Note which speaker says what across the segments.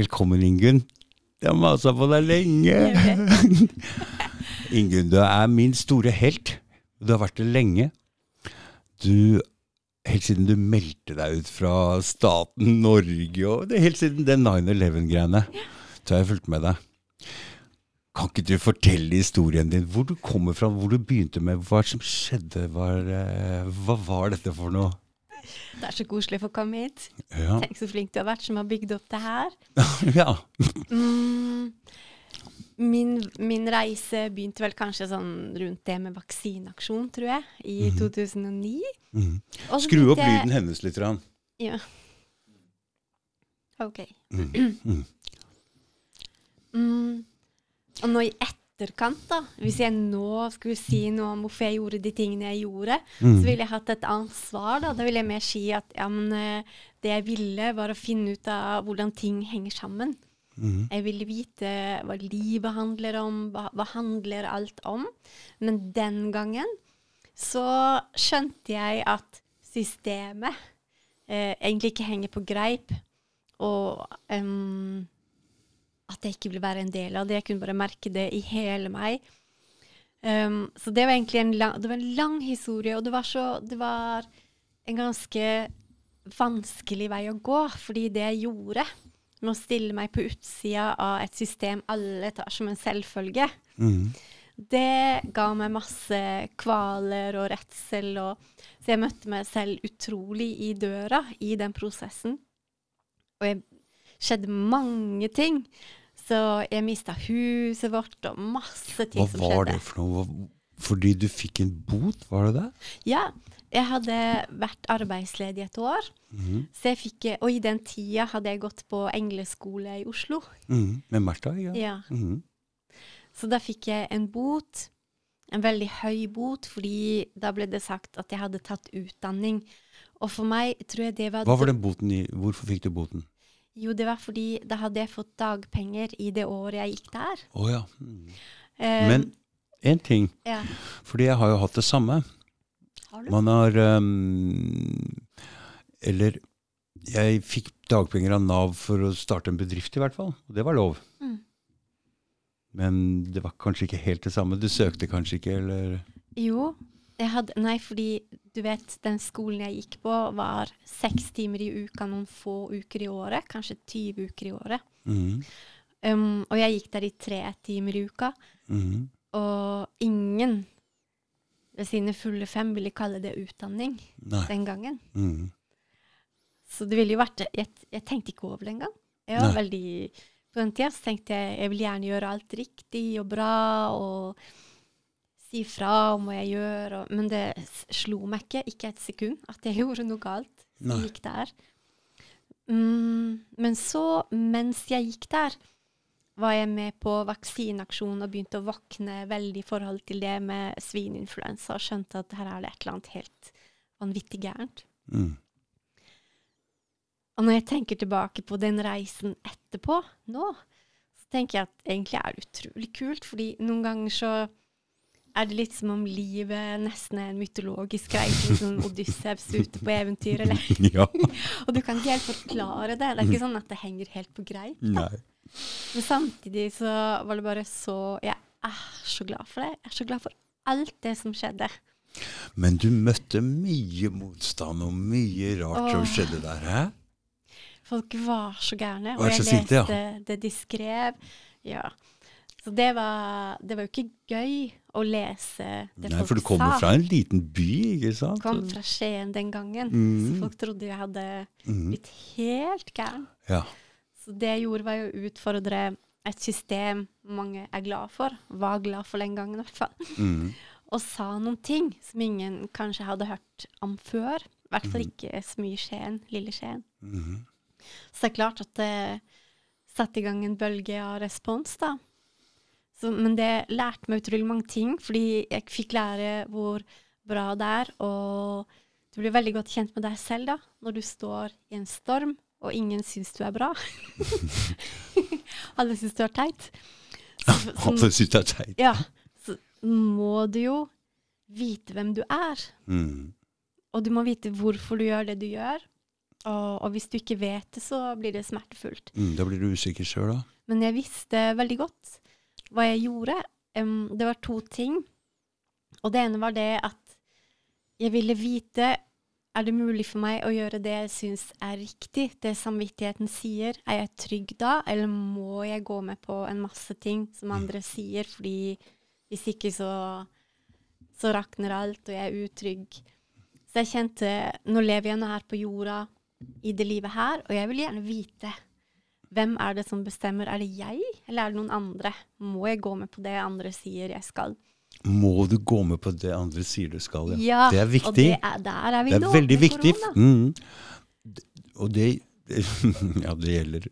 Speaker 1: Velkommen, Ingunn. Jeg har masa på deg lenge. Ingunn, du er min store helt. Du har vært det lenge. Du Helt siden du meldte deg ut fra staten Norge, og det helt siden den 9-11-greiene, så har jeg fulgt med deg. Kan ikke du fortelle historien din, hvor du kommer fra, hvor du begynte med, hva som skjedde, hva, hva var dette for noe?
Speaker 2: Det er så koselig å få komme hit.
Speaker 1: Ja.
Speaker 2: Tenk så flink du har vært som har bygd opp det her.
Speaker 1: ja.
Speaker 2: Mm, min, min reise begynte vel kanskje sånn rundt det med vaksineaksjon, tror jeg, i 2009.
Speaker 1: Mm.
Speaker 2: Og så
Speaker 1: Skru opp
Speaker 2: jeg-
Speaker 1: lyden hennes litt. Rann.
Speaker 2: Ja. OK.
Speaker 1: Mm.
Speaker 2: Mm. Og nå i etterkant, da, hvis jeg nå skulle si noe om hvorfor jeg gjorde de tingene jeg gjorde,
Speaker 1: Mm.
Speaker 2: så ville jeg hatt et annet svar. Da Da ville jeg mer si at ja, men, eh, det jeg ville, var å finne ut av hvordan ting henger sammen.
Speaker 1: Mm.
Speaker 2: Jeg ville vite hva livet handler om, hva, hva handler alt om. Men den gangen så skjønte jeg at systemet eh, egentlig ikke henger på greip, og em, at jeg ikke ville være en del av det. Jeg kunne bare merke det i hele meg. Um, så det var egentlig en lang, det var en lang historie, og det var, så, det var en ganske vanskelig vei å gå, fordi det jeg gjorde med å stille meg på utsida av et system alle tar som en selvfølge,
Speaker 1: mm.
Speaker 2: det ga meg masse kvaler og redsel. Og, så jeg møtte meg selv utrolig i døra i den prosessen. Og det skjedde mange ting. Så jeg mista huset vårt og masse ting
Speaker 1: Hva
Speaker 2: som
Speaker 1: var det for noe? Fordi du fikk en bot, var det det?
Speaker 2: Ja, jeg hadde vært arbeidsledig et år.
Speaker 1: Mhm.
Speaker 2: Så jeg fikk, og i den tida hadde jeg gått på engleskole i Oslo.
Speaker 1: Mhm. Med Märtha? Ja.
Speaker 2: Ja.
Speaker 1: Mhm.
Speaker 2: Så da fikk jeg en bot, en veldig høy bot, fordi da ble det sagt at jeg hadde tatt utdanning. Og for meg tror jeg det var
Speaker 1: Hva var den boten i Hvorfor fikk du boten?
Speaker 2: Jo, det var fordi da hadde jeg fått dagpenger i det året jeg gikk der.
Speaker 1: Å ja. Mm.
Speaker 2: Um,
Speaker 1: Men én ting,
Speaker 2: ja.
Speaker 1: fordi jeg har jo hatt det samme.
Speaker 2: Har du?
Speaker 1: Man har um, Eller jeg fikk dagpenger av Nav for å starte en bedrift, i hvert fall. Og det var lov.
Speaker 2: Mm.
Speaker 1: Men det var kanskje ikke helt det samme. Du søkte kanskje ikke, eller
Speaker 2: Jo. Jeg hadde, nei, fordi du vet, den skolen jeg gikk på, var seks timer i uka noen få uker i året. Kanskje 20 uker i året.
Speaker 1: Mm.
Speaker 2: Um, og jeg gikk der i tre timer i uka.
Speaker 1: Mm.
Speaker 2: Og ingen ved sine fulle fem ville kalle det utdanning
Speaker 1: Nei.
Speaker 2: den gangen.
Speaker 1: Mm.
Speaker 2: Så det ville jo vært Jeg, jeg tenkte ikke over det engang. Jeg var veldig På den tida tenkte jeg jeg vil gjerne gjøre alt riktig og bra og si fra om hva jeg gjør, og, men det slo meg ikke, ikke et sekund, at jeg gjorde noe galt. Så jeg gikk der. Mm, men så, mens jeg gikk der, var jeg med på vaksineaksjonen og begynte å våkne veldig i forhold til det med svininfluensa, og skjønte at her er det et eller annet helt vanvittig gærent.
Speaker 1: Mm.
Speaker 2: Og når jeg tenker tilbake på den reisen etterpå, nå, så tenker jeg at egentlig er det utrolig kult, fordi noen ganger så er det litt som om livet nesten er en mytologisk reise, som Odysseus ute på eventyr, eller?
Speaker 1: Ja.
Speaker 2: Og du kan ikke helt forklare det. Det er ikke sånn at det henger helt på greip. Da.
Speaker 1: Nei.
Speaker 2: Men samtidig så var det bare så Jeg er så glad for det. Jeg er så glad for alt det som skjedde.
Speaker 1: Men du møtte mye motstand og mye rart som skjedde der, hæ?
Speaker 2: Folk var så gærne. Og jeg
Speaker 1: leste ja.
Speaker 2: det de skrev. Ja. Så det var, det var jo ikke gøy å lese det
Speaker 1: Nei,
Speaker 2: folk
Speaker 1: for du kommer
Speaker 2: sa.
Speaker 1: fra en liten by, ikke sant?
Speaker 2: Kom fra Skien den gangen.
Speaker 1: Mm.
Speaker 2: Så folk trodde jeg hadde
Speaker 1: Mhm.
Speaker 2: blitt helt gæren.
Speaker 1: Ja.
Speaker 2: Så det jeg gjorde, var jo å utfordre et system mange er glad for. Var glad for den gangen, i hvert fall.
Speaker 1: mm.
Speaker 2: Og sa noen ting som ingen kanskje hadde hørt om før. I hvert fall ikke så mye Skien, lille Skien.
Speaker 1: Mm.
Speaker 2: Så det er klart at det satte i gang en bølge av respons, da. Så, men det lærte meg utrolig mange ting, fordi jeg fikk lære hvor bra det er. Og du blir veldig godt kjent med deg selv da, når du står i en storm, og ingen syns du er bra. Alle syns du er teit.
Speaker 1: Alle syns du er teit.
Speaker 2: ja, så må du jo vite hvem du er.
Speaker 1: Mm.
Speaker 2: Og du må vite hvorfor du gjør det du gjør. Og, og hvis du ikke vet det, så blir det smertefullt.
Speaker 1: Mm, da blir du usikker sjøl, da.
Speaker 2: Men jeg visste veldig godt hva jeg gjorde. Um, det var to ting. Og det ene var det at jeg ville vite er det mulig for meg å gjøre det jeg syns er riktig, det samvittigheten sier. Er jeg trygg da, eller må jeg gå med på en masse ting som andre sier, fordi hvis ikke så, så rakner alt, og jeg er utrygg. Så jeg kjente nå lever jeg nå her på jorda i det livet her, og jeg vil gjerne vite hvem er det som bestemmer? Er det jeg, eller er det noen andre? Må jeg gå med på det andre sier jeg skal?
Speaker 1: Må du gå med på det andre sier du skal, ja.
Speaker 2: Ja,
Speaker 1: det er viktig.
Speaker 2: det er, der er vi
Speaker 1: Det er
Speaker 2: nå,
Speaker 1: veldig viktig. Mm. Og det Ja, det gjelder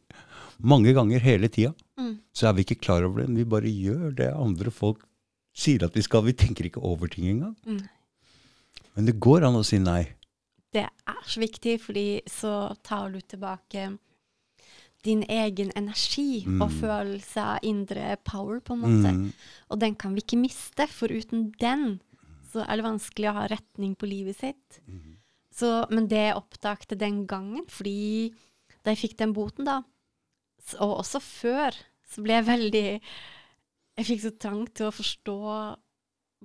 Speaker 1: mange ganger hele tida.
Speaker 2: Mm.
Speaker 1: Så er vi ikke klar over det. men Vi bare gjør det andre folk sier at vi skal. Vi tenker ikke over ting engang.
Speaker 2: Mm.
Speaker 1: Men det går an å si nei.
Speaker 2: Det er så viktig, fordi så tar du tilbake din egen energi og
Speaker 1: Mm.
Speaker 2: følelse av indre power, på en måte.
Speaker 1: Mm.
Speaker 2: Og den kan vi ikke miste, for uten den så er det vanskelig å ha retning på livet sitt.
Speaker 1: Mm.
Speaker 2: Så, men det jeg oppdagte den gangen, fordi da jeg fikk den boten, da, og også før, så ble jeg veldig Jeg fikk så trang til å forstå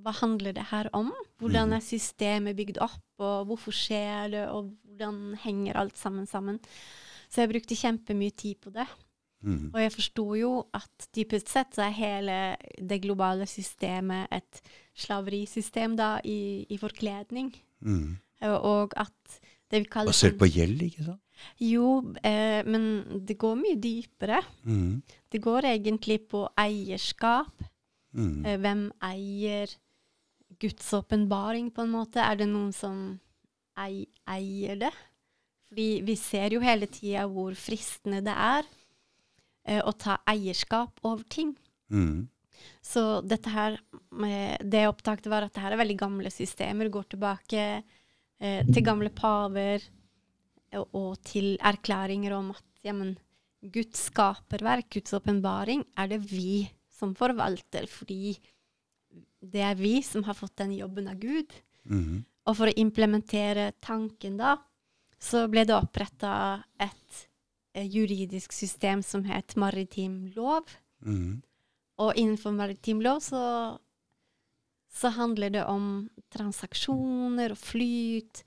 Speaker 2: hva handler det her om? Hvordan
Speaker 1: Mhm.
Speaker 2: er systemet bygd opp, og hvorfor skjer det, og hvordan henger alt sammen sammen? Så jeg brukte kjempemye tid på det.
Speaker 1: Mm.
Speaker 2: Og jeg forsto jo at dypest sett så er hele det globale systemet et slaverisystem da, i, i forkledning.
Speaker 1: Mm.
Speaker 2: Og- at det vi kaller
Speaker 1: Basert på gjeld, ikke sant?
Speaker 2: Jo, eh, men det går mye dypere.
Speaker 1: Mm.
Speaker 2: Det går egentlig på eierskap.
Speaker 1: Mm.
Speaker 2: Hvem eier Guds åpenbaring, på en måte? Er det noen som eier det? Fordi vi ser jo hele tida hvor fristende det er eh, å ta eierskap over ting.
Speaker 1: Mm.
Speaker 2: Så dette her, det jeg oppdaget var at det her er veldig gamle systemer, går tilbake eh, til gamle paver og, og til erklæringer om at jamen, Guds skaperverk, Guds åpenbaring, er det vi som forvalter, fordi det er vi som har fått den jobben av Gud.
Speaker 1: Mm.
Speaker 2: Og for å implementere tanken da, så ble det oppretta et eh, juridisk system som het maritim lov.
Speaker 1: Mm.
Speaker 2: Og innenfor maritim lov så, så handler det om transaksjoner og flyt.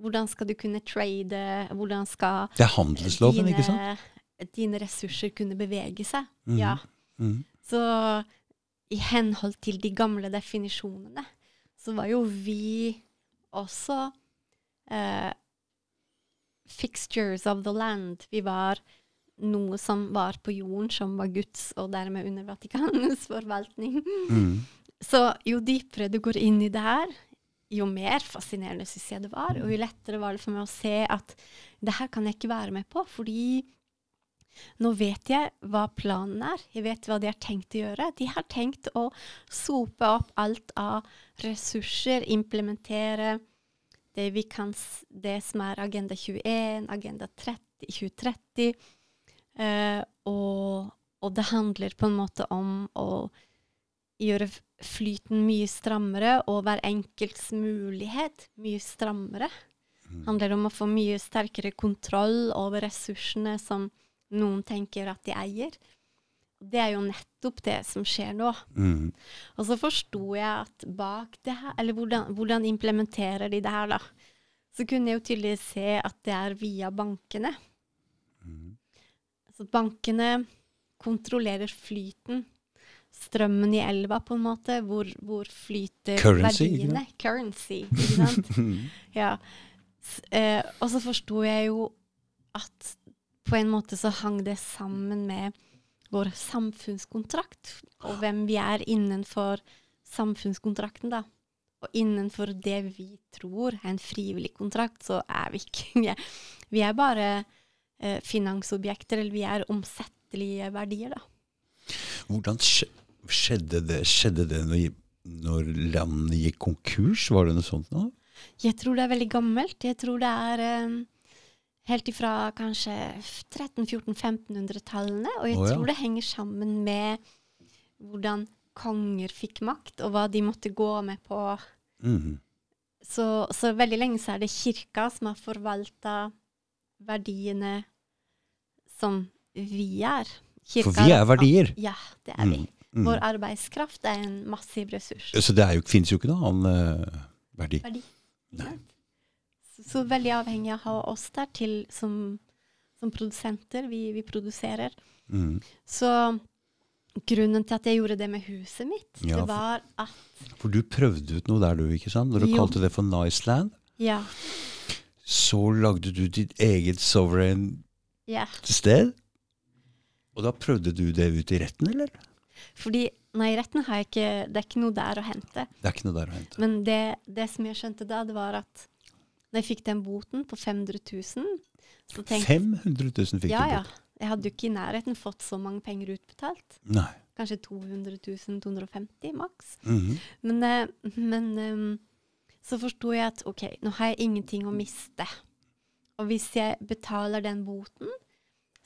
Speaker 2: Hvordan skal du kunne trade? Hvordan skal
Speaker 1: Det er handelsloven, ikke sant?
Speaker 2: dine ressurser kunne bevege seg?
Speaker 1: Mhm.
Speaker 2: Ja.
Speaker 1: Mm.
Speaker 2: Så i henhold til de gamle definisjonene, så var jo vi også eh, fixtures of the land. Vi var noe som var på jorden, som var Guds, og dermed under Vatikanets forvaltning.
Speaker 1: Mm.
Speaker 2: Så jo dypere du går inn i det her, jo mer fascinerende syns jeg det var, og jo lettere var det for meg å se at det her kan jeg ikke være med på, fordi nå vet jeg hva planen er. Jeg vet hva de har tenkt å gjøre. De har tenkt å sope opp alt av ressurser, implementere det vi kan det som er Agenda 21, Agenda 30, 2030. Eh, og, og det handler på en måte om å gjøre flyten mye strammere, og hver enkelts mulighet mye strammere. handler om å få mye sterkere kontroll over ressursene som noen tenker at de eier. Det er jo nettopp det som skjer nå.
Speaker 1: Mm.
Speaker 2: Og så forsto jeg at bak det her, eller hvordan, hvordan implementerer de det her, da? Så kunne jeg jo tydelig se at det er via bankene.
Speaker 1: Mm.
Speaker 2: Så bankene kontrollerer flyten. Strømmen i elva, på en måte. Hvor, hvor flyter
Speaker 1: Currency, ikke
Speaker 2: verdiene. Currency, ikke sant? ja. S eh, og så forsto jeg jo at på en måte så hang det sammen med vår samfunnskontrakt, og hvem vi er innenfor samfunnskontrakten, da. Og innenfor det vi tror er en frivillig kontrakt, så er vi ikke Vi er, vi er bare eh, finansobjekter, eller vi er omsettelige verdier, da.
Speaker 1: Hvordan skjedde det, skjedde det når, når landet gikk konkurs? Var det noe sånt nå?
Speaker 2: Jeg tror det er veldig gammelt. Jeg tror det er eh, helt ifra kanskje 1300-1400-1500-tallene. Og jeg
Speaker 1: oh, ja.
Speaker 2: tror det henger sammen med hvordan konger fikk makt, og hva de måtte gå med på.
Speaker 1: Mhm.
Speaker 2: Så, så veldig lenge så er det kirka som har forvalta verdiene som vi er.
Speaker 1: For vi er verdier.
Speaker 2: Ja, det er vi.
Speaker 1: Mm, mm.
Speaker 2: Vår arbeidskraft er en massiv ressurs.
Speaker 1: Så det fins jo, ikke noen annen eh, verdi.
Speaker 2: Verdi.
Speaker 1: Nei.
Speaker 2: Så, veldig avhengig av oss der til som, som produsenter. Vi, vi produserer.
Speaker 1: Mm.
Speaker 2: Så grunnen til at jeg gjorde det med huset mitt,
Speaker 1: Ja,
Speaker 2: det var at
Speaker 1: For du prøvde ut noe der, du, ikke sant? Når du
Speaker 2: Jo.
Speaker 1: kalte det for Niceland,
Speaker 2: Ja.
Speaker 1: så lagde du ditt eget sovereign
Speaker 2: ja.
Speaker 1: sted. Og da prøvde du det ut i retten, eller?
Speaker 2: Fordi nei, retten har jeg ikke Det er ikke noe der å hente.
Speaker 1: Det er ikke noe der å hente.
Speaker 2: Men det, det som jeg skjønte da, det var at når jeg fikk den boten på 500 000, så tenkte
Speaker 1: 500 000 fikk
Speaker 2: Ja,
Speaker 1: du
Speaker 2: ja.
Speaker 1: bort.
Speaker 2: Jeg hadde jo ikke i nærheten fått så mange penger utbetalt.
Speaker 1: Nei.
Speaker 2: Kanskje 200 000, 250 maks.
Speaker 1: Mhm.
Speaker 2: Men, eh, men ehm, så forsto jeg at OK, nå har jeg ingenting å miste. Og hvis jeg betaler den boten,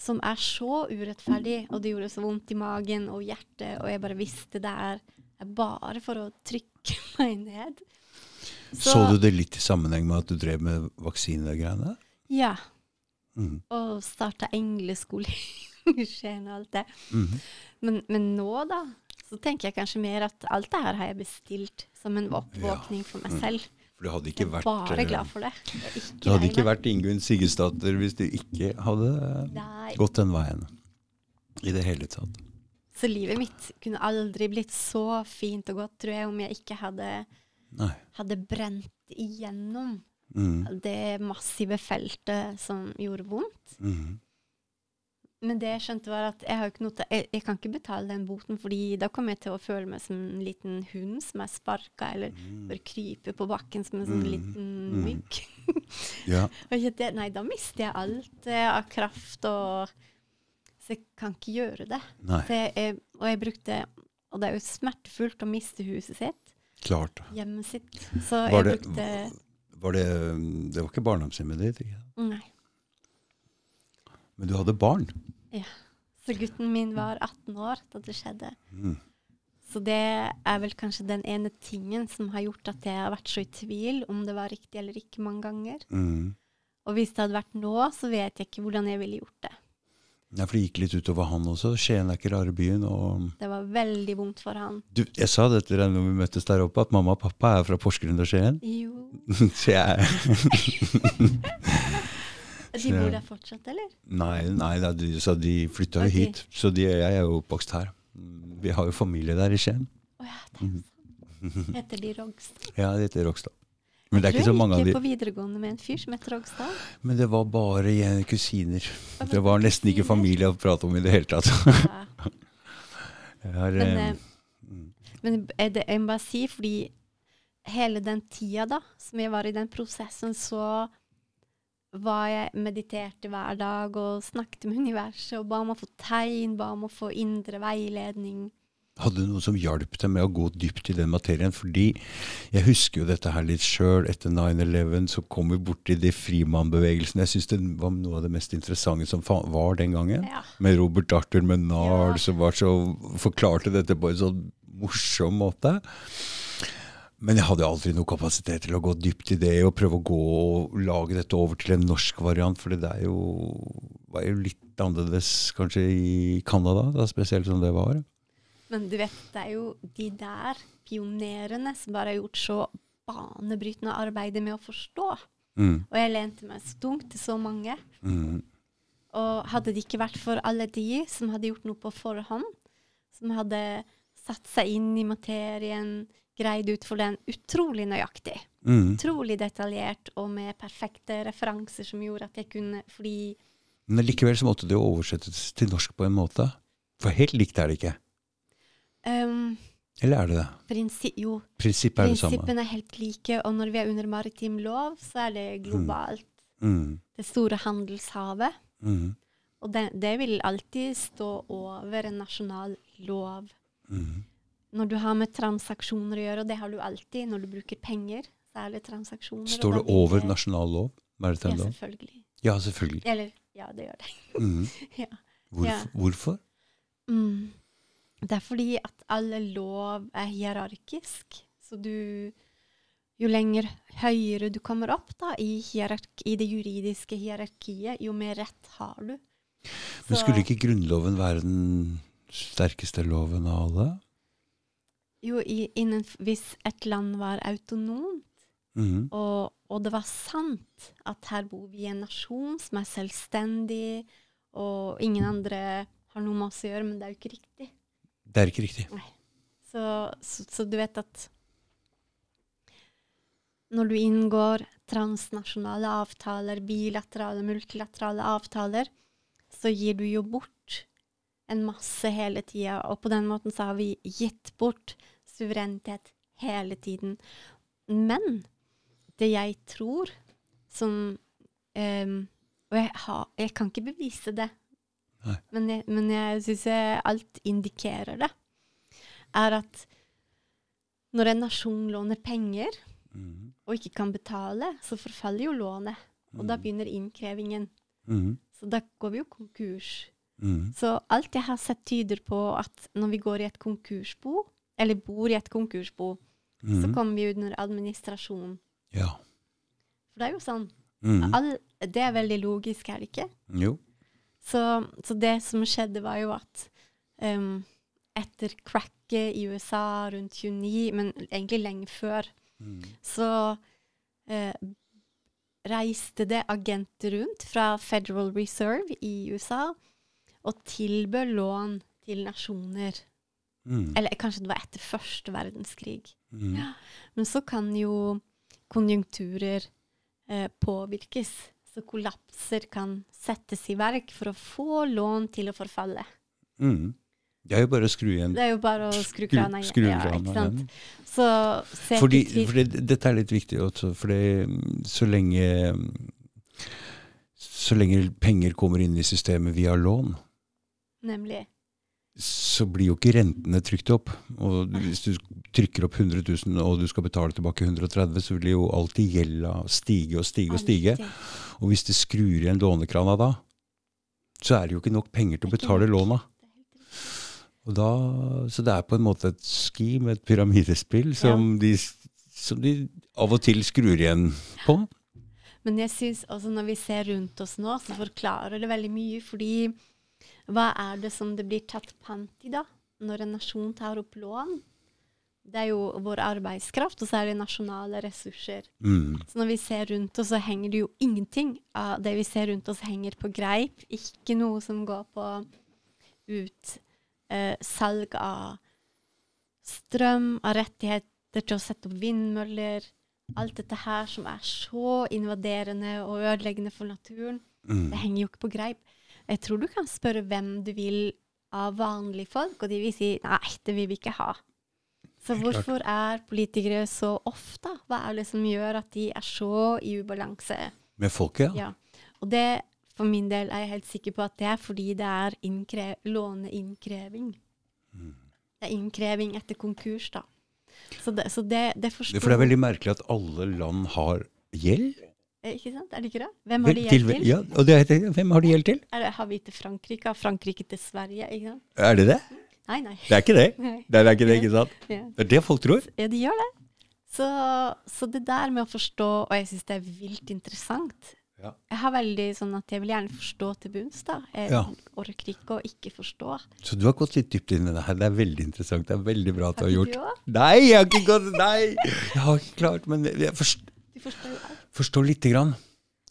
Speaker 2: som er så urettferdig, og det gjorde så vondt i magen og hjertet, og jeg bare visste det er, er bare for å trykke meg ned
Speaker 1: Så, du det litt i sammenheng med at du drev med vaksinegreiene?
Speaker 2: Ja.
Speaker 1: Mm.
Speaker 2: Og starta engleskole i Skien og alt det.
Speaker 1: Mhm.
Speaker 2: Men, men nå, da, så tenker jeg kanskje mer at alt det her har jeg bestilt som en oppvåkning for meg
Speaker 1: Mm.
Speaker 2: selv.
Speaker 1: For du hadde
Speaker 2: Jeg
Speaker 1: ikke
Speaker 2: er
Speaker 1: vært
Speaker 2: bare
Speaker 1: eh,
Speaker 2: glad for det. Jeg er
Speaker 1: Du hadde ikke vært Ingunn Siggesdatter hvis du ikke hadde
Speaker 2: Nei.
Speaker 1: gått den veien. I det hele tatt.
Speaker 2: Så livet mitt kunne aldri blitt så fint og godt, tror jeg, om jeg ikke hadde,
Speaker 1: Nei.
Speaker 2: hadde brent igjennom
Speaker 1: mm.
Speaker 2: det massive feltet som gjorde vondt.
Speaker 1: Mm.
Speaker 2: Men det jeg skjønte var at jeg, noe jeg, jeg kan ikke betale den boten, fordi da kommer jeg til å føle meg som en liten hund som er sparka, eller bare krype på bakken som en sånn
Speaker 1: Mm.
Speaker 2: liten
Speaker 1: Mm.
Speaker 2: mygg.
Speaker 1: Ja.
Speaker 2: Nei, da mister jeg alt eh, av kraft, og så jeg kan ikke gjøre det. Jeg, og jeg brukte Og det er jo smertefullt å miste huset sitt,
Speaker 1: Klart.
Speaker 2: hjemmet sitt. Så
Speaker 1: Var
Speaker 2: jeg
Speaker 1: det,
Speaker 2: brukte
Speaker 1: var det Det var ikke barndomshjemmet ditt? ikke?
Speaker 2: Nei.
Speaker 1: Men du hadde barn? Ja.
Speaker 2: Så gutten min var 18 år da det skjedde.
Speaker 1: Mm.
Speaker 2: Så det er vel kanskje den ene tingen som har gjort at jeg har vært så i tvil om det var riktig eller ikke mange ganger.
Speaker 1: Mm.
Speaker 2: Og hvis det hadde vært nå, så vet jeg ikke hvordan jeg ville gjort det.
Speaker 1: Ja, for det gikk litt utover han også. Skien er ikke rare byen. og...
Speaker 2: Det var veldig vondt for han.
Speaker 1: Du, jeg sa det til deg når vi møttes der oppe, at mamma og pappa er fra Porsgrunn og Skien.
Speaker 2: Jo
Speaker 1: Så jeg
Speaker 2: De bor der fortsatt, eller?
Speaker 1: Nei, nei da, de, så de flytta jo hit. Så de, jeg er jo oppvokst her. Vi har jo familie der i Skien.
Speaker 2: Oh, ja, det er sant. Heter de Rogstad?
Speaker 1: Ja, de heter Rokstad. Men det er ikke så mange av de.
Speaker 2: på videregående med en fyr som het Rogstad.
Speaker 1: Men det var bare kusiner. Det var nesten ikke familie å prate om i det hele tatt.
Speaker 2: Ja.
Speaker 1: Har,
Speaker 2: Men,
Speaker 1: eh,
Speaker 2: eh, men det, jeg må bare si, fordi hele den tida da, som jeg var i den prosessen, så var jeg mediterte hver dag og snakket med universet og ba om å få tegn, ba om å få indre veiledning.
Speaker 1: Hadde du noe som hjalp deg med å gå dypt i den materien? Fordi jeg husker jo dette her litt sjøl. Etter 9-11 så kom vi borti de frimannbevegelsen. Jeg syns det var noe av det mest interessante som var den gangen.
Speaker 2: Ja.
Speaker 1: Med Robert Arthur Menard
Speaker 2: Ja.
Speaker 1: som var så, forklarte dette på en sånn morsom måte. Men jeg hadde aldri noe kapasitet til å gå dypt i det og prøve å gå og lage dette over til en norsk variant, for det jo, var jo litt annerledes kanskje i Canada, spesielt som det var.
Speaker 2: Men du vet, det er jo de der pionerene som bare har gjort så banebrytende arbeid med å forstå.
Speaker 1: Mm,
Speaker 2: Og jeg lente meg så tungt til så mange.
Speaker 1: mm,
Speaker 2: Og hadde det ikke vært for alle de som hadde gjort noe på forhånd, som hadde satt seg inn i materien, greid ut for den utrolig nøyaktig,
Speaker 1: mm.
Speaker 2: utrolig detaljert og med perfekte referanser som gjorde at jeg kunne fly
Speaker 1: Men likevel så måtte det jo oversettes til norsk på en måte. For helt likt er det ikke.
Speaker 2: Um,
Speaker 1: Eller er det det?
Speaker 2: prinsi jo,
Speaker 1: Prinsippet er det samme.
Speaker 2: er helt like, og når vi er under maritim lov, så er det globalt.
Speaker 1: Mm,
Speaker 2: Det store handelshavet.
Speaker 1: mm,
Speaker 2: Og det, det vil alltid stå over en nasjonal lov.
Speaker 1: mm.
Speaker 2: Når du har med transaksjoner å gjøre, og det har du alltid når du bruker penger, så er det transaksjoner.
Speaker 1: Står det over nasjonal lov?
Speaker 2: Ja,
Speaker 1: lov?
Speaker 2: selvfølgelig.
Speaker 1: Ja, selvfølgelig.
Speaker 2: Eller, ja, det gjør det.
Speaker 1: Mm.
Speaker 2: Ja.
Speaker 1: Hvorfor?
Speaker 2: Ja.
Speaker 1: Hvorfor?
Speaker 2: Mm. Det er fordi at alle lov er hierarkisk. Så du jo lenger høyere du kommer opp da, i, i det juridiske hierarkiet, jo mer rett har du.
Speaker 1: Men skulle ikke Grunnloven være den sterkeste loven av alle?
Speaker 2: Jo, i, innen, hvis et land var autonomt,
Speaker 1: Mhm.
Speaker 2: og, og det var sant at her bor vi i en nasjon som er selvstendig, og ingen andre har noe med oss å gjøre, men det er jo ikke riktig.
Speaker 1: Det er ikke riktig.
Speaker 2: Så, så, så du vet at når du inngår transnasjonale avtaler, bilaterale, multilaterale avtaler, så gir du jo bort en masse hele tida. Og på den måten så har vi gitt bort suverenitet hele tiden. Men det jeg tror som um, Og jeg, har, jeg kan ikke bevise det,
Speaker 1: Nei.
Speaker 2: men jeg, men jeg syns alt indikerer det, er at når en nasjon låner penger
Speaker 1: mm.
Speaker 2: og ikke kan betale, så forfaller jo lånet. Og da
Speaker 1: Mhm.
Speaker 2: begynner innkrevingen.
Speaker 1: Mm.
Speaker 2: Så da går vi jo konkurs.
Speaker 1: Mhm.
Speaker 2: Så alt jeg har sett tyder på at når vi går i et konkursbo, eller bor i et konkursbo, så
Speaker 1: Mhm.
Speaker 2: kommer vi under administrasjon.
Speaker 1: Ja.
Speaker 2: For det er jo sånn. All, det er veldig logisk, er det ikke?
Speaker 1: Jo.
Speaker 2: Så, så det som skjedde, var jo at um, etter cracket i USA rundt 29, men egentlig lenge før,
Speaker 1: mm.
Speaker 2: så uh, reiste det agenter rundt fra Federal Reserve i USA og tilbød lån til nasjoner.
Speaker 1: Mm.
Speaker 2: Eller kanskje det var etter første verdenskrig.
Speaker 1: Mm.
Speaker 2: Ja. Men så kan jo konjunkturer eh, påvirkes. Så kollapser kan settes i verk for å få lån til å forfalle.
Speaker 1: Mm. Det er jo bare å skru igjen.
Speaker 2: Det er jo bare å skru krana igjen. Ja, ikke sant? Så
Speaker 1: Fordi, fordi dette er litt viktig også, fordi mm, så lenge så lenge penger kommer inn i systemet via lån,
Speaker 2: Nemlig.
Speaker 1: Så blir jo ikke rentene trykt opp. Og hvis du trykker opp 100 000 og du skal betale tilbake 130 så vil jo alltid gjelda stige og stige og stige. Og hvis det skrur igjen lånekrana da, så er det jo ikke nok penger til å betale låna. Så det er på en måte et skim, et pyramidespill, som, de, som de av og til skrur igjen på.
Speaker 2: Men jeg synes også når vi ser rundt oss nå, så forklarer det veldig mye. Fordi hva er det som det blir tatt pant i, da? Når en nasjon tar opp lån? Det er jo vår arbeidskraft, og så er det nasjonale ressurser.
Speaker 1: Mm.
Speaker 2: Så når vi ser rundt oss, så henger det jo ingenting av det vi ser rundt oss, henger på greip. Ikke noe som går på utsalg eh, av strøm, av rettigheter til å sette opp vindmøller. Alt dette her som er så invaderende og ødeleggende for naturen.
Speaker 1: Mm.
Speaker 2: Det henger jo ikke på greip. Jeg tror du kan spørre hvem du vil av vanlige folk, og de vil si nei, det vil vi ikke ha. Så hvorfor er politikere så ofte? Hva er det som gjør at de er så i ubalanse?
Speaker 1: Med folket, ja.
Speaker 2: Ja. Og det, for min del, er jeg helt sikker på at det er fordi det er låneinnkreving.
Speaker 1: Mm.
Speaker 2: Det er innkreving etter konkurs, da. Så det, så det, det forstår
Speaker 1: For det er veldig merkelig at alle land har gjeld.
Speaker 2: Eh, Ikke sant? Er det ikke det? Hvem har de
Speaker 1: Til-
Speaker 2: gjeld til?
Speaker 1: Ja, og det heter, hvem har de gjeld til?
Speaker 2: Er det, har vi til Frankrike? Har Frankrike til Sverige? Ikke sant?
Speaker 1: Er det det?
Speaker 2: Nei, nei.
Speaker 1: Det er ikke det.
Speaker 2: nei.
Speaker 1: Det er ikke det, ikke sant?
Speaker 2: Ja.
Speaker 1: Det er det folk tror.
Speaker 2: Ja, de gjør det. Så, så det der med å forstå, og jeg syns det er vilt interessant
Speaker 1: Ja.
Speaker 2: Jeg har veldig sånn at jeg vil gjerne forstå til bunns, da. Jeg
Speaker 1: Ja.
Speaker 2: orker ikke å ikke forstå.
Speaker 1: Så du har gått litt dypt inn i det her. Det er veldig interessant. Det er veldig bra at du har gjort. Nei, jeg har ikke gått Nei! Jeg har ikke klart, men jeg forstår,
Speaker 2: Du forstår jo alt.
Speaker 1: forstår lite grann.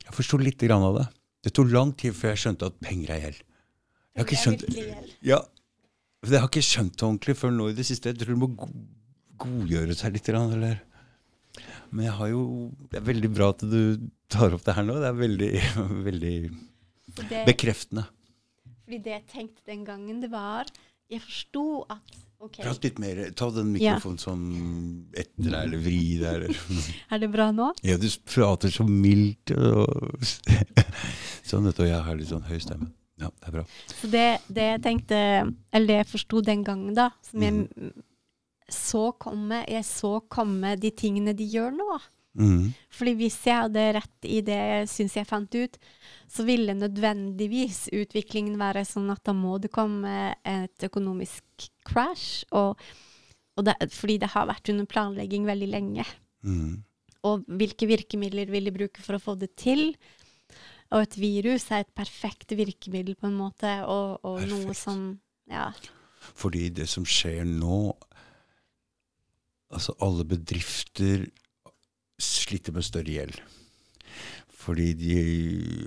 Speaker 1: Jeg forstår lite grann av det. Det tok lang tid før jeg skjønte at penger er gjeld. Jeg har ikke skjønt. Ja. Jeg har ikke skjønt det ordentlig før nå i det siste. Jeg tror det må go- godgjøre seg litt. grann, Eller. Men jeg har jo Det er veldig bra at du tar opp det her nå. Det er veldig, veldig
Speaker 2: det,
Speaker 1: bekreftende.
Speaker 2: fordi det jeg tenkte den gangen, det var Jeg forsto at OK,
Speaker 1: Prat litt mer. Ta den
Speaker 2: Ja.
Speaker 1: mikrofonen sånn etter deg, eller vri deg, eller
Speaker 2: er det bra nå?
Speaker 1: Ja, du prater så mildt og Sånn, vet du. Og jeg har litt sånn høy stemme. Ja, det er bra.
Speaker 2: Så det, det jeg tenkte, eller det jeg forsto den gangen, da, som jeg
Speaker 1: Mhm.
Speaker 2: så komme Jeg så komme de tingene de gjør nå.
Speaker 1: Mm.
Speaker 2: Fordi hvis jeg hadde rett i det jeg syns jeg fant ut, så ville nødvendigvis utviklingen være sånn at da må det komme et økonomisk crash. Og, og det, fordi det har vært under planlegging veldig lenge.
Speaker 1: Mm.
Speaker 2: Og hvilke virkemidler vil de bruke for å få det til? Og et virus er et perfekt virkemiddel, på en måte, og, og noe som Ja.
Speaker 1: Fordi det som skjer nå Altså, alle bedrifter sliter med større gjeld. Fordi de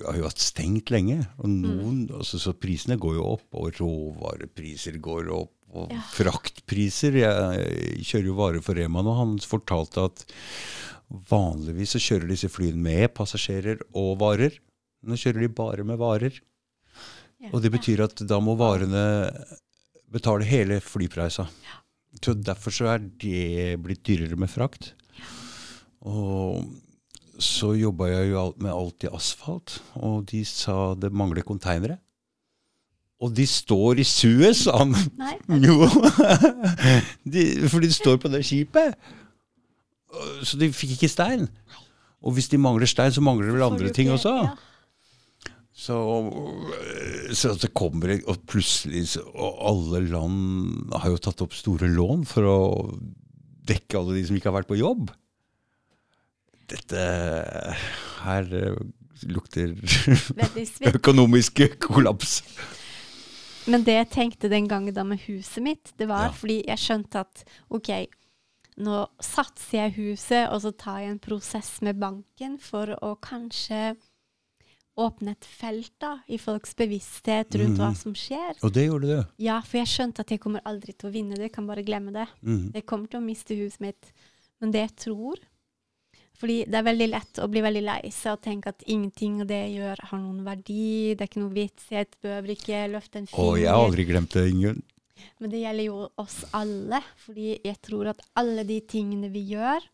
Speaker 1: har jo hatt stengt lenge. Og noen, altså, så prisene går jo opp, og råvarepriser går opp. Og
Speaker 2: Ja.
Speaker 1: fraktpriser Jeg kjører jo varer for Rema nå. Han fortalte at vanligvis så kjører disse flyene med passasjerer og varer. Nå kjører de bare med varer. Og det betyr at da må varene betale hele flypreisa. Så derfor så er det blitt dyrere med frakt. Og så jobba jeg jo med alt i asfalt, og de sa det mangler konteinere. Og de står i Suez, han.
Speaker 2: Nei,
Speaker 1: Jo, de, fordi de står på det skipet. Så de fikk ikke stein. Og hvis de mangler stein, så mangler det vel andre ting også. Så, så det kommer Og plutselig Og alle land har jo tatt opp store lån for å dekke alle de som ikke har vært på jobb. Dette her eh, lukter økonomisk kollaps.
Speaker 2: Men det jeg tenkte den gangen da med huset mitt, det var
Speaker 1: Ja.
Speaker 2: fordi jeg skjønte at OK, nå satser jeg huset, og så tar jeg en prosess med banken for å kanskje åpne et felt da, i folks bevissthet rundt hva
Speaker 1: Mhm.
Speaker 2: som skjer.
Speaker 1: Og det gjorde du.
Speaker 2: Ja, for jeg skjønte at jeg kommer aldri til å vinne det. Jeg kan bare glemme det.
Speaker 1: Mm.
Speaker 2: Jeg kommer til å miste huset mitt. Men det jeg tror Fordi det er veldig lett å bli veldig lei seg og tenke at ingenting av det jeg gjør, har noen verdi. Det er ikke noe vits. Jeg behøver ikke løfte en finger.
Speaker 1: jeg har aldri glemt det, Ingunn.
Speaker 2: Men det gjelder jo oss alle. Fordi jeg tror at alle de tingene vi gjør,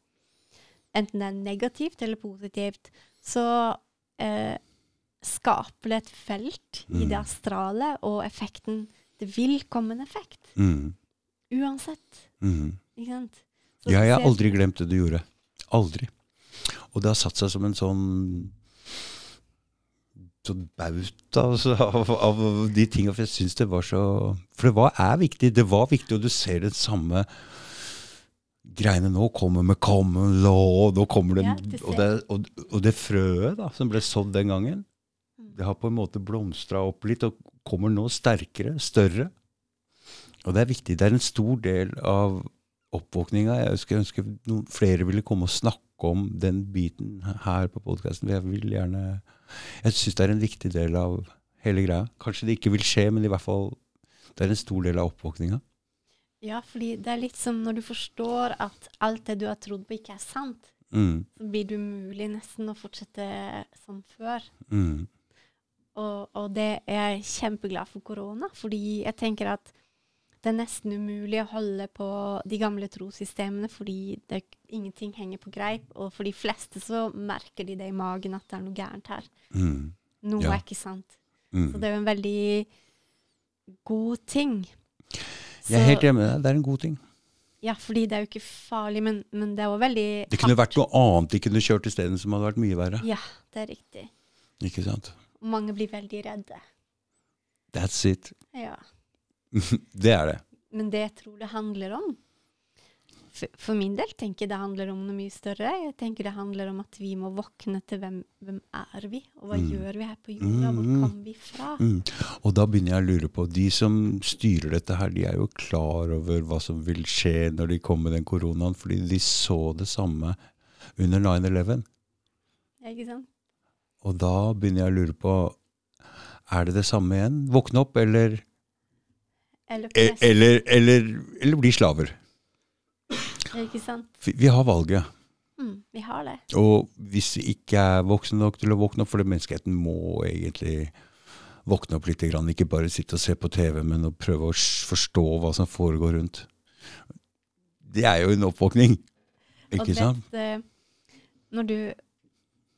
Speaker 2: enten det er negativt eller positivt, så eh, skaper det et felt i
Speaker 1: Mm.
Speaker 2: det astrale, og effekten Det vil komme en effekt.
Speaker 1: Mm.
Speaker 2: Uansett.
Speaker 1: Mm.
Speaker 2: Ikke sant? Så
Speaker 1: Ja, jeg har aldri glemt det du gjorde. Aldri. Og det har satt seg som en sånn sånn bauta altså, av, av de tinga. For jeg syns det var så For det var, er viktig. Det var viktig, og du ser det samme greiene nå kommer med common law, nå kommer det,
Speaker 2: Ja,
Speaker 1: og, det og, og det frøet da, som ble sådd den gangen,
Speaker 2: Mm.
Speaker 1: det har på en måte blomstra opp litt og kommer nå sterkere, større. Og det er viktig. Det er en stor del av oppvåkninga. Jeg skulle ønske noen flere ville komme og snakke om den biten her på podkasten. Jeg vil gjerne Jeg syns det er en viktig del av hele greia. Kanskje det ikke vil skje, men i hvert fall det er en stor del av oppvåkninga.
Speaker 2: Ja, fordi det er litt som når du forstår at alt det du har trodd på, ikke er sant,
Speaker 1: Mm,
Speaker 2: så blir det umulig nesten å fortsette som før.
Speaker 1: mm,
Speaker 2: Og, og det er jeg kjempeglad for korona, fordi jeg tenker at det er nesten umulig å holde på de gamle trossystemene fordi det, ingenting henger på greip. Og for de fleste så merker de det i magen at det er noe gærent her.
Speaker 1: mm,
Speaker 2: Noe
Speaker 1: Ja.
Speaker 2: er ikke sant.
Speaker 1: mm.
Speaker 2: Så det er jo en veldig god ting.
Speaker 1: Jeg er helt enig med deg. Det er en god ting.
Speaker 2: Ja, fordi det er jo ikke farlig, men, men det er jo veldig
Speaker 1: Det kunne
Speaker 2: hardt.
Speaker 1: vært noe annet de kunne kjørt isteden, som hadde vært mye verre.
Speaker 2: Ja, det er riktig.
Speaker 1: Ikke sant?
Speaker 2: Mange blir veldig redde.
Speaker 1: That's it.
Speaker 2: Ja.
Speaker 1: Det er det.
Speaker 2: Men det jeg tror det handler om For, for min del tenker jeg det handler om noe mye større. Jeg tenker det handler om at vi må våkne til hvem, hvem er vi, og hva
Speaker 1: Mm.
Speaker 2: gjør vi her på jorda? Hvor kommer vi fra?
Speaker 1: Mm. Og da begynner jeg å lure på De som styrer dette her, de er jo klar over hva som vil skje når de kommer med den koronaen, fordi de så det samme under 9-11.
Speaker 2: Ja, Ikke sant?
Speaker 1: Og da begynner jeg å lure på Er det det samme igjen? Våkne opp, eller,
Speaker 2: Eller,
Speaker 1: e- eller, eller, eller bli slaver?
Speaker 2: Ikke sant?
Speaker 1: Vi vi har valget.
Speaker 2: Mm, vi har det.
Speaker 1: Og hvis vi ikke er voksne nok til å våkne opp, for det menneskeheten må egentlig våkne opp litt, ikke bare sitte og se på TV, men å prøve å forstå hva som foregår rundt. Det er jo en oppvåkning, ikke
Speaker 2: du
Speaker 1: sant?
Speaker 2: vet, eh, når du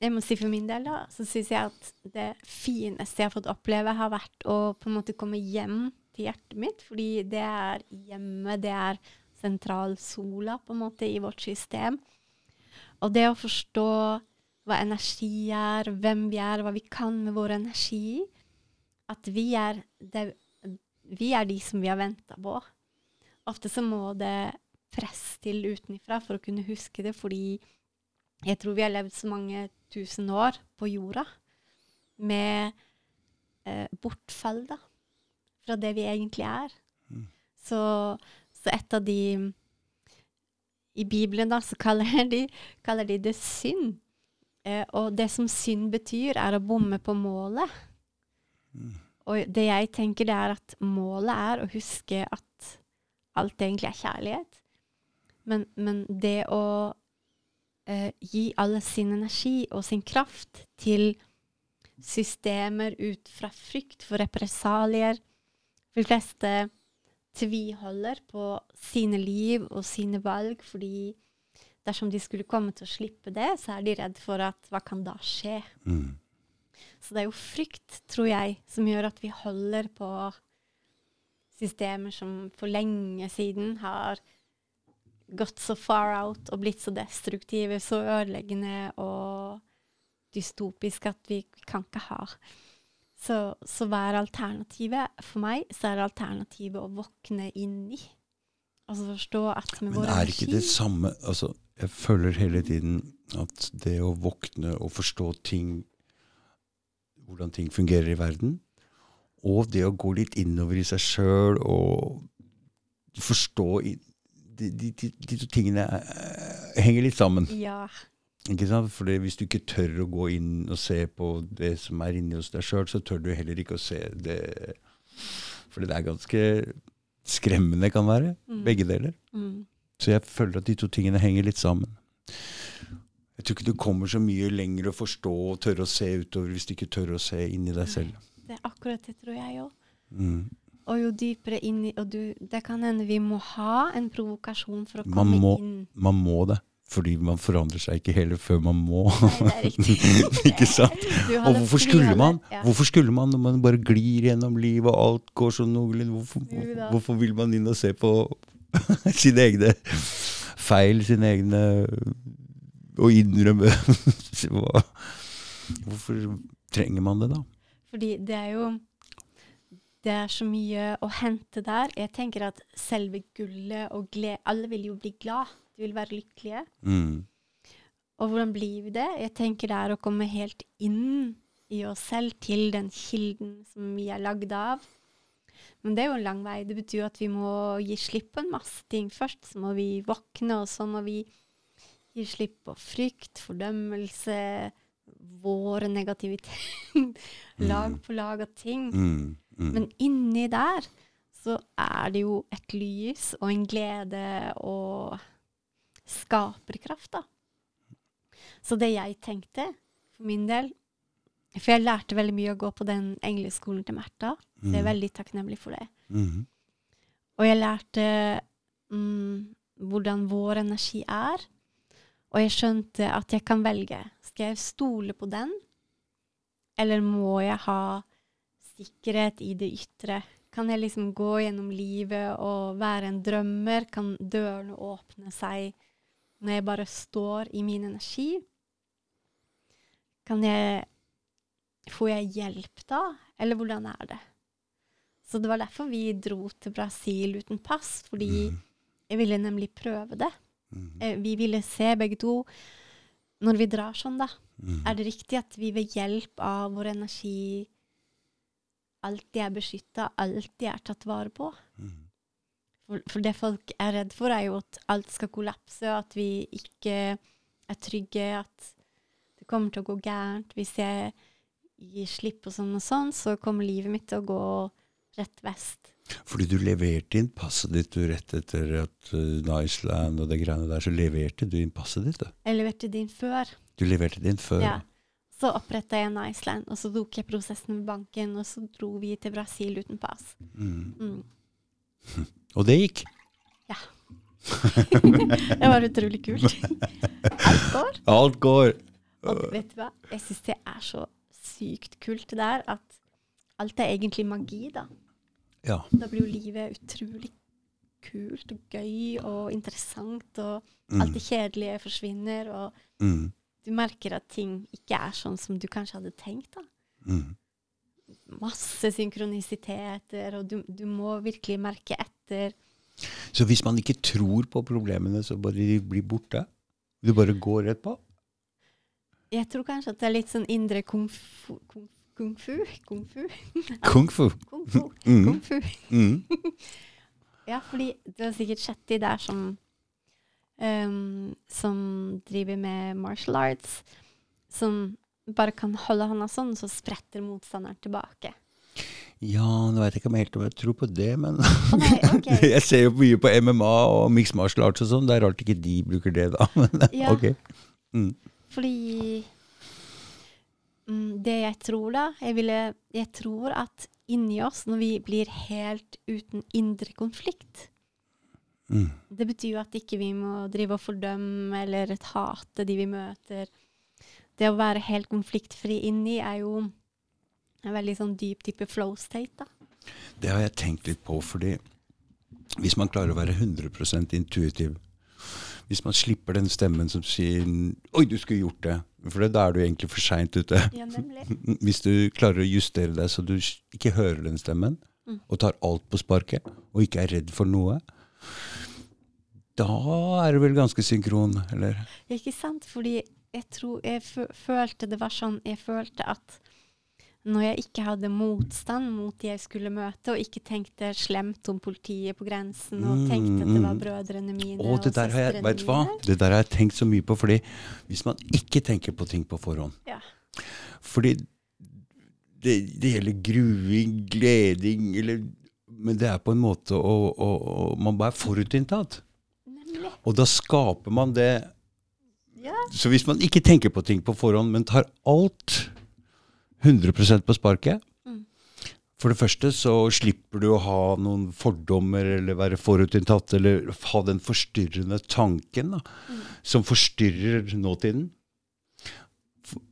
Speaker 2: Jeg må si for min del, da, så syns jeg at det fineste jeg har fått oppleve, har vært å på en måte komme hjem til hjertet mitt. Fordi det er hjemmet, det er sentralsola på en måte i vårt system. Og det å forstå hva energi er, hvem vi er, hva vi kan med vår energi At vi er, det, vi er de som vi har venta på. Ofte så må det press til utenfra for å kunne huske det, fordi Jeg tror vi har levd så mange tusen år på jorda med eh, bortfall, da. Fra det vi egentlig er.
Speaker 1: Mm.
Speaker 2: Så, så et av de I Bibelen, da, så kaller de, kaller de det synd. Eh, og det som synd betyr, er å bomme på målet.
Speaker 1: Mm.
Speaker 2: Og det jeg tenker, det er at målet er å huske at alt egentlig er kjærlighet. Men, men det å eh, gi alle sin energi og sin kraft til systemer ut fra frykt for represalier For de fleste tviholder på sine liv og sine valg fordi dersom de skulle komme til å slippe det, så er de redd for at hva kan da skje?
Speaker 1: Mm.
Speaker 2: Så det er jo frykt, tror jeg, som gjør at vi holder på systemer som for lenge siden har gått så far out og blitt så destruktive, så ødeleggende og dystopiske at vi, kan ikke ha. Så, så hva er alternativet? For meg så er alternativet å våkne inn i. Altså forstå at med
Speaker 1: Men er ikke det samme altså, Jeg føler hele tiden at det å våkne og forstå ting Hvordan ting fungerer i verden, og det å gå litt innover i seg sjøl og forstå i, de, de, de, de to tingene eh, henger litt sammen.
Speaker 2: Ja.
Speaker 1: Ikke sant? Fordi hvis du ikke tør å gå inn og se på det som er inni hos deg sjøl, så tør du heller ikke å se det Fordi det er ganske skremmende, kan være.
Speaker 2: Mm.
Speaker 1: Begge deler.
Speaker 2: Mm.
Speaker 1: Så jeg føler at de to tingene henger litt sammen. Jeg tror ikke du kommer så mye lenger å forstå og tørre å se utover hvis du ikke tør å se inni deg selv.
Speaker 2: Det er akkurat det, tror jeg òg.
Speaker 1: Mm.
Speaker 2: Og jo dypere inn Og du, det kan hende vi må ha en provokasjon for å
Speaker 1: Man
Speaker 2: komme
Speaker 1: må.
Speaker 2: inn.
Speaker 1: Man må det. Fordi man forandrer seg ikke heller før man må.
Speaker 2: Nei, det er riktig.
Speaker 1: ikke sant? Og hvorfor skulle man
Speaker 2: Ja.
Speaker 1: Hvorfor skulle man når man bare glir gjennom livet og alt går sånn noenlunde hvorfor, hvorfor vil man inn og se på sine egne feil, sine egne Og innrømme Hvorfor trenger man det, da?
Speaker 2: Fordi det er jo Det er så mye å hente der. Jeg tenker at selve gullet og glede Alle vil jo bli glad. De vil være lykkelige.
Speaker 1: Mm.
Speaker 2: Og hvordan blir vi det? Jeg tenker det er å komme helt inn i oss selv, til den kilden som vi er lagd av. Men det er jo en lang vei. Det betyr at vi må gi slipp på en masse ting. Først så må vi våkne, og så må vi gi slipp på frykt, fordømmelse, vår negativitet. lag på lag av ting.
Speaker 1: Mm. Mm.
Speaker 2: Men inni der så er det jo et lys og en glede og skaperkraft, da. Så det jeg tenkte, for min del For jeg lærte veldig mye å gå på den engleskolen til Märtha. Så jeg er
Speaker 1: Mm.
Speaker 2: veldig takknemlig for det.
Speaker 1: Mm.
Speaker 2: Og jeg lærte mm, hvordan vår energi er. Og jeg skjønte at jeg kan velge. Skal jeg stole på den, eller må jeg ha sikkerhet i det ytre? Kan jeg liksom gå gjennom livet og være en drømmer? Kan dørene åpne seg når jeg bare står i min energi? Kan jeg Får jeg hjelp da, eller hvordan er det? Så det var derfor vi dro til Brasil uten pass, fordi
Speaker 1: Mm.
Speaker 2: jeg ville nemlig prøve det.
Speaker 1: Mm.
Speaker 2: Eh, Vi ville se begge to Når vi drar sånn, da,
Speaker 1: Mm.
Speaker 2: er det riktig at vi ved hjelp av vår energi alltid er beskytta, alltid er tatt vare på?
Speaker 1: Mm.
Speaker 2: For, for det folk er redd for, er jo at alt skal kollapse, at vi ikke er trygge, at det kommer til å gå gærent. Hvis jeg gir slipp på sånn og sånn, så kommer livet mitt til å gå rett vest.
Speaker 1: Fordi du leverte inn passet ditt du rett etter at uh, Niceland og det greiene der, så leverte du inn passet ditt. Da.
Speaker 2: Jeg leverte det inn før.
Speaker 1: Du leverte det inn før.
Speaker 2: Ja. Så oppretta jeg Niceland, og så tok jeg prosessen med banken, og så dro vi til Brasil uten pass.
Speaker 1: Mm.
Speaker 2: Mm.
Speaker 1: Og det gikk. Ja.
Speaker 2: Det var utrolig kult. Alt går.
Speaker 1: Alt går.
Speaker 2: Og vet du hva? Jeg syns det er så sykt kult det der at alt er egentlig magi, da.
Speaker 1: Ja.
Speaker 2: Da blir jo livet utrolig kult og gøy og interessant, og
Speaker 1: Mm.
Speaker 2: alt det kjedelige forsvinner, og
Speaker 1: Mm.
Speaker 2: du merker at ting ikke er sånn som du kanskje hadde tenkt, da.
Speaker 1: Mm.
Speaker 2: Masse synkronisiteter, og du, du må virkelig merke etter.
Speaker 1: Så hvis man ikke tror på problemene, så bare de blir borte? Du bare går rett på?
Speaker 2: Jeg tror kanskje at det er litt sånn indre kung fu Kung, kung fu? Kung fu?
Speaker 1: Kung fu.
Speaker 2: Kung fu.
Speaker 1: Mm.
Speaker 2: Kung fu.
Speaker 1: Mm.
Speaker 2: Ja, fordi det er sikkert Shetty der som um, Som driver med martial arts. Som bare kan holde hånda sånn, så spretter motstanderen tilbake.
Speaker 1: Ja, nå vet jeg ikke om jeg helt om jeg tror på det, men
Speaker 2: nei, ok.
Speaker 1: Jeg ser jo mye på MMA og mixed martial arts og sånn. Det er rart ikke de bruker det, da. Men
Speaker 2: Ja.
Speaker 1: ok. Mm.
Speaker 2: Fordi mm, Det jeg tror, da jeg, ville, jeg tror at inni oss, når vi blir helt uten indre konflikt
Speaker 1: Mm.
Speaker 2: Det betyr jo at ikke vi må drive og fordømme eller hate de vi møter. Det å være helt konfliktfri inni er jo en veldig sånn dyp type flow state, da.
Speaker 1: Det har jeg tenkt litt på, fordi hvis man klarer å være 100% intuitiv Hvis man slipper den stemmen som sier 'oi, du skulle gjort det', for da er du egentlig for seint ute.
Speaker 2: Ja.
Speaker 1: Hvis du klarer å justere deg så du ikke hører den stemmen,
Speaker 2: Mm.
Speaker 1: og tar alt på sparket, og ikke er redd for noe, da er du vel ganske synkron, eller?
Speaker 2: Ja, ikke sant? Fordi jeg tror jeg følte det var sånn Jeg følte at når jeg ikke hadde motstand mot de jeg skulle møte, og ikke tenkte slemt om politiet på grensen, og
Speaker 1: Mm,
Speaker 2: tenkte at det var
Speaker 1: mm.
Speaker 2: brødrene mine
Speaker 1: Og det der har jeg, vet mine hva? Det der har jeg tenkt så mye på, fordi hvis man ikke tenker på ting på forhånd
Speaker 2: Ja.
Speaker 1: Fordi det, det gjelder gruing, gleding, eller Men det er på en måte å, å, å Man bare er forutinntatt. Og da skaper man det
Speaker 2: Ja.
Speaker 1: Så hvis man ikke tenker på ting på forhånd, men tar alt 100% på sparket
Speaker 2: Mm.
Speaker 1: For det første så slipper du å ha noen fordommer eller være forutinntatt eller ha den forstyrrende tanken da,
Speaker 2: Mm.
Speaker 1: som forstyrrer nåtiden.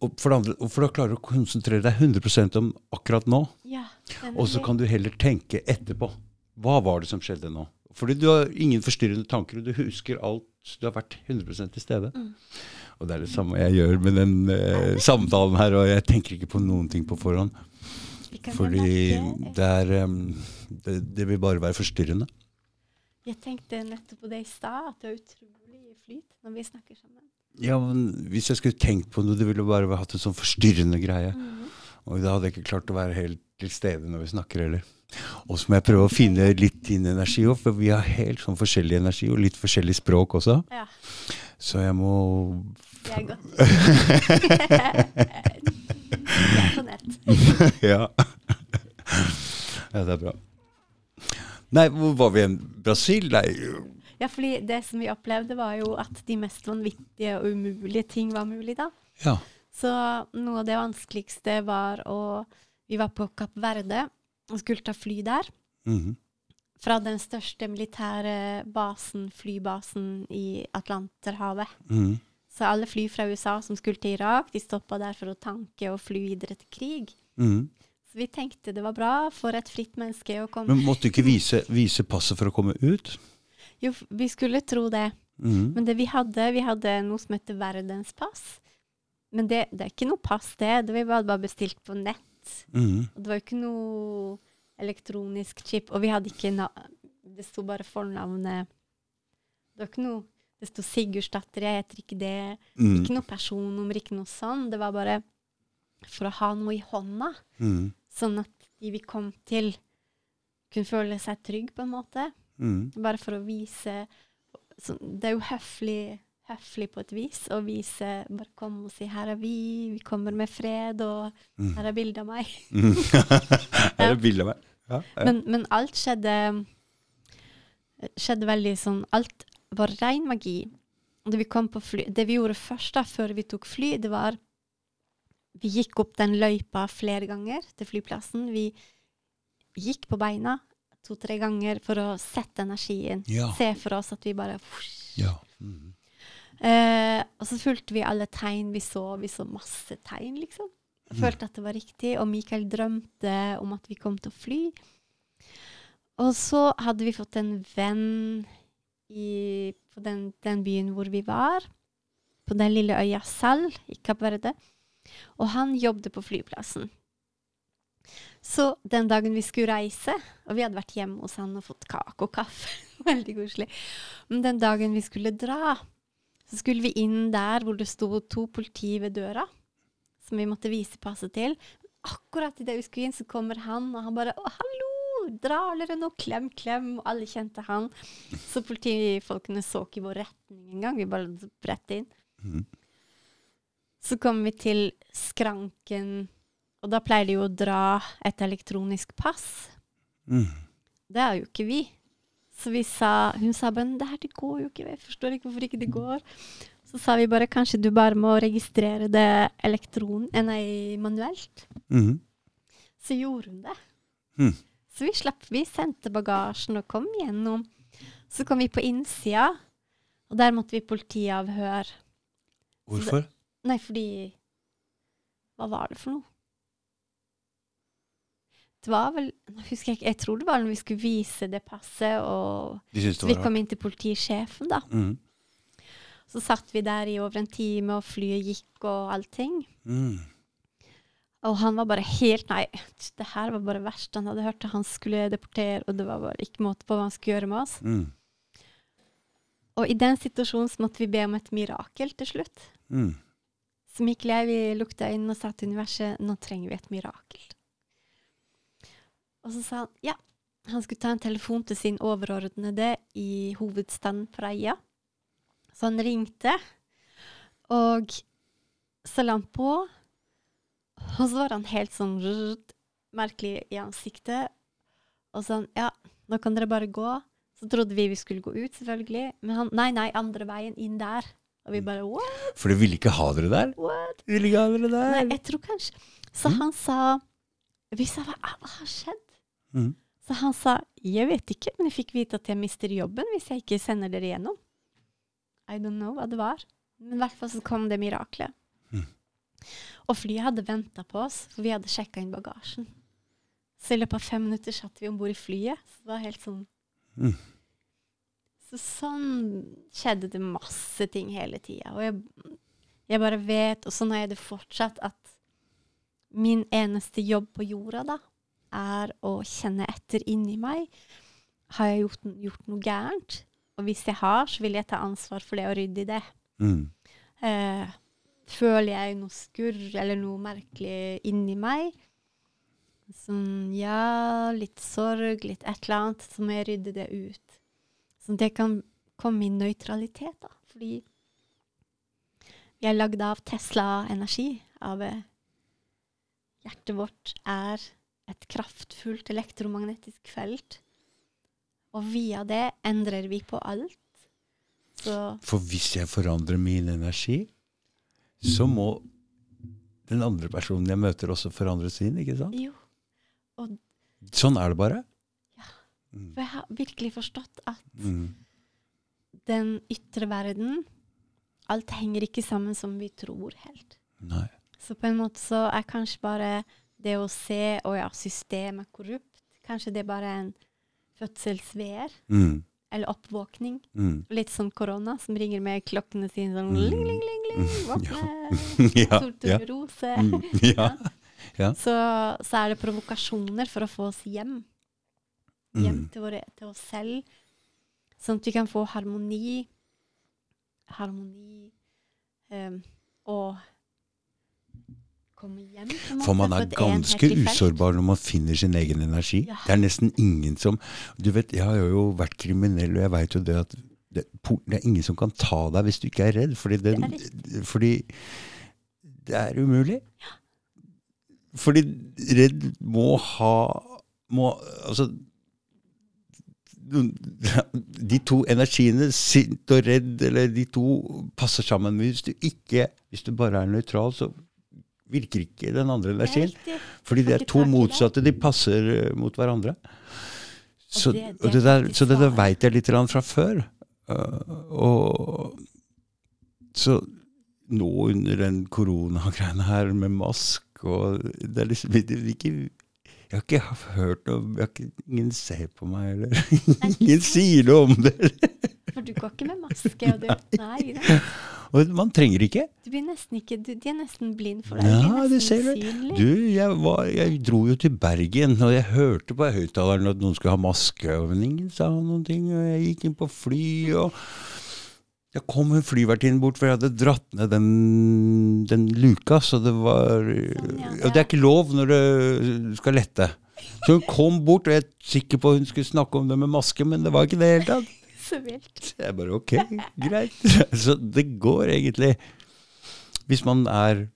Speaker 1: Og for, andre, og for da klarer du å konsentrere deg 100% om akkurat nå.
Speaker 2: ja
Speaker 1: Og så kan du heller tenke etterpå. Hva var det som skjedde nå? Fordi du har ingen forstyrrende tanker, og du husker alt. Du har vært 100 til stede.
Speaker 2: Mm.
Speaker 1: Og det er det samme jeg gjør med den eh, samtalen her, og jeg tenker ikke på noen ting på forhånd. Fordi det er um, det, det vil bare være forstyrrende.
Speaker 2: Jeg tenkte nettopp på det i stad, at det er utrolig flyt når vi snakker sammen.
Speaker 1: Ja, men Hvis jeg skulle tenkt på noe, det ville bare hatt en sånn forstyrrende greie.
Speaker 2: Mm.
Speaker 1: Og da hadde jeg ikke klart å være helt til stede når vi snakker heller. Og så må jeg prøve å finne litt din energi òg, for vi har helt sånn forskjellig energi og litt forskjellig språk også.
Speaker 2: Ja,
Speaker 1: Så jeg må
Speaker 2: det er godt. det er på nett.
Speaker 1: ja. ja, det er bra. Nei, hvor var vi igjen? Brasil? Nei.
Speaker 2: Ja, fordi det som vi opplevde, var jo at de mest vanvittige og umulige ting var mulig, da.
Speaker 1: Ja.
Speaker 2: Så noe av det vanskeligste var å Vi var på Kapp Verde og skulle ta fly der.
Speaker 1: Mhm.
Speaker 2: Fra den største militære basen, flybasen i Atlanterhavet.
Speaker 1: Mhm.
Speaker 2: Så alle fly fra USA som skulle til Irak, de stoppa der for å tanke og fly videre til krig.
Speaker 1: Mhm.
Speaker 2: Så vi tenkte det var bra for et fritt menneske å komme
Speaker 1: Men måtte du ikke vise, vise passet for å komme ut?
Speaker 2: Jo, vi skulle tro det.
Speaker 1: Mhm.
Speaker 2: Men det vi hadde, vi hadde noe som heter verdenspass. Men det, det er ikke noe pass, det. Det var bare bestilt på nett.
Speaker 1: Mhm.
Speaker 2: Og det var jo ikke noe elektronisk chip. Og vi hadde ikke Det sto bare fornavnet. Det var ikke noe Det sto Sigurdsdatter, jeg heter ikke det.
Speaker 1: Mm.
Speaker 2: Ikke noe personnummer, ikke noe sånn. Det var bare for å ha noe i hånda.
Speaker 1: mm.
Speaker 2: Sånn at de vi kom til, kunne føle seg trygg, på en måte.
Speaker 1: Mhm.
Speaker 2: Bare for å vise så Det er jo høflig, høflig på et vis og vise Bare kom og si 'her er vi, vi kommer med fred', og
Speaker 1: Mhm.
Speaker 2: 'her er bilde av meg'.
Speaker 1: Mhm. Her er bildet bilde av meg. Ja, ja.
Speaker 2: Men, men alt skjedde skjedde veldig sånn Alt var ren magi. Det vi, kom på fly, det vi gjorde først, da, før vi tok fly, det var Vi gikk opp den løypa flere ganger til flyplassen. Vi gikk på beina to-tre ganger for å sette energien.
Speaker 1: Ja.
Speaker 2: Se for oss at vi bare
Speaker 1: ja. Mhm.
Speaker 2: Eh, og så fulgte vi alle tegn vi så. Vi så masse tegn, liksom.
Speaker 1: Mm.
Speaker 2: følte at det var riktig. Og Mikael drømte om at vi kom til å fly. Og så hadde vi fått en venn i, på den, den byen hvor vi var. På den lille øya Sal i Kapp Verde. Og han jobbet på flyplassen. Så den dagen vi skulle reise, og vi hadde vært hjemme hos han og fått kake og kaffe Veldig koselig. Men den dagen vi skulle dra, så skulle vi inn der hvor det sto to politi ved døra. som vi måtte vise passet til. Akkurat idet vi skulle inn, så kommer han, og han bare 'Å, hallo! Drar dere nå? Klem, klem!' Og alle kjente han. Så politifolkene så ikke i vår retning engang. Vi bare rett inn.
Speaker 1: Mm.
Speaker 2: Så kom vi til skranken, og da pleier de jo å dra et elektronisk pass.
Speaker 1: Mm.
Speaker 2: Det er jo ikke vi. Så vi sa, hun sa bare det her det går jo ikke, jeg forstår ikke hvorfor ikke det går. Så sa vi bare kanskje du bare må registrere det elektron, eh, nei, manuelt.
Speaker 1: Mhm.
Speaker 2: Så gjorde hun det.
Speaker 1: Mm.
Speaker 2: Så vi slapp, vi sendte bagasjen og kom gjennom. Så kom vi på innsida, og der måtte vi politiavhør.
Speaker 1: Hvorfor?
Speaker 2: Nei, fordi Hva var det for noe? Det var vel husker Jeg ikke, jeg tror det var når vi skulle vise det passet, og
Speaker 1: De det
Speaker 2: vi kom inn til politisjefen, da.
Speaker 1: Mm.
Speaker 2: Så satt vi der i over en time, og flyet gikk og allting.
Speaker 1: Mm.
Speaker 2: Og han var bare helt Nei, det her var bare verst. Han hadde hørt at han skulle deportere, og det var bare ikke måte på hva han skulle gjøre med oss.
Speaker 1: Mm.
Speaker 2: Og i den situasjonen så måtte vi be om et mirakel til slutt.
Speaker 1: Mm.
Speaker 2: Så Mikkel og jeg vi lukta inn og sa til universet nå trenger vi et mirakel. Og så sa han ja, han skulle ta en telefon til sin overordnede i hovedstaden Freia. Så han ringte, og så la han på, og så var han helt sånn rrrt, merkelig i ansiktet. Og sånn, ja, nå kan dere bare gå. Så trodde vi vi skulle gå ut, selvfølgelig. Men han, nei, nei, andre veien inn der. Og vi bare, what?
Speaker 1: For de ville ikke ha dere der?
Speaker 2: What?
Speaker 1: De ville ikke ha dere der?
Speaker 2: Nei, jeg tror kanskje Så
Speaker 1: Mm.
Speaker 2: han sa Vi sa hva, hva har skjedd?
Speaker 1: Mhm.
Speaker 2: Så han sa jeg vet ikke, men jeg fikk vite at jeg mister jobben hvis jeg ikke sender dere gjennom. I don't know hva det var. Men i hvert fall så kom det miraklet.
Speaker 1: Mm.
Speaker 2: Og flyet hadde venta på oss, for vi hadde sjekka inn bagasjen. Så i løpet av fem minutter satt vi om bord i flyet. Så det var helt sånn
Speaker 1: mm.
Speaker 2: Så sånn skjedde det masse ting hele tida. Og jeg, jeg bare vet, og sånn er det fortsatt, at min eneste jobb på jorda da, er å kjenne etter inni meg. Har jeg gjort, gjort noe gærent? Og hvis jeg har, så vil jeg ta ansvar for det og rydde i det.
Speaker 1: Mm.
Speaker 2: Eh, føler jeg noe skurr eller noe merkelig inni meg? Sånn ja, litt sorg, litt et eller annet, så må jeg rydde det ut. Sånn at jeg kan komme i nøytralitet, da. Fordi vi er lagd av Tesla-energi. Av eh, hjertet vårt er et kraftfullt elektromagnetisk felt. Og via det endrer vi på alt. Så
Speaker 1: For hvis jeg forandrer min energi, så må den andre personen jeg møter, også forandre sin, ikke sant?
Speaker 2: jo.
Speaker 1: Sånn er det bare. Ja.
Speaker 2: For jeg har virkelig forstått at
Speaker 1: Mm.
Speaker 2: den ytre verden Alt henger ikke sammen som vi tror helt.
Speaker 1: Nei.
Speaker 2: Så på en måte så er kanskje bare det å se å ja, systemet er korrupt, kanskje det er bare en fødselsveer
Speaker 1: Mm.
Speaker 2: eller oppvåkning.
Speaker 1: Mm.
Speaker 2: Litt som korona, som ringer med klokkene sine sånn
Speaker 1: Mm.
Speaker 2: ling, ling, ling, ling, våkne!
Speaker 1: ja, ja.
Speaker 2: Torturose.
Speaker 1: Mm. ja. Ja.
Speaker 2: Så, så er det provokasjoner for å få oss hjem. Hjem
Speaker 1: Mm.
Speaker 2: til, våre, til oss selv. Sånn at vi kan få harmoni. Harmoni um, og hjem. man
Speaker 1: For man er ganske usårbar når man finner sin egen energi.
Speaker 2: Ja.
Speaker 1: Det er nesten ingen som Du vet, jeg har jo vært kriminell, og jeg veit jo det at det, det er ingen som kan ta deg hvis du ikke er redd. Fordi, den,
Speaker 2: Det
Speaker 1: fordi det er umulig. Fordi redd må ha må, Altså De to energiene, sint og redd, eller de to passer sammen. Hvis du ikke Hvis du bare er nøytral, så virker ikke den andre
Speaker 2: er
Speaker 1: energien. Fordi det er to motsatte. De passer eh, mot hverandre. Så
Speaker 2: det-
Speaker 1: det,
Speaker 2: det er
Speaker 1: der, så det der veit jeg litt fra før. Eh, og så nå under den koronagreiene her med mask og Det er liksom det ikke Jeg har ikke hørt noe jeg har ikke, Ingen ser på meg, eller Ingen sier noe om det.
Speaker 2: For du går ikke med maske. Og du, nei, nei.
Speaker 1: Og man trenger ikke.
Speaker 2: Du blir nesten ikke du, De er nesten blind for deg.
Speaker 1: Ja,
Speaker 2: du ser
Speaker 1: det ser du. Du, jeg, var, jeg dro jo til Bergen, og jeg hørte på høyttaleren at noen skulle ha maske, sa han noen ting. Og jeg gikk inn på fly, og Da kom en flyvertinne bort, for jeg hadde dratt ned den, den luka. Så det var
Speaker 2: Sånn, ja,
Speaker 1: Og det er ikke lov når du skal lette. Så hun kom bort, og jeg er sikker på hun skulle snakke om det med maske, men det var ikke det i det hele tatt.
Speaker 2: Så vilt.
Speaker 1: Jeg bare ok, greit. Så det går egentlig. Hvis man er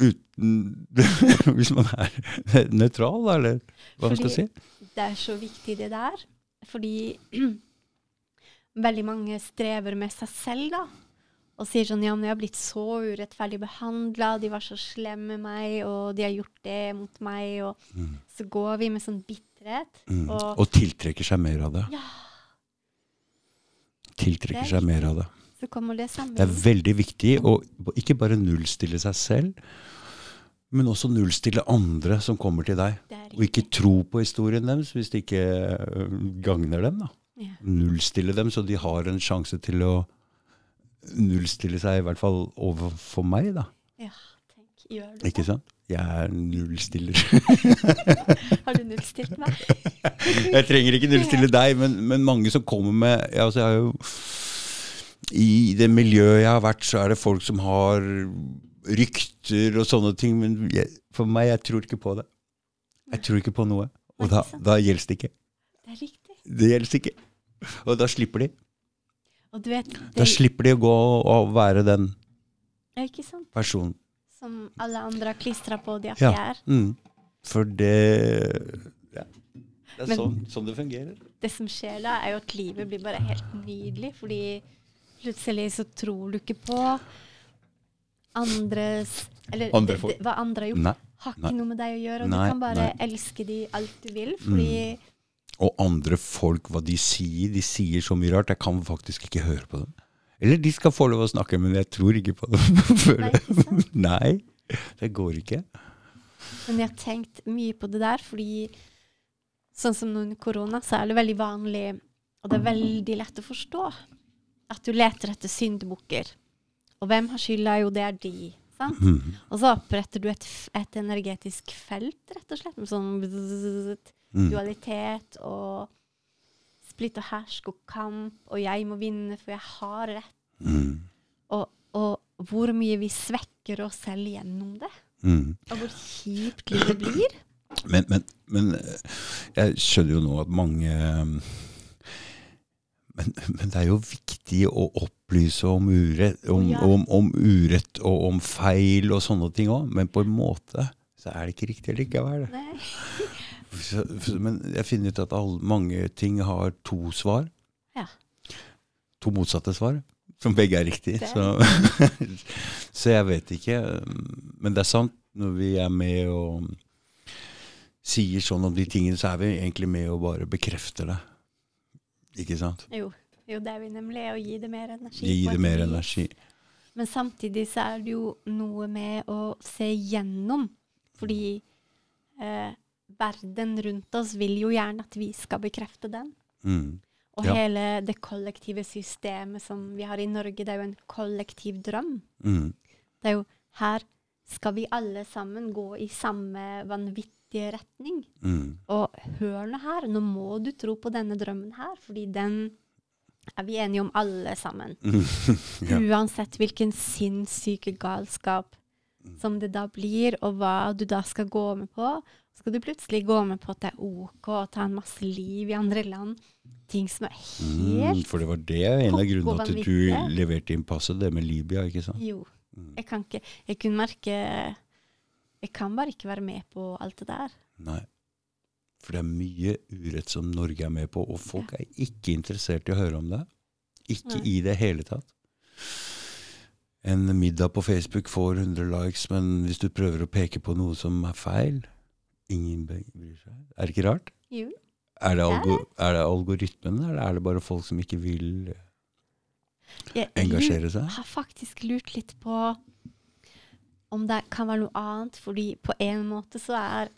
Speaker 1: uten Hvis man er nøytral, eller hva man skal si.
Speaker 2: Det er så viktig det der. Fordi veldig mange strever med seg selv, da. Og sier sånn Ja, men jeg har blitt så urettferdig behandla, de var så slemme med meg, og de har gjort det mot meg, og så går vi med sånn bitterhet.
Speaker 1: Mm.
Speaker 2: Og
Speaker 1: Og tiltrekker seg mer av det.
Speaker 2: ja,
Speaker 1: Tiltrekker
Speaker 2: er
Speaker 1: seg mer av det.
Speaker 2: så kommer det.
Speaker 1: Det er veldig viktig å ikke bare nullstille seg selv, men også nullstille andre som kommer til deg. Og ikke tro på historien deres hvis det ikke øh, gagner dem. da.
Speaker 2: Ja.
Speaker 1: Nullstille dem, så de har en sjanse til å nullstille seg, i hvert fall overfor meg. da.
Speaker 2: Ja, tenk. Gjør du
Speaker 1: Ikke sant? Jeg er nullstiller.
Speaker 2: Har du nullstilt meg?
Speaker 1: Jeg trenger ikke nullstille deg, men, men mange som kommer med ja, altså jeg har jo, I det miljøet jeg har vært, så er det folk som har rykter og sånne ting. Men jeg, for meg, jeg tror ikke på det. Jeg tror ikke på noe. Og da, da gjelder det ikke.
Speaker 2: Det er riktig.
Speaker 1: Det gjelder ikke. Og da slipper de.
Speaker 2: Vet,
Speaker 1: Da slipper de å gå og være den
Speaker 2: er
Speaker 1: personen.
Speaker 2: Som alle andre har klistra på de at
Speaker 1: Ja.
Speaker 2: er.
Speaker 1: Mm. For det ja. Det er sånn, sånn det fungerer.
Speaker 2: det som skjer da, er jo at livet blir bare helt nydelig, fordi plutselig så tror du ikke på andres Eller
Speaker 1: Andre
Speaker 2: det- hva andre har gjort.
Speaker 1: Nei.
Speaker 2: Har ikke
Speaker 1: Nei.
Speaker 2: noe med deg å gjøre, og
Speaker 1: Nei,
Speaker 2: du kan bare
Speaker 1: nei.
Speaker 2: elske de alt du vil, fordi
Speaker 1: Og andre folk, hva de sier. De sier så mye rart. Jeg kan faktisk ikke høre på dem. Eller de skal få lov å snakke, men jeg tror ikke på dem.
Speaker 2: Nei,
Speaker 1: det går ikke.
Speaker 2: Men jeg har tenkt mye på det der, fordi sånn som under korona, så er det veldig vanlig, og det er veldig lett å forstå, at du leter etter syndebukker. Og hvem har skylda? Jo, det er de. Sant?
Speaker 1: Mm.
Speaker 2: Og så oppretter du et, et energetisk felt, rett og slett, med sånn
Speaker 1: Mm.
Speaker 2: dualitet og splitt og hersk og kamp, og jeg må vinne, for jeg har rett.
Speaker 1: Mm.
Speaker 2: Og, og hvor mye vi svekker oss selv gjennom det.
Speaker 1: Mm.
Speaker 2: Og hvor kjipt livet blir.
Speaker 1: Men, men, men eh, jeg skjønner jo nå at mange eh, men, men det er jo viktig å opplyse om urett, om,
Speaker 2: Ja.
Speaker 1: om, om urett og om feil og sånne ting òg, men på en måte så er det ikke riktig likevel.
Speaker 2: Nei.
Speaker 1: Men jeg finner ut at all, mange ting har to svar.
Speaker 2: Ja.
Speaker 1: To motsatte svar, som begge er riktige. Så, så jeg vet ikke. Men det er sant, når vi er med og sier sånn om de tingene, så er vi egentlig med og bare bekrefter det. Ikke sant?
Speaker 2: Jo, jo, det er vi nemlig. Å gi det mer energi.
Speaker 1: Gi det mer energi.
Speaker 2: Men samtidig så er det jo noe med å se gjennom. Fordi eh, verden rundt oss vil jo gjerne at vi skal bekrefte den.
Speaker 1: Mm.
Speaker 2: Og
Speaker 1: Ja.
Speaker 2: hele det kollektive systemet som vi har i Norge, det er jo en kollektiv drøm.
Speaker 1: Mm.
Speaker 2: Det er jo her skal vi alle sammen gå i samme vanvittige retning.
Speaker 1: Mm.
Speaker 2: Og hør nå her, nå må du tro på denne drømmen her, fordi den er vi enige om alle sammen.
Speaker 1: Ja.
Speaker 2: Uansett hvilken sinnssyke galskap som det da blir, og hva du da skal gå med på, skal du plutselig gå med på at det er OK å ta en masse liv i andre land. Ting som er
Speaker 1: Mm,
Speaker 2: helt
Speaker 1: for det var det en av grunnene til at du leverte inn passet, det med Libya, ikke sant?
Speaker 2: Jo.
Speaker 1: Mm.
Speaker 2: Jeg kan ikke Jeg kunne merke Jeg kan bare ikke være med på alt det der.
Speaker 1: Nei. For det er mye urett som Norge er med på, og folk er ikke interessert i å høre om det. Ikke
Speaker 2: Nei.
Speaker 1: i det hele tatt. En middag på Facebook får 100 likes, men hvis du prøver å peke på noe som er feil Ingen bryr seg. Er det ikke rart?
Speaker 2: Jo.
Speaker 1: Er det,
Speaker 2: algor er
Speaker 1: det algoritmene, eller er det bare folk som ikke vil
Speaker 2: Jeg
Speaker 1: engasjere seg?
Speaker 2: Jeg har faktisk lurt litt på om det kan være noe annet, fordi på en måte så er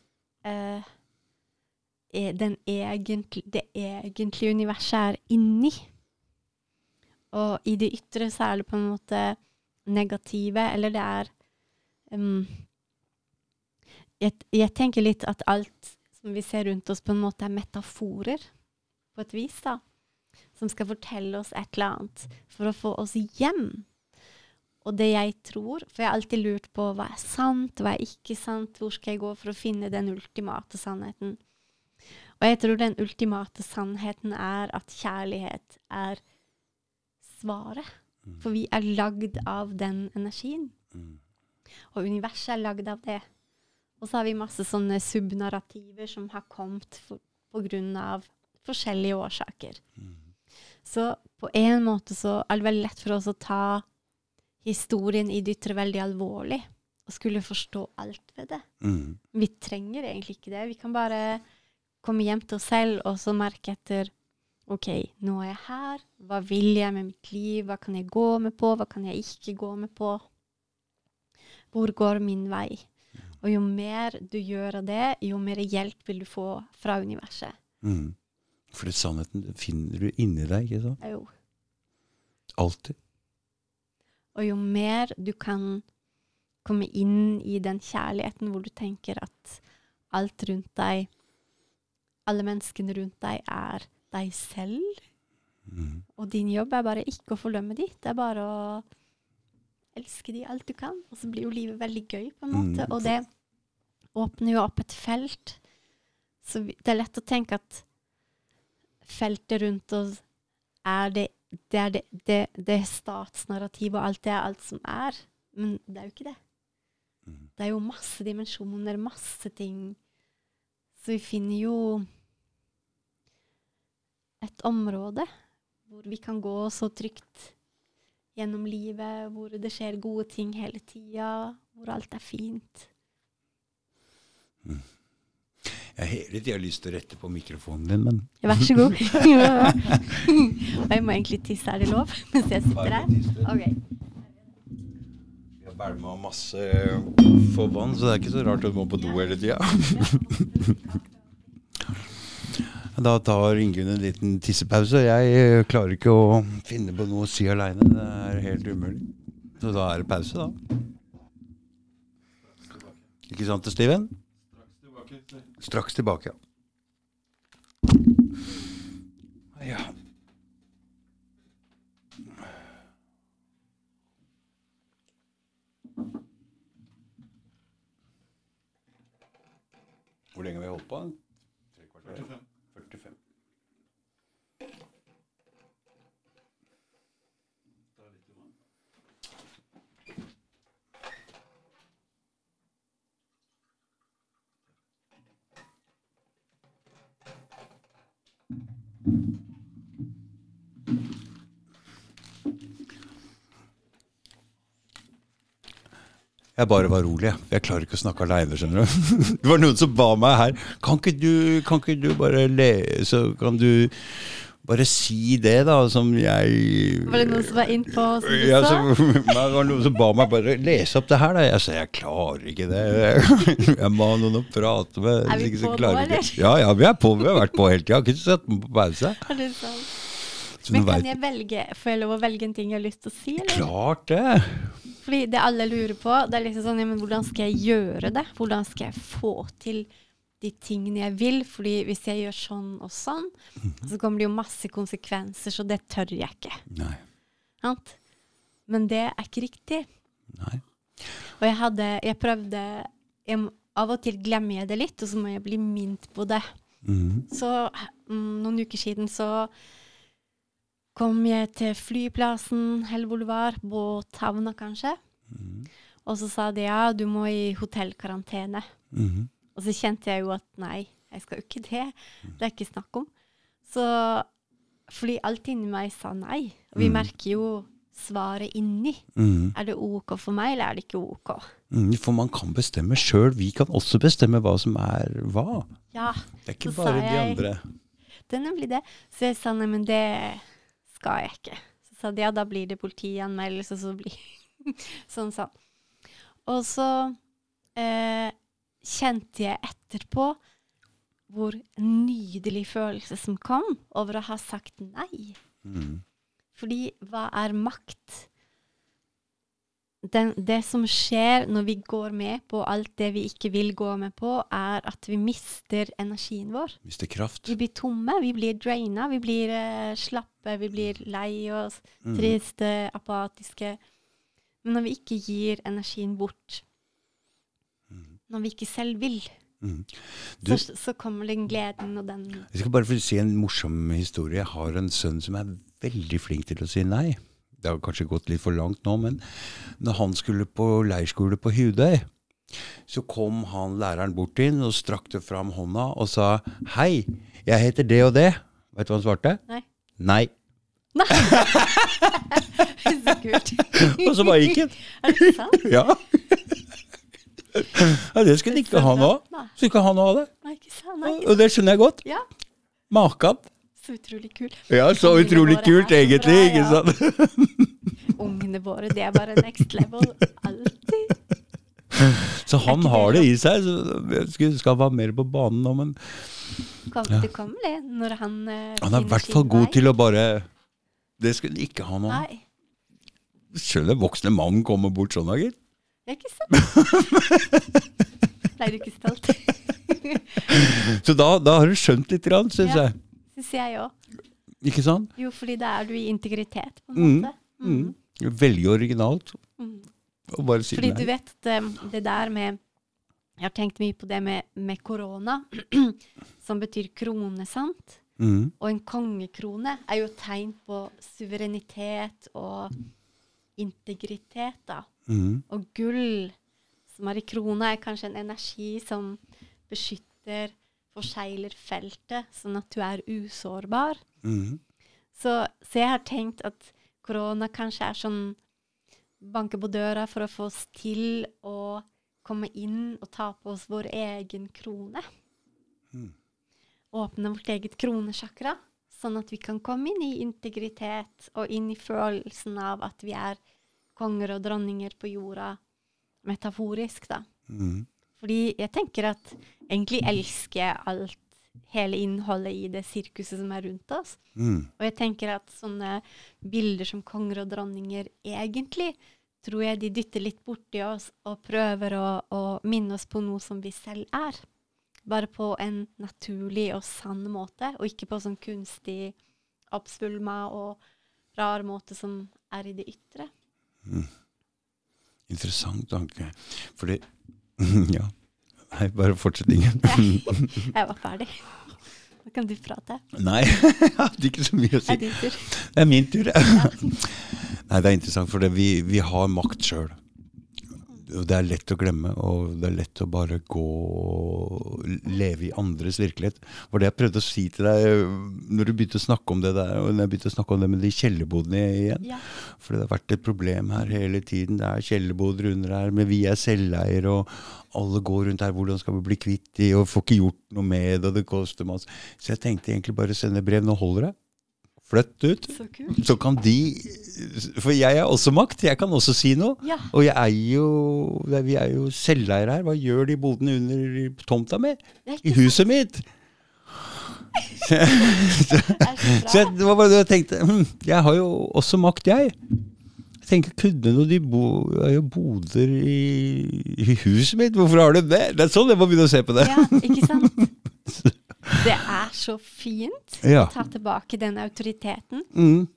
Speaker 2: eh, er den egentlig, det egentlige universet er inni. Og i det ytre så er det på en måte negative, eller det er um, jeg, jeg tenker litt at alt som vi ser rundt oss, på en måte er metaforer, på et vis, da. som skal fortelle oss et eller annet for å få oss hjem. Og det jeg tror For jeg har alltid lurt på hva er sant, hva er ikke sant, hvor skal jeg gå for å finne den ultimate sannheten. Og jeg tror den ultimate sannheten er at kjærlighet er svaret. For vi er lagd av den energien.
Speaker 1: Mm.
Speaker 2: Og universet er lagd av det. Og så har vi masse sånne subnarrativer som har kommet for, på grunn av forskjellige årsaker.
Speaker 1: Mm.
Speaker 2: Så på en måte så er det veldig lett for oss å ta historien i det ytre veldig alvorlig. Og skulle forstå alt ved det.
Speaker 1: Mm.
Speaker 2: Vi trenger egentlig ikke det. Vi kan bare komme hjem til oss selv og så merke etter OK, nå er jeg her. Hva vil jeg med mitt liv? Hva kan jeg gå med på? Hva kan jeg ikke gå med på? Hvor går min vei? Og jo mer du gjør av det, jo mer hjelp vil du få fra universet.
Speaker 1: Mm. For sannheten finner du inni deg, ikke sant?
Speaker 2: Jo.
Speaker 1: Alltid.
Speaker 2: Og jo mer du kan komme inn i den kjærligheten hvor du tenker at alt rundt deg, alle menneskene rundt deg, er deg selv.
Speaker 1: Mm.
Speaker 2: Og din jobb er bare ikke å fordømme de. Det er bare å elske de alt du kan. Og så blir jo livet veldig gøy, på en måte.
Speaker 1: Mm.
Speaker 2: Og det åpner jo opp et felt. Så det er lett å tenke at feltet rundt oss er det det er det, det, det statsnarrativet og alt det er alt som er. Men det er jo ikke det.
Speaker 1: Mm.
Speaker 2: Det er jo masse dimensjoner, masse ting. Så vi finner jo et område hvor vi kan gå så trygt gjennom livet, hvor det skjer gode ting hele tida, hvor alt er fint.
Speaker 1: Jeg har hele tida lyst til å rette på mikrofonen din, men
Speaker 2: Ja, Vær så god. Og jeg må egentlig tisse, er det lov? Mens jeg sitter her? OK.
Speaker 1: Vi har bælma masse for vann, så det er ikke så rart å gå på do hele tida. Da tar Ingunn en liten tissepause. Jeg eh, klarer ikke å finne på noe å si aleine. Det er helt umulig. Så da er det pause, da. Ikke sant, Steven? Straks tilbake, ja. Hvor lenge har vi holdt på? Tre kvarter? Jeg bare var rolig. jeg. Jeg klarer ikke å snakke aleine, skjønner du. Det var noen som ba meg her. Kan ikke du, kan ikke du bare lese Kan du bare si det, da, som jeg
Speaker 2: Var det noen som var innpå, som du
Speaker 1: ja,
Speaker 2: sa?
Speaker 1: så, det var noen som ba meg bare lese opp det her. Da. Jeg sa jeg klarer ikke det. Jeg må ha noen å prate med.
Speaker 2: Er vi på nå, eller?
Speaker 1: Ja, ja, vi er på. Vi har vært på hele tida. Har ikke satt den på pause.
Speaker 2: Er det sant? Men kan jeg velge, får jeg lov å velge en ting jeg har lyst til å si? Eller?
Speaker 1: Klart det.
Speaker 2: Fordi det alle lurer på, det er liksom sånn ja, men hvordan skal jeg gjøre det? Hvordan skal jeg få til de tingene jeg vil? Fordi hvis jeg gjør sånn og sånn, så kommer det jo masse konsekvenser, så det tør jeg ikke.
Speaker 1: Nei.
Speaker 2: Sant? Men det er ikke riktig.
Speaker 1: Nei.
Speaker 2: Og jeg hadde Jeg prøvde jeg, Av og til glemmer jeg det litt, og så må jeg bli minnet på det.
Speaker 1: Mhm.
Speaker 2: Så mm, noen uker siden så kom jeg til flyplassen, det var, båthavna kanskje.
Speaker 1: Mm.
Speaker 2: Og så sa de ja, du må i hotellkarantene.
Speaker 1: Mhm.
Speaker 2: Og så kjente jeg jo at nei, jeg skal jo ikke det. Det er ikke snakk om. Så fordi alt inni meg sa nei. Og vi
Speaker 1: Mm.
Speaker 2: merker jo svaret inni.
Speaker 1: Mhm.
Speaker 2: Er det OK for meg, eller er det ikke OK?
Speaker 1: Mhm, For man kan bestemme sjøl. Vi kan også bestemme hva som er hva.
Speaker 2: Ja,
Speaker 1: Det er ikke bare de andre.
Speaker 2: det er nemlig det. Så jeg sa nei, men det skal jeg ikke. Så sa de ja, da blir det politianmeldelse, så blir Sånn sånn. Og så eh, kjente jeg etterpå hvor nydelig følelse som kom over å ha sagt nei.
Speaker 1: Mm.
Speaker 2: Fordi hva er makt? Den, det som skjer når vi går med på alt det vi ikke vil gå med på, er at vi mister energien vår.
Speaker 1: Mister kraft.
Speaker 2: Vi blir tomme, vi blir draina, vi blir uh, slappe, vi blir lei oss,
Speaker 1: Mm.
Speaker 2: triste, apatiske. Men når vi ikke gir energien bort, når vi ikke selv vil,
Speaker 1: Mm. Du-
Speaker 2: så, så kommer den gleden og den
Speaker 1: Jeg skal bare få si en morsom historie. Jeg har en sønn som er veldig flink til å si nei. Det har kanskje gått litt for langt nå, men når han skulle på leirskole på Hudøy, så kom han læreren bort inn og strakte fram hånda og sa 'Hei, jeg heter det og det'. Vet du hva han svarte?
Speaker 2: Nei.
Speaker 1: Nei.
Speaker 2: Nei! så kult.
Speaker 1: Og så bare gikk han.
Speaker 2: Er det sant?
Speaker 1: Ja. ja. Det skulle ikke han ha.
Speaker 2: Nei.
Speaker 1: Skulle ikke han ha det.
Speaker 2: Nei, ikke sant. Nei,
Speaker 1: Og
Speaker 2: sant.
Speaker 1: og det skjønner jeg godt.
Speaker 2: Ja,
Speaker 1: Makan.
Speaker 2: Så utrolig kult.
Speaker 1: Ja, så
Speaker 2: Ungene
Speaker 1: utrolig kult
Speaker 2: så
Speaker 1: egentlig,
Speaker 2: bra,
Speaker 1: ikke
Speaker 2: ja.
Speaker 1: sant?
Speaker 2: Ungene våre, det er bare next level. Alltid.
Speaker 1: Så han
Speaker 2: det
Speaker 1: har det i seg. Så jeg skal være mer på banen nå, men
Speaker 2: Kom,
Speaker 1: Ja.
Speaker 2: Det kommer det når han uh,
Speaker 1: han er i hvert fall god
Speaker 2: vei.
Speaker 1: til å bare Det skulle ikke ha noe
Speaker 2: Nei,
Speaker 1: Skjønner voksne mannen kommer bort sånn, da, gitt.
Speaker 2: det er ikke sant. Nei, du er ikke stolt?
Speaker 1: Så da, da har du skjønt litt, syns
Speaker 2: Ja.
Speaker 1: jeg.
Speaker 2: Syns jeg òg.
Speaker 1: Ikke sant?
Speaker 2: Jo, fordi da er du i integritet, på en
Speaker 1: Mm,
Speaker 2: måte.
Speaker 1: Mm. Veldig originalt.
Speaker 2: Mm.
Speaker 1: Og bare si
Speaker 2: Fordi
Speaker 1: nei.
Speaker 2: du vet at det der med Jeg har tenkt mye på det med, med korona, som betyr krone, sant?
Speaker 1: Mm.
Speaker 2: Og en kongekrone er jo tegn på suverenitet og integritet, da.
Speaker 1: Mm.
Speaker 2: Og gull, som er i krona, er kanskje en energi som beskytter, forsegler feltet, sånn at du er usårbar.
Speaker 1: Mm.
Speaker 2: Så, så jeg har tenkt at korona kanskje er sånn banke på døra for å få oss til å komme inn og ta på oss vår egen krone.
Speaker 1: Mm.
Speaker 2: Åpne vårt eget kronesjakra, sånn at vi kan komme inn i integritet og inn i følelsen av at vi er konger og dronninger på jorda, metaforisk, da.
Speaker 1: Mm.
Speaker 2: Fordi jeg tenker at egentlig elsker alt, hele innholdet i det sirkuset som er rundt oss.
Speaker 1: Mm.
Speaker 2: Og jeg tenker at sånne bilder som konger og dronninger egentlig tror jeg de dytter litt borti oss og prøver å, å minne oss på noe som vi selv er. Bare på en naturlig og sann måte, og ikke på sånn kunstig oppsvulma og rar måte som er i det ytre.
Speaker 1: Interessant tanke. det, Ja. Nei, bare fortsett, Ingen.
Speaker 2: Jeg var ferdig. Nå kan du prate.
Speaker 1: Nei, jeg hadde ikke så mye å
Speaker 2: Det
Speaker 1: si.
Speaker 2: er din tur.
Speaker 1: Det er min tur. Nei, det er interessant, for det, vi, vi har makt sjøl. Det er lett å glemme, og det er lett å bare gå og leve i andres virkelighet. For det jeg prøvde å si til deg øh, når du begynte å snakke om det der, og når jeg begynte å snakke om det med de kjellerbodene igjen.
Speaker 2: Ja.
Speaker 1: For det har vært et problem her hele tiden. Det er kjellerboder under her, men vi er selveiere, og alle går rundt her. Hvordan skal vi bli kvitt de, og får ikke gjort noe med det, og det koster masse. Så jeg tenkte egentlig bare sende brev. Nå holder det. Flytt ut.
Speaker 2: Så.
Speaker 1: Så kan de For jeg har også makt. Jeg kan også si noe.
Speaker 2: Ja.
Speaker 1: Og jeg er jo, vi er jo selveiere her. Hva gjør de bodene under tomta mi? I
Speaker 2: huset
Speaker 1: huset mitt? Så, så,
Speaker 2: så
Speaker 1: jeg, det var bare det jeg tenkte. hm, Jeg har jo også makt, jeg. Jeg tenker, kunne noe de bo, er jo boder i, i huset mitt? Hvorfor har de det? Det er sånn jeg må begynne å se på det.
Speaker 2: Ja, ikke sant? Det er så fint
Speaker 1: Ja.
Speaker 2: ta tilbake den autoriteten.
Speaker 1: Mm.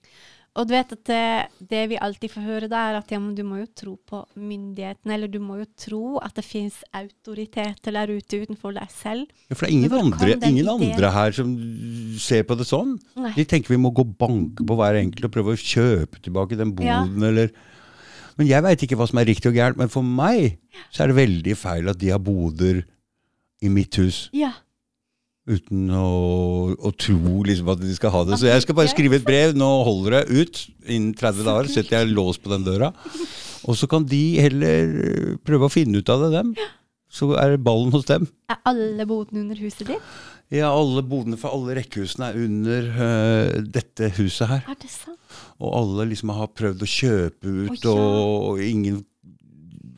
Speaker 2: Og du vet at det, det vi alltid får høre da, er at ja, men du må jo tro på myndighetene, eller du må jo tro at det fins autoriteter der ute utenfor deg selv.
Speaker 1: Ja, for det er ingen, andre, ingen andre her som ser på det sånn.
Speaker 2: Nei.
Speaker 1: De tenker vi må gå banke på hver enkelt og prøve å kjøpe tilbake den
Speaker 2: Ja.
Speaker 1: boden, eller Men jeg veit ikke hva som er riktig og gærent, men for meg så er det veldig feil at de har boder i mitt hus.
Speaker 2: Ja.
Speaker 1: Uten å, å tro liksom at de skal ha det. Så jeg skal bare skrive et brev. Nå holder det ut. Innen 30 dager setter jeg lås på den døra. Og så kan de heller prøve å finne ut av det, dem. Så er ballen hos dem.
Speaker 2: Er alle bodene under huset ditt?
Speaker 1: Ja, alle bodene for alle rekkehusene er under uh, dette huset her.
Speaker 2: Er det sant?
Speaker 1: Og alle liksom har prøvd å kjøpe ut,
Speaker 2: oh, ja.
Speaker 1: og ingen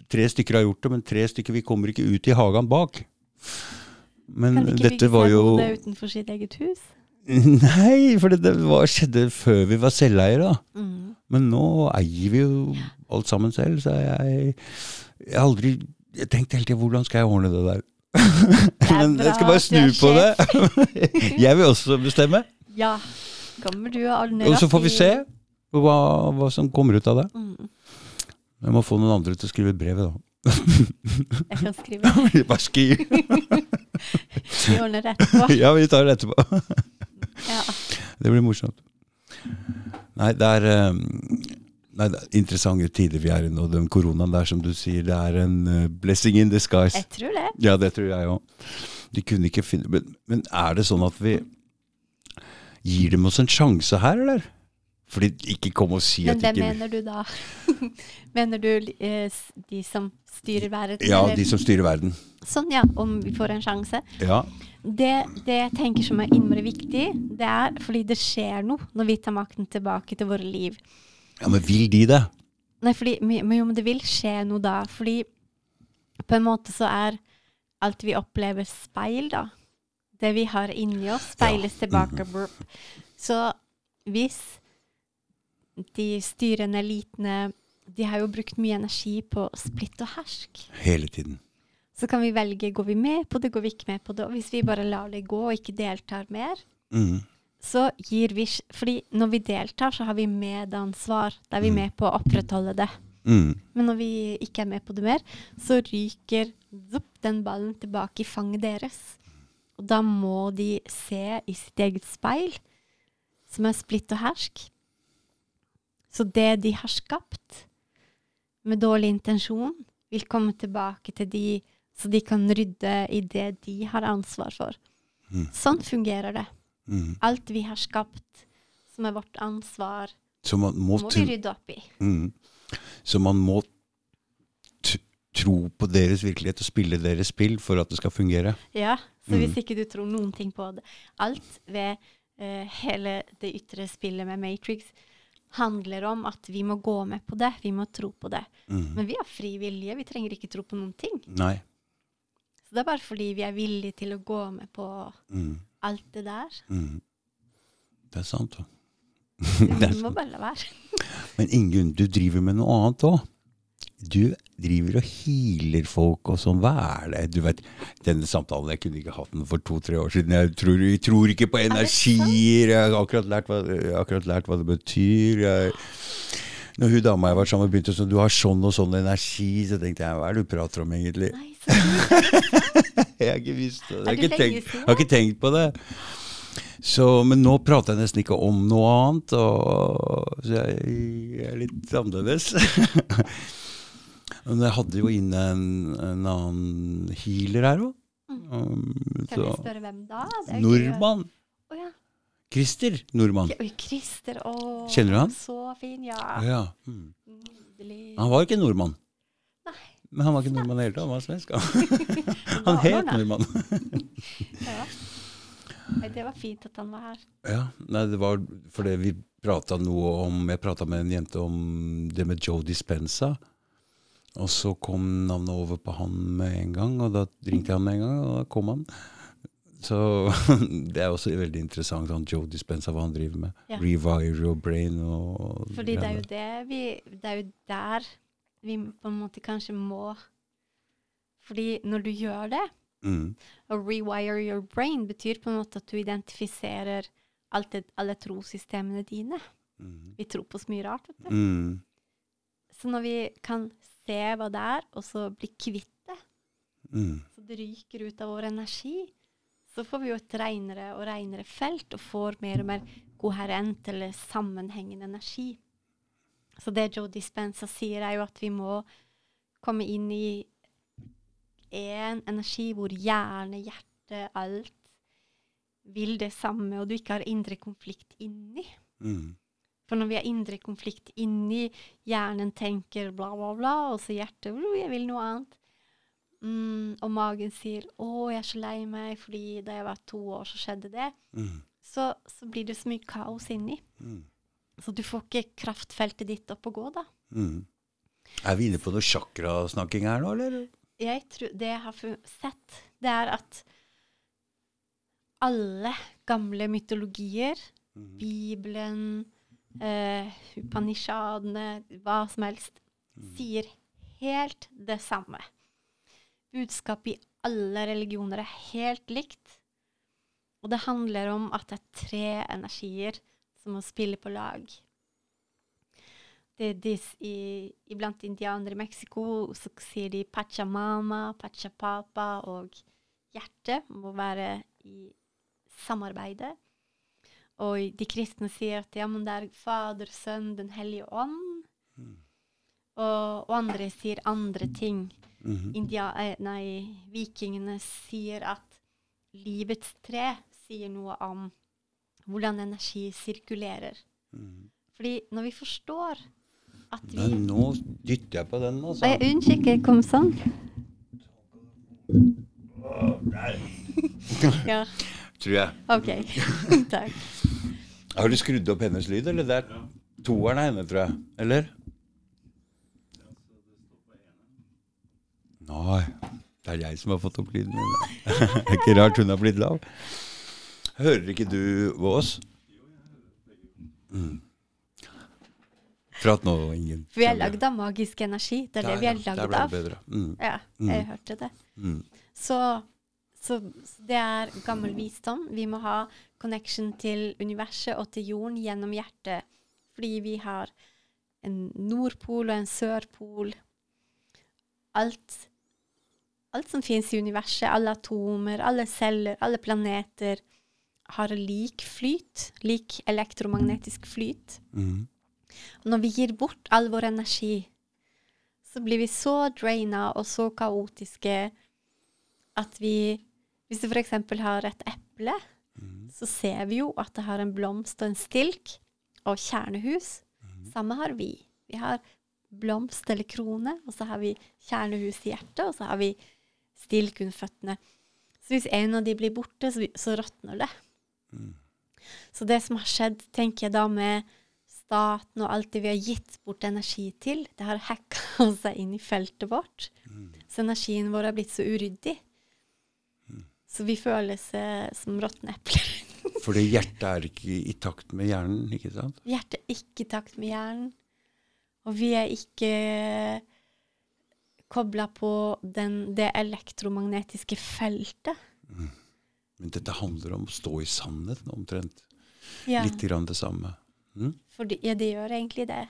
Speaker 1: Tre stykker har gjort det, men tre stykker vi kommer ikke ut i hagen bak. Men
Speaker 2: Kan de ikke
Speaker 1: dette
Speaker 2: bygge
Speaker 1: var
Speaker 2: seg
Speaker 1: jo
Speaker 2: bode utenfor sitt eget hus?
Speaker 1: Nei, for det, var, skjedde før vi var selveiere.
Speaker 2: Mm.
Speaker 1: Men nå eier vi jo alt sammen selv, så jeg Jeg aldri jeg tenkte hele tida hvordan skal jeg ordne det der?
Speaker 2: er
Speaker 1: Men jeg skal bare snu på det. jeg vil også bestemme.
Speaker 2: Ja. Kommer du og ordner
Speaker 1: Og så får vi se hva, hva som kommer ut av det.
Speaker 2: Mm,
Speaker 1: Jeg må få noen andre til å skrive brevet, da.
Speaker 2: Jeg kan skrive.
Speaker 1: Bare skriv.
Speaker 2: Vi ordner det etterpå.
Speaker 1: ja, vi tar det etterpå.
Speaker 2: Ja.
Speaker 1: Det blir morsomt. Nei, det er, eh, nei, det er interessante tider vi er i nå. Den koronaen der, som du sier, det er en eh, blessing in disguise.
Speaker 2: Jeg tror det.
Speaker 1: Ja, det tror jeg òg. De kunne ikke finne men, men er det sånn at vi gir dem oss en sjanse her, eller? Fordi ikke kom og si
Speaker 2: Men
Speaker 1: at
Speaker 2: det
Speaker 1: ikke
Speaker 2: mener du da? mener du eh, de som styrer verden?
Speaker 1: Ja,
Speaker 2: eller?
Speaker 1: de som styrer verden.
Speaker 2: Sånn, ja. Om vi får en sjanse.
Speaker 1: Ja.
Speaker 2: Det, det jeg tenker som er innmari viktig, det er fordi det skjer noe når vi tar makten tilbake til våre liv.
Speaker 1: ja, men vil de det?
Speaker 2: Nei, fordi, men jo, men det vil skje noe da. Fordi på en måte så er alt vi opplever, speil, da. Det vi har inni oss, speiles tilbake. Burp. Så hvis de styrende elitene De har jo brukt mye energi på splitt og hersk.
Speaker 1: Hele tiden.
Speaker 2: Så kan vi velge går vi med på det, går vi ikke med på det. Og hvis vi bare lar det gå og ikke deltar mer,
Speaker 1: Mm.
Speaker 2: så gir vi Fordi når vi deltar, så har vi medansvar. Da er vi med på å opprettholde det.
Speaker 1: Mm.
Speaker 2: Men når vi ikke er med på det mer, så ryker zup, den ballen tilbake i fanget deres. Og da må de se i sitt eget speil, som er splitt og hersk. Så det de har skapt med dårlig intensjon, vil komme tilbake til de, så de kan rydde i det de har ansvar for.
Speaker 1: Mm.
Speaker 2: Sånn fungerer det.
Speaker 1: Mm.
Speaker 2: Alt vi har skapt som er vårt ansvar,
Speaker 1: må,
Speaker 2: må vi rydde opp i.
Speaker 1: mm. Så man må tro på deres virkelighet og spille deres spill for at det skal fungere.
Speaker 2: Ja, så
Speaker 1: Mm.
Speaker 2: hvis ikke du tror noen ting på det Alt ved uh, hele det ytre spillet med Matrix handler om at vi må gå med på det, vi må tro på det.
Speaker 1: Mm.
Speaker 2: Men vi har fri vilje, vi trenger ikke tro på noen ting.
Speaker 1: Nei.
Speaker 2: Så det er bare fordi vi er villige til å gå med på
Speaker 1: Mm.
Speaker 2: alt det der.
Speaker 1: Mm. Det er sant,
Speaker 2: vi må bare la være.
Speaker 1: Men Ingunn, du driver med noe annet òg. Du driver og healer folk og sånn. Hva er det? Du vet, Denne samtalen jeg kunne ikke hatt den for to-tre år siden. Jeg tror, jeg tror ikke på energier. Jeg har akkurat lært hva, akkurat lært hva det betyr. Jeg, når hun dama jeg var sammen med begynte sånn, du har sånn og sånn energi, så tenkte jeg hva er det du prater om egentlig?
Speaker 2: Nei.
Speaker 1: Jeg har ikke visst det. Jeg har ikke, tenkt, har ikke tenkt på det. Så, men nå prater jeg nesten ikke om noe annet, og, så jeg er litt annerledes. men jeg hadde jo inne en, en annen healer her òg. Um,
Speaker 2: Kan vi spørre hvem da?
Speaker 1: Nordmann.
Speaker 2: Oh, ja.
Speaker 1: Christer Nordmann.
Speaker 2: Christer. Å,
Speaker 1: Kjenner du han?
Speaker 2: Så fin, ja.
Speaker 1: Ja. Mm. Han var ikke nordmann.
Speaker 2: Nei.
Speaker 1: Men han var ikke nordmann i det hele tatt, han var svensk. han. Het
Speaker 2: nordmann. Ja. Nei, det var fint at han var her.
Speaker 1: Ja, nei, det var fordi vi prata noe om Jeg prata med en jente om det med Joe Dispenza. Og så kom navnet over på han med en gang, og da ringte jeg han med en gang, og da kom han. Så det er også veldig interessant, han Joe Dispenza, hva han driver med.
Speaker 2: Ja.
Speaker 1: Rewire your brain og
Speaker 2: Fordi det er jo det vi Det er jo der vi på en måte kanskje må Fordi når du gjør det,
Speaker 1: mm,
Speaker 2: å rewire your brain betyr på en måte at du identifiserer det, alle trossystemene dine.
Speaker 1: mm,
Speaker 2: Vi tror på så mye rart. vet du.
Speaker 1: mm,
Speaker 2: Så når vi kan se hva det er, og så bli kvitt det,
Speaker 1: mm,
Speaker 2: så det ryker ut av vår energi, så får vi jo et renere og renere felt og får mer og mer koherent eller sammenhengende energi. Så det Joe Dispenza sier, er jo at vi må komme inn i en energi hvor hjerne, hjerte, alt vil det samme, og du ikke har indre konflikt inni.
Speaker 1: mm,
Speaker 2: For når vi har indre konflikt inni, hjernen tenker bla, bla, bla, og så hjertet «Åh, jeg vil noe annet. Mm, og magen sier 'Å, jeg er så lei meg, fordi da jeg var to år, så skjedde det'.
Speaker 1: mm,
Speaker 2: Så, så blir det så mye kaos inni.
Speaker 1: mm,
Speaker 2: Så du får ikke kraftfeltet ditt opp å gå, da.
Speaker 1: mm. Er vi inne på noe chakrasnakking her nå, eller?
Speaker 2: Jeg tror, det jeg har sett, det er at alle gamle mytologier,
Speaker 1: Mm,
Speaker 2: Bibelen, eh, Upanishadene, hva som helst, sier helt det samme. Budskapet i alle religioner er helt likt. Og det handler om at det er tre energier som må spille på lag. Det er disse i, Iblant indianere i Mexico så sier de pachamama, pachapapa, og hjertet må være i samarbeidet. Og de kristne sier at ja, men det er Fader, Sønn, Den hellige ånd.
Speaker 1: Mm.
Speaker 2: Og, og andre sier andre ting.
Speaker 1: Mhm.
Speaker 2: India, eh, nei, vikingene sier at livets tre sier noe om hvordan energi sirkulerer.
Speaker 1: Mm.
Speaker 2: Fordi når vi forstår at vi
Speaker 1: Men nå dytter jeg på den, altså.
Speaker 2: Og jeg unnskyld, kom sånn. Ja,
Speaker 1: Tror jeg.
Speaker 2: OK. Takk.
Speaker 1: Har du skrudd opp hennes lyd, eller? Det er toeren av henne, tror jeg. Eller? Nei, det er jeg som har fått opp lyden. min. Det er ikke rart hun har blitt lav. Hører ikke du Vås? Mm. Prat nå, Ingen.
Speaker 2: Vi er lagd av magisk energi. Det er det vi er lagd av.
Speaker 1: Mm.
Speaker 2: Ja, jeg hørte det.
Speaker 1: Mm.
Speaker 2: Så, så det er gammel visdom. Vi må ha connection til universet og til jorden gjennom hjertet. Fordi vi har en nordpol og en sørpol. Alt, alt som finnes i universet, alle atomer, alle celler, alle planeter, har lik flyt. Lik elektromagnetisk flyt.
Speaker 1: Mm.
Speaker 2: Når vi gir bort all vår energi, så blir vi så draina og så kaotiske at vi Hvis du f.eks. har et eple, så ser vi jo at det har en blomst og en stilk og kjernehus. Samme har vi. Vi har blomst eller krone, og så har vi kjernehus i hjertet, og så har vi stilk under føttene. Så hvis en av de blir borte, så, så råtner det. Så det som har skjedd, tenker jeg da med staten og alt det vi har gitt bort energi til, det har hacka seg inn i feltet vårt. Så energien vår har blitt så uryddig. Så vi føles eh, som råtne epler.
Speaker 1: Fordi hjertet er ikke i takt med hjernen, ikke sant?
Speaker 2: Hjertet er ikke i takt med hjernen. Og vi er ikke kobla på den, det elektromagnetiske feltet.
Speaker 1: Men dette handler om å stå i sannheten, omtrent.
Speaker 2: Ja,
Speaker 1: Litt grann det samme. Mm?
Speaker 2: for det, ja, det gjør egentlig det.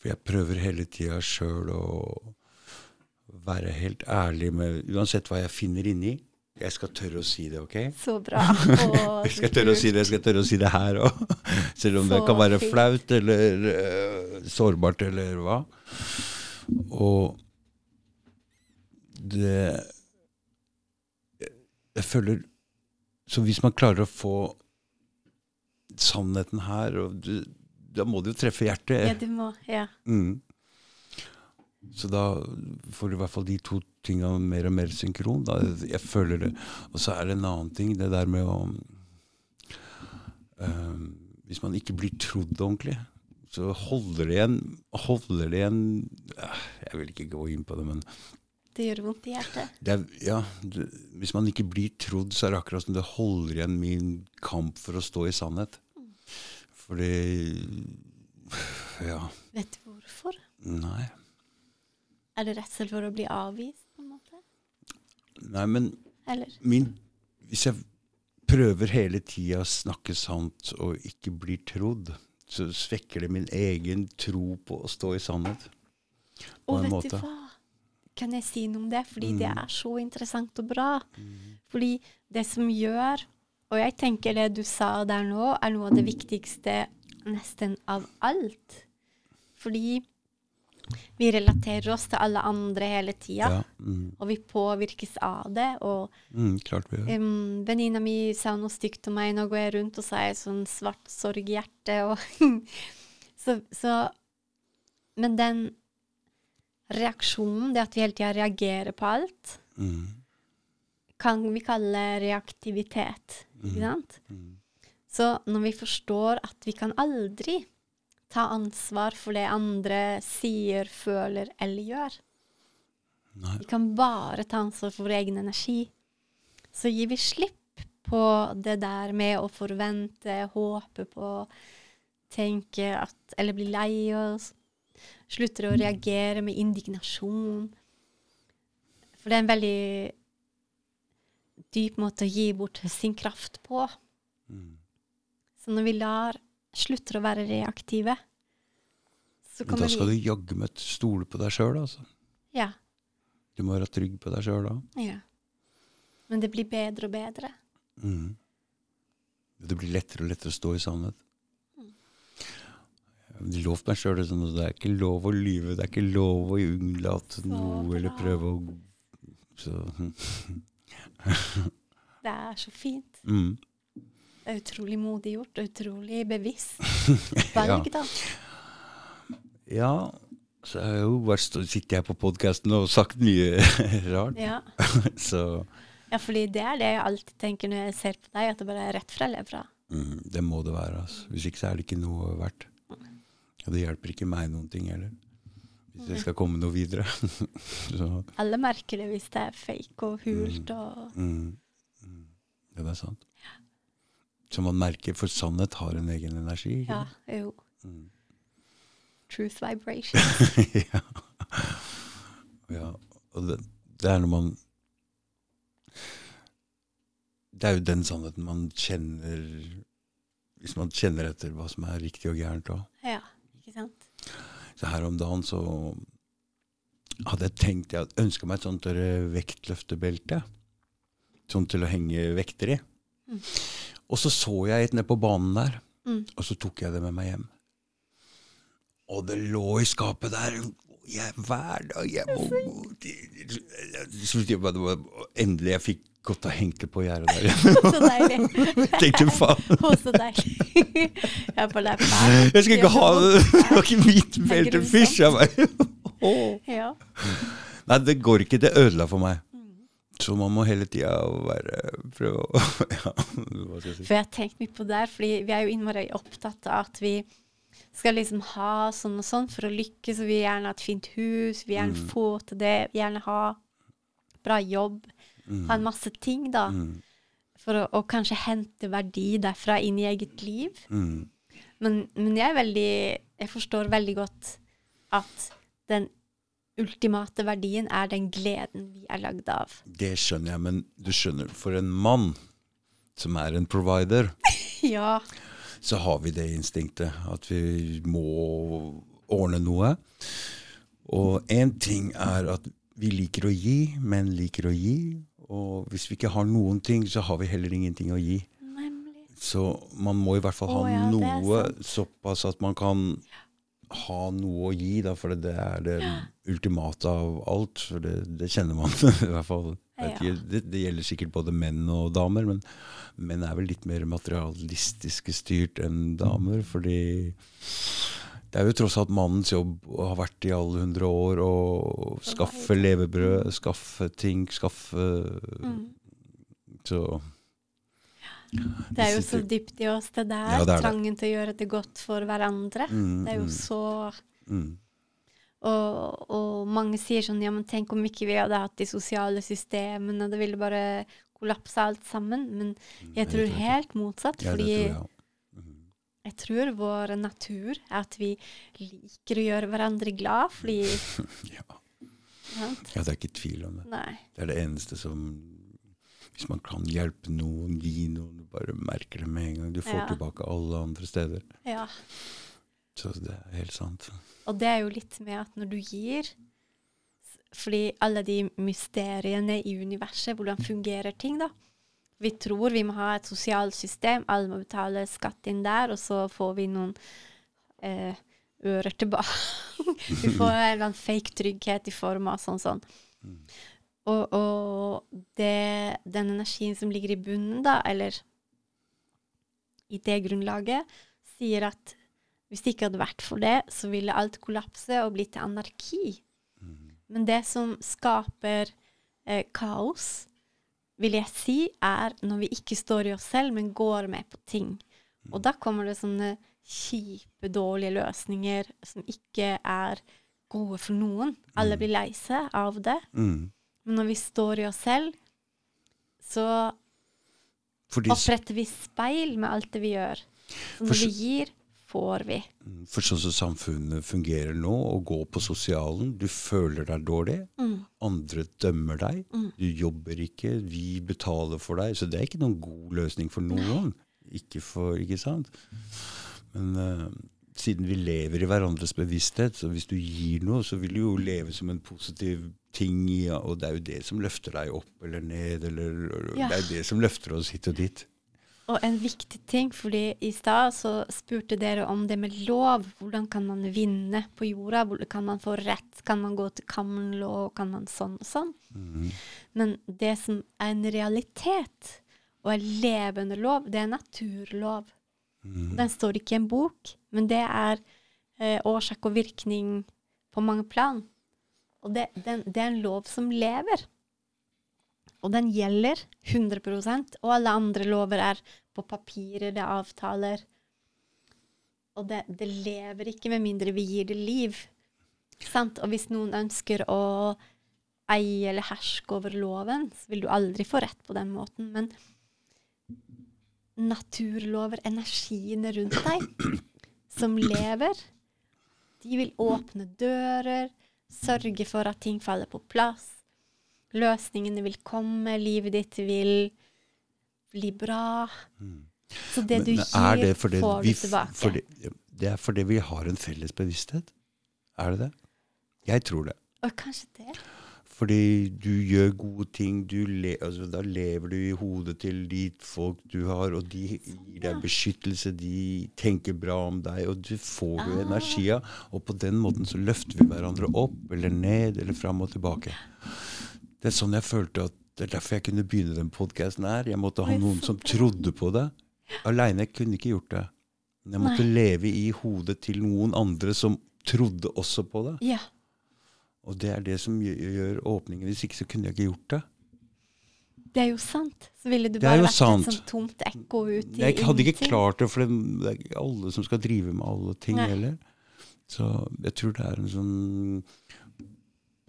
Speaker 1: For jeg prøver hele tida sjøl å være helt ærlig med Uansett hva jeg finner inni. Jeg skal tørre å si det, OK?
Speaker 2: Så bra. Og
Speaker 1: Jeg skal tørre å si det, jeg skal tørre å si det her òg. Selv om det kan være
Speaker 2: fint.
Speaker 1: flaut eller uh, sårbart eller hva. Og det Jeg føler Så hvis man klarer å få sannheten her, og du, da må du jo treffe hjertet.
Speaker 2: Ja, du må. Ja.
Speaker 1: Mm. Så da får du i hvert fall de to tinga mer og mer synkron. Da. Jeg føler det. Og så er det en annen ting, det der med å eh, Hvis man ikke blir trodd ordentlig, så holder det igjen holder det igjen eh, Jeg vil ikke gå inn på det, men
Speaker 2: Det gjør vondt i hjertet.
Speaker 1: det er, ja, det, hvis man ikke blir trodd, så er det akkurat som det holder igjen min kamp for å stå i sannhet. Fordi Ja.
Speaker 2: Vet du hvorfor?
Speaker 1: Nei.
Speaker 2: Er det redsel for å bli avvist, på en måte?
Speaker 1: Nei, men
Speaker 2: Eller?
Speaker 1: min, hvis jeg prøver hele tida å snakke sant og ikke blir trodd, så svekker det min egen tro på å stå i sannhet. På
Speaker 2: Og vet
Speaker 1: måte.
Speaker 2: du hva? Kan jeg si noe om det? Fordi det
Speaker 1: Mm.
Speaker 2: er så interessant og bra. Fordi det som gjør Og jeg tenker det du sa der nå, er noe av det viktigste nesten av alt. Fordi vi relaterer oss til alle andre hele tida.
Speaker 1: Ja. Mm,
Speaker 2: Og vi påvirkes av det. Og
Speaker 1: mm,
Speaker 2: um, venninna mi sa noe stygt til meg, nå går jeg rundt og så er jeg sånn svart sorghjerte. Og så, så Men den reaksjonen, det at vi hele tida reagerer på alt,
Speaker 1: Mm,
Speaker 2: kan vi kalle reaktivitet. Ikke sant?
Speaker 1: mm,
Speaker 2: Så når vi forstår at vi kan aldri ta ansvar for det andre sier, føler eller gjør,
Speaker 1: nei.
Speaker 2: vi kan bare ta ansvar for vår egen energi, så gir vi slipp på det der med å forvente, håpe på, tenke at Eller bli lei oss. slutter å reagere med indignasjon. For det er en veldig dyp måte å gi bort sin kraft på.
Speaker 1: Mm.
Speaker 2: Så når vi lar slutter å være reaktive, så kommer
Speaker 1: da skal
Speaker 2: vi
Speaker 1: du jaggu meg stole på deg sjøl, altså.
Speaker 2: Ja.
Speaker 1: Du må være trygg på deg sjøl da.
Speaker 2: ja. Men det blir bedre og bedre.
Speaker 1: Mm. Det blir lettere og lettere å stå i sannhet.
Speaker 2: Mm.
Speaker 1: Jeg meg sjøl sånn det er ikke lov å lyve, det er ikke lov å unnlate noe eller prøve å så,
Speaker 2: Det er så fint.
Speaker 1: mm.
Speaker 2: Det er utrolig modig gjort, utrolig bevisst
Speaker 1: Ja.
Speaker 2: valg, da.
Speaker 1: ja, så har jeg jo vært, sitter jeg på podkasten og sagt mye rart.
Speaker 2: Ja.
Speaker 1: Så
Speaker 2: ja, fordi det er det jeg alltid tenker når jeg ser på deg, at det bare er rett fra levra.
Speaker 1: mm, det må det være. Altså. Hvis ikke så er det ikke noe verdt. Og det hjelper ikke meg noen ting heller. Hvis det skal komme noe videre. så
Speaker 2: Alle merker det hvis det er fake og hult og
Speaker 1: Mm. Mm. Ja, det er sant. Så man merker, for sannhet har en egen energi.
Speaker 2: Ja, jo.
Speaker 1: Mm.
Speaker 2: Truth vibration.
Speaker 1: ja. ja. Og det, det er når man Det er jo den sannheten man kjenner Hvis man kjenner etter hva som er riktig og gærent òg.
Speaker 2: Ja, ikke sant?
Speaker 1: Så her om dagen så hadde jeg tenkt Jeg ønska meg et sånt vektløftebelte. Sånn til å henge vekter i.
Speaker 2: Mm.
Speaker 1: Og så så jeg et nede på banen der,
Speaker 2: Mm.
Speaker 1: og så tok jeg det med meg hjem. Og det lå i skapet der. Jeg, hver dag jeg må Endelig jeg fikk godt av Henke på gjerdet der.
Speaker 2: Så deilig.
Speaker 1: Tenkte faen,
Speaker 2: Å, så deilig. Jeg er på læppet.
Speaker 1: jeg skal ikke ha det! Det var ikke mitt belte.
Speaker 2: fysj
Speaker 1: Fisja meg.
Speaker 2: Ja.
Speaker 1: Nei, det går ikke. Det ødela for meg.
Speaker 2: Mm.
Speaker 1: Så man må hele tida være Prøve å Ja, hva skal jeg si.
Speaker 2: For jeg har tenkt mye på det, her, fordi vi er jo innmari opptatt av at vi skal liksom ha sånn og sånn for å lykkes. og Vi vil gjerne ha et fint hus, vi vil gjerne
Speaker 1: Mm.
Speaker 2: få til det, vi vil gjerne ha bra jobb. Ha en masse ting, da.
Speaker 1: Mm,
Speaker 2: For å, å kanskje hente verdi derfra inn i eget liv.
Speaker 1: mm,
Speaker 2: Men, men jeg er veldig Jeg forstår veldig godt at den ultimate verdien er den gleden vi er lagd av.
Speaker 1: det skjønner jeg, men du skjønner, for en mann som er en provider,
Speaker 2: Ja.
Speaker 1: så har vi det instinktet at vi må ordne noe. Og én ting er at vi liker å gi, menn liker å gi. Og hvis vi ikke har noen ting, så har vi heller ingenting å gi.
Speaker 2: Nemlig.
Speaker 1: Så man må i hvert fall ha
Speaker 2: oh, ja,
Speaker 1: noe såpass at man kan ha noe å gi, da, for det er det ultimate av alt. For det, det kjenner man i hvert fall. Ikke, Det, det gjelder sikkert både menn og damer, men menn er vel litt mer materialistiske styrt enn damer. Fordi det er jo tross alt mannens jobb og har vært i alle hundre år å skaffe levebrød, skaffe ting, skaffe
Speaker 2: Mm.
Speaker 1: Så
Speaker 2: Det er jo så dypt i oss, det der.
Speaker 1: Ja, det det.
Speaker 2: Trangen til å gjøre det godt for hverandre.
Speaker 1: Mm,
Speaker 2: Det er jo
Speaker 1: mm.
Speaker 2: så
Speaker 1: mm.
Speaker 2: og, og mange sier sånn Ja, men tenk om ikke vi hadde hatt de sosiale systemene, det ville bare kollapsa alt sammen. Men jeg tror helt motsatt.
Speaker 1: Ja,
Speaker 2: fordi
Speaker 1: tror jeg. Mhm.
Speaker 2: jeg tror vår natur er at vi liker å gjøre hverandre glad, fordi
Speaker 1: Ja. ja, det er ikke tvil om det.
Speaker 2: Nei.
Speaker 1: Det er det eneste som Hvis man kan hjelpe noen, gi noen, du bare merker det med en gang. Du får
Speaker 2: Ja.
Speaker 1: tilbake alle andre steder.
Speaker 2: Ja.
Speaker 1: Så det er helt sant.
Speaker 2: Og det er jo litt med at når du gir Fordi alle de mysteriene i universet, hvordan fungerer ting, da? Vi tror vi må ha et sosialt system, alle må betale skatt inn der, og så får vi noen eh, ører tilbake. vi får en eller annen fake trygghet i form av sånn sånn. Og, og det, den energien som ligger i bunnen, da, eller i det grunnlaget, sier at hvis det ikke hadde vært for det, så ville alt kollapse og bli til anarki. Men det som skaper eh, kaos, vil jeg si, er når vi ikke står i oss selv, men går med på ting. Og da kommer det sånne kjipe, dårlige løsninger som ikke er gode for noen. Alle blir lei seg av det.
Speaker 1: Mm.
Speaker 2: Men når vi står i oss selv, så
Speaker 1: Fordi
Speaker 2: oppretter vi speil med alt det vi gjør. Så når vi gir, får vi.
Speaker 1: Mm, For sånn som samfunnet fungerer nå, å gå på sosialen, du føler deg dårlig.
Speaker 2: Mm.
Speaker 1: Andre dømmer deg. Du jobber ikke, vi betaler for deg. Så det er ikke noen god løsning for noen. Ikke for, ikke sant? Men eh, siden vi lever i hverandres bevissthet, så hvis du gir noe, så vil du jo leve som en positiv ting, ja, og det er jo det som løfter deg opp eller ned, eller
Speaker 2: Ja.
Speaker 1: det er jo det som løfter oss hit og dit.
Speaker 2: Og en viktig ting, fordi i stad så spurte dere om det med lov. Hvordan kan man vinne på jorda? Hvordan kan man få rett? Kan man gå til kammerlov? Kan man sånn og sånn? Men det som er en realitet, og er levende lov, det er naturlov. Den står ikke i en bok, men det er eh, årsak og virkning på mange plan. Og det, den, det er en lov som lever. Og den gjelder 100% og alle andre lover er på papirer, det er avtaler. Og det, det lever ikke med mindre vi gir det liv. Sant? Og hvis noen ønsker å eie eller herske over loven, så vil du aldri få rett på den måten. Men naturlover, energiene rundt deg, som lever, de vil åpne dører, sørge for at ting faller på plass. Løsningene vil komme, livet ditt vil bli bra. Så det du
Speaker 1: Mm.
Speaker 2: Gir,
Speaker 1: det
Speaker 2: får
Speaker 1: vi
Speaker 2: du tilbake.
Speaker 1: fordi- det er fordi vi har en felles bevissthet? Er det det? Jeg tror det.
Speaker 2: Og kanskje det.
Speaker 1: Fordi du gjør gode ting, du le, altså, da lever du i hodet til de folk du har, og de gir deg beskyttelse, de tenker bra om deg, og du får jo
Speaker 2: Ah.
Speaker 1: energi av. Og på den måten så løfter vi hverandre opp eller ned eller fram og tilbake. Det er sånn jeg følte at det er derfor jeg kunne begynne den podkasten her. Jeg måtte ha noen som trodde på det. Aleine kunne ikke gjort det. Men jeg måtte leve i hodet til noen andre som trodde også på det.
Speaker 2: Ja.
Speaker 1: Og det er det som gjør, åpningen. Hvis ikke så kunne jeg ikke gjort det.
Speaker 2: Det er jo sant. Så ville du bare vært
Speaker 1: sant.
Speaker 2: et sånt tomt ekko ut i
Speaker 1: Jeg hadde ikke klart det, for det er ikke alle som skal drive med alle ting
Speaker 2: Nei.
Speaker 1: heller. Så jeg tror det er en sånn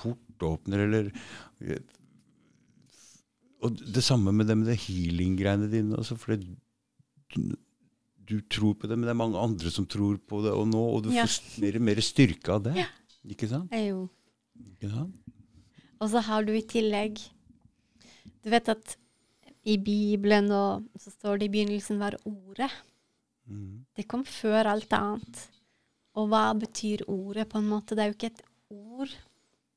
Speaker 1: portåpner, eller Og det samme med det med det healing-greiene dine. Altså, for det, du, du tror på det, men det er mange andre som tror på det og nå, og du
Speaker 2: Ja.
Speaker 1: får mer, mer styrke av det.
Speaker 2: Ja.
Speaker 1: Ikke sant?
Speaker 2: Er jo
Speaker 1: Sant?
Speaker 2: Og så har du i tillegg Du vet at i Bibelen og så står det i begynnelsen var ordet.
Speaker 1: Mm.
Speaker 2: Det kom før alt annet. Og hva betyr ordet, på en måte? Det er jo ikke et ord,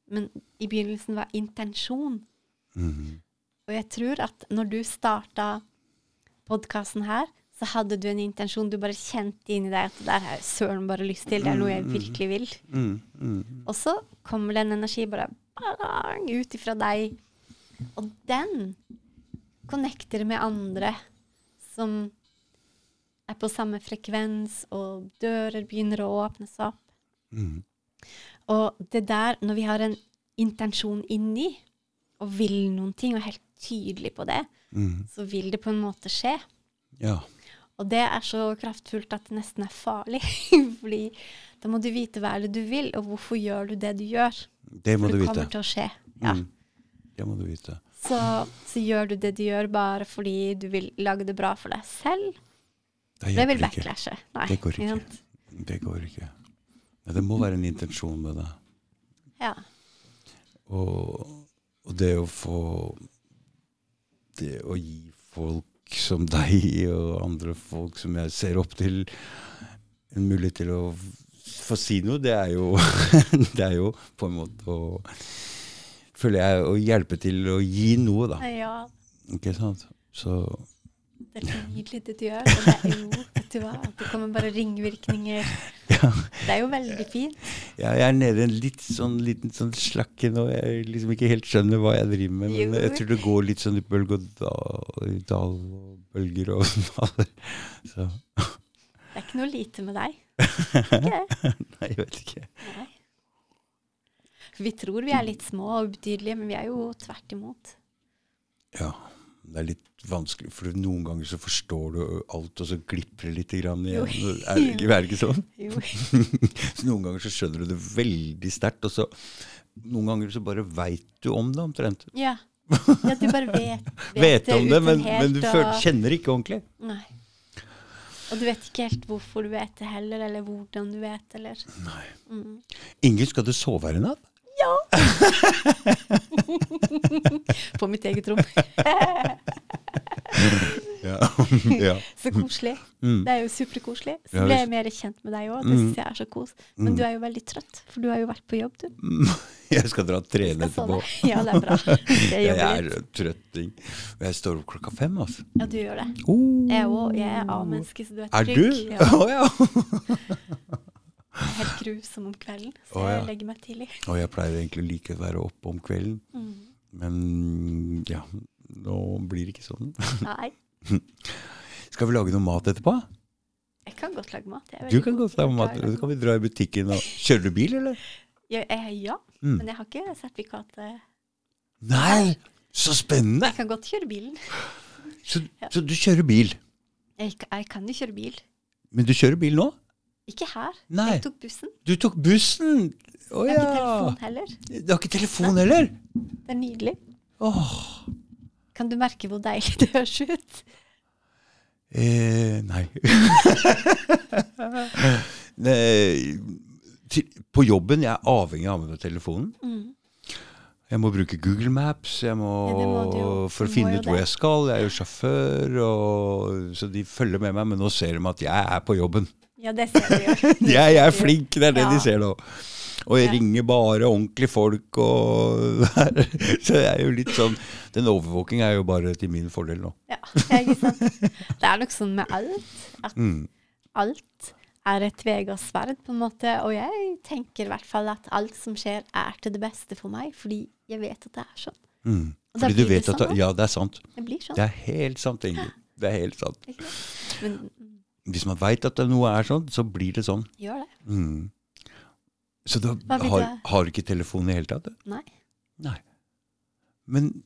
Speaker 2: men i begynnelsen var intensjon.
Speaker 1: Mm.
Speaker 2: Og jeg tror at når du starta podkasten her, så hadde du en intensjon. Du bare kjente inni deg at det der har jeg søren bare lyst til. Det er noe jeg virkelig vil.
Speaker 1: Mm, mm.
Speaker 2: Og så kommer det en energi bare bang, ut ifra deg. Og den connecter med andre som er på samme frekvens, og dører begynner å åpnes opp.
Speaker 1: Mm.
Speaker 2: Og det der, når vi har en intensjon inni, og vil noen ting, og er helt tydelig på det,
Speaker 1: Mm.
Speaker 2: så vil det på en måte skje.
Speaker 1: Ja.
Speaker 2: Og det er så kraftfullt at det nesten er farlig. Fordi da må du vite hva er det du vil, og hvorfor gjør du det du gjør.
Speaker 1: Det må
Speaker 2: For
Speaker 1: du
Speaker 2: det kommer til å skje. Ja.
Speaker 1: Mm. Det må du vite.
Speaker 2: Så, så gjør du det du gjør bare fordi du vil lage det bra for deg selv. Det,
Speaker 1: Det vil
Speaker 2: backlashe. Nei,
Speaker 1: Det går
Speaker 2: ikke
Speaker 1: ikke.
Speaker 2: sant?
Speaker 1: Det går ikke. Ja, det må være en intensjon med det.
Speaker 2: Ja.
Speaker 1: Og, og det å få Det å gi folk som deg og andre folk som jeg ser opp til, en mulighet til å få si noe, det er jo, det er jo på en måte å Føler jeg å hjelpe til å gi noe, da.
Speaker 2: ja.
Speaker 1: Ikke sant? Så
Speaker 2: Det er så nydelig det du gjør. Og det er jo, vet du hva, at det kommer bare ringvirkninger.
Speaker 1: ja.
Speaker 2: Det er jo veldig fint.
Speaker 1: Ja, jeg er nede i en litt sånn liten sånn slakke nå. Jeg liksom ikke helt skjønner hva jeg driver med. Men
Speaker 2: Jo.
Speaker 1: jeg tror det går litt sånn i bølg og dal, dal og bølger og daler. Så
Speaker 2: Det er ikke noe lite med deg. Ikke?
Speaker 1: Nei, jeg vet ikke.
Speaker 2: Nei. Vi tror vi er litt små og ubetydelige, men vi er jo tvert imot.
Speaker 1: Ja, det er litt vanskelig, for noen ganger så forstår du alt, og så glipper det litt igjen.
Speaker 2: Jo.
Speaker 1: Er det ikke, er det ikke sånn? Så noen ganger så skjønner du det veldig sterkt, og så noen ganger så bare veit du om det omtrent.
Speaker 2: Ja. ja, du bare vet,
Speaker 1: Vet om det, men,
Speaker 2: helt
Speaker 1: men du føler, kjenner ikke ordentlig.
Speaker 2: Nei. Og du vet ikke helt hvorfor du vet det heller, eller hvordan du vet, eller
Speaker 1: Nei.
Speaker 2: mm.
Speaker 1: Ingrid, skal du sove her i natt?
Speaker 2: Ja! På mitt eget rom.
Speaker 1: Ja. ja.
Speaker 2: Så koselig.
Speaker 1: Mm.
Speaker 2: Det er jo superkoselig. Så ble jeg mer kjent med deg òg. Det
Speaker 1: Mm.
Speaker 2: syns jeg er så kos. Men
Speaker 1: Mm.
Speaker 2: du er jo veldig trøtt, for du har jo vært på jobb, du.
Speaker 1: Jeg skal dra og trene etterpå.
Speaker 2: Ja, det er bra. Det
Speaker 1: Jeg er
Speaker 2: litt.
Speaker 1: trøtting. Og jeg står opp klokka fem, altså.
Speaker 2: Ja, du gjør det.
Speaker 1: Oh.
Speaker 2: Jeg òg. Jeg er A-menneske, så du er
Speaker 1: Er du?
Speaker 2: Ja,
Speaker 1: Oh, ja.
Speaker 2: Er helt grusom om kvelden, så
Speaker 1: Å, ja.
Speaker 2: jeg legger meg tidlig.
Speaker 1: Og jeg pleier egentlig å like å være oppe om kvelden.
Speaker 2: Mm.
Speaker 1: Men ja, nå blir det ikke sånn.
Speaker 2: Nei,
Speaker 1: Skal vi lage noe mat etterpå?
Speaker 2: jeg kan godt lage mat.
Speaker 1: Du kan godt lage mat. Så kan vi dra i butikken og Kjører du bil, eller?
Speaker 2: Ja, jeg, ja,
Speaker 1: Mm.
Speaker 2: men jeg har ikke sertifikat. eh.
Speaker 1: Nei! Så spennende!
Speaker 2: Jeg kan godt kjøre bilen.
Speaker 1: Så,
Speaker 2: Ja.
Speaker 1: så du kjører bil.
Speaker 2: Jeg, jeg kan jo kjøre bil.
Speaker 1: Men du kjører bil nå?
Speaker 2: Ikke her.
Speaker 1: Nei.
Speaker 2: Jeg tok bussen.
Speaker 1: Du tok bussen! Å
Speaker 2: har
Speaker 1: ja.
Speaker 2: ikke telefon heller.
Speaker 1: Du har ikke telefon heller?
Speaker 2: Det er nydelig.
Speaker 1: Oh.
Speaker 2: Kan du merke hvor deilig det høres ut?
Speaker 1: Eh, nei. nei. Til, på jobben jeg er avhengig av med telefonen.
Speaker 2: Mm.
Speaker 1: Jeg må bruke Google Maps
Speaker 2: Ja, må
Speaker 1: for å finne ut hvor
Speaker 2: det.
Speaker 1: jeg skal. Jeg er jo sjåfør, og, så de følger med meg. Men nå ser de at jeg er på jobben.
Speaker 2: Ja, det ser vi jo.
Speaker 1: Jeg er flink, det er det
Speaker 2: Ja.
Speaker 1: de ser nå. Og jeg
Speaker 2: Ja.
Speaker 1: ringer bare ordentlige folk, og Så jeg er jo litt sånn Den overvåkinga er jo bare til min fordel nå.
Speaker 2: Ja, ikke sant? Det er nok sånn med alt. At
Speaker 1: Mm.
Speaker 2: alt er et tvega sverd, på en måte. Og jeg tenker i hvert fall at alt som skjer, er til det beste for meg. Fordi jeg vet at det er sånn.
Speaker 1: Mm.
Speaker 2: Og da blir det sånn, da.
Speaker 1: Ja, det er sant.
Speaker 2: Det blir sånn.
Speaker 1: Det er helt sant, Ingrid. Det er helt sant.
Speaker 2: Men
Speaker 1: Hvis man veit at det noe er sånn, så blir det sånn.
Speaker 2: gjør det.
Speaker 1: Mm. Så
Speaker 2: da har,
Speaker 1: har,
Speaker 2: du-
Speaker 1: ikke telefon i det hele tatt?
Speaker 2: Nei.
Speaker 1: Nei. Men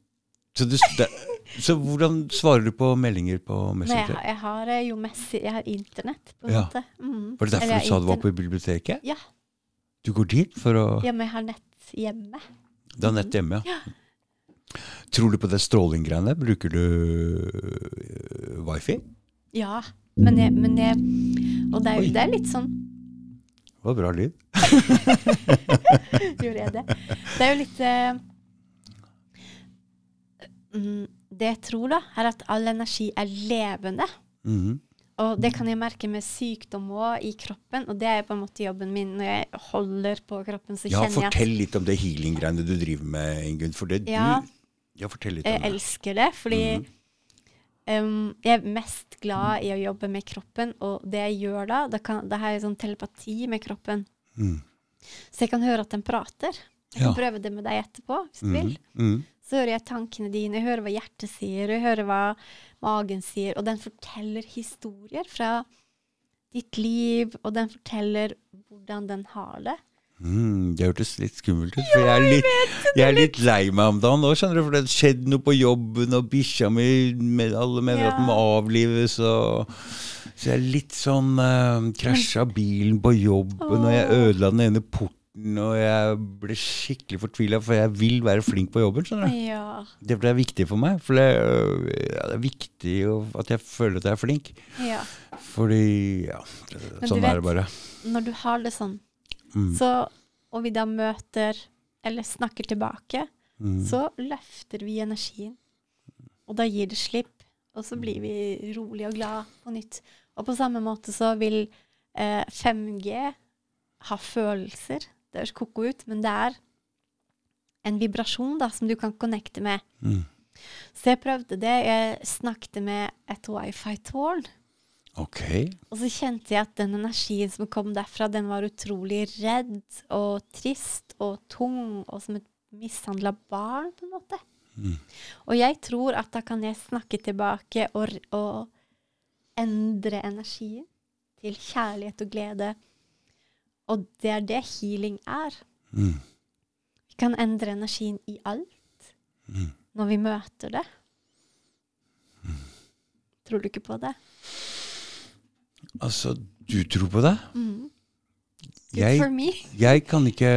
Speaker 1: så, du, det, så hvordan svarer du på meldinger på
Speaker 2: Men jeg,
Speaker 1: Messenger?
Speaker 2: har- jeg har eh, jo messi, jeg har internett, på en
Speaker 1: Ja.
Speaker 2: måte. Mm.
Speaker 1: Var det derfor
Speaker 2: Eller
Speaker 1: du sa du var på biblioteket?
Speaker 2: Ja.
Speaker 1: Du går dit for å
Speaker 2: Ja, men jeg har nett hjemme.
Speaker 1: Du har nett hjemme, ja. Tror du på det strålinggreiene? Bruker du øh, wifi?
Speaker 2: Ja. Men jeg, men jeg Og det er, jo- det er litt sånn
Speaker 1: Det var bra lyd.
Speaker 2: Gjorde jeg det? Det er jo litt mm, Det jeg tror, da, er at all energi er levende.
Speaker 1: Mhm.
Speaker 2: Og det kan jeg merke med sykdom òg i kroppen, og det er på en måte jobben min. Når jeg holder på kroppen, så
Speaker 1: Ja,
Speaker 2: kjenner jeg
Speaker 1: fortell litt om det healing-greiene du driver med, Ingunn. For det du
Speaker 2: Ja.
Speaker 1: Ja, fortell litt
Speaker 2: jeg
Speaker 1: det.
Speaker 2: Jeg elsker det, fordi
Speaker 1: Mhm.
Speaker 2: Um, jeg er mest glad i å jobbe med kroppen, og det jeg gjør da, det, kan, det har jeg sånn telepati med kroppen.
Speaker 1: Mm.
Speaker 2: Så jeg kan høre at den prater. Jeg
Speaker 1: Ja.
Speaker 2: kan prøve det med deg etterpå, hvis du
Speaker 1: Mhm.
Speaker 2: vil.
Speaker 1: Mm.
Speaker 2: Så hører jeg tankene dine, jeg hører hva hjertet sier, jeg hører hva magen sier. Og den forteller historier fra ditt liv, og den forteller hvordan den har det.
Speaker 1: Mm, det hørtes litt skummelt ut. For jeg er litt, jeg er litt lei meg om dagen nå, skjønner du. For det har skjedd noe på jobben, og bikkja mi med Alle mener at den må avlives, og Så jeg er litt sånn uh, Krasja bilen på jobben, og jeg ødela den ene porten, og jeg ble skikkelig fortvila, for jeg vil være flink på jobben, skjønner du.
Speaker 2: Ja.
Speaker 1: Det er viktig for meg. For det, øh, ja, det er viktig at jeg føler at jeg er flink.
Speaker 2: ja.
Speaker 1: Fordi Ja, det, sånn er det bare.
Speaker 2: Når du har det sånn,
Speaker 1: Mm.
Speaker 2: så, og vi da møter eller snakker tilbake,
Speaker 1: Mm.
Speaker 2: så løfter vi energien. Og da gir det slipp, og så blir vi rolig og glad på nytt. Og på samme måte så vil eh, 5G ha følelser. Det høres ko-ko ut, men det er en vibrasjon da, som du kan connecte med.
Speaker 1: Mm.
Speaker 2: Så jeg prøvde det. Jeg snakket med et wifi-tårn.
Speaker 1: Ok.
Speaker 2: Og så kjente jeg at den energien som kom derfra, den var utrolig redd og trist og tung, og som et mishandla barn, på en måte.
Speaker 1: Mm.
Speaker 2: Og jeg tror at da kan jeg snakke tilbake og, og endre energien til kjærlighet og glede. Og det er det healing er.
Speaker 1: Mm.
Speaker 2: Vi kan endre energien i alt
Speaker 1: Mm.
Speaker 2: når vi møter det. Tror du ikke på det?
Speaker 1: Altså, du tror på det?
Speaker 2: Mm. Good
Speaker 1: Jeg,
Speaker 2: for me.
Speaker 1: jeg kan ikke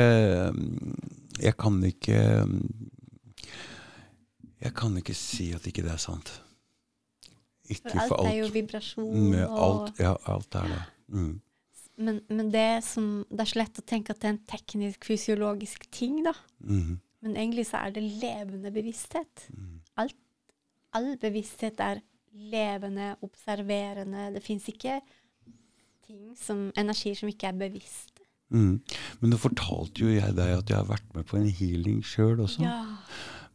Speaker 1: Jeg kan ikke Jeg kan ikke si at ikke det er sant. Ikke
Speaker 2: For alt,
Speaker 1: for
Speaker 2: er jo vibrasjon.
Speaker 1: Med
Speaker 2: og,
Speaker 1: alt, ja, alt er det. Mm.
Speaker 2: men, men det, som, det er så lett å tenke at det er en teknisk, fysiologisk ting, da.
Speaker 1: Mm.
Speaker 2: Men egentlig så er det levende bevissthet. Alt, all bevissthet er levende, observerende. Det fins ikke ting som, energier som ikke er bevisste.
Speaker 1: Mm. Men nå fortalte jo jeg deg at jeg har vært med på en healing sjøl også.
Speaker 2: Ja.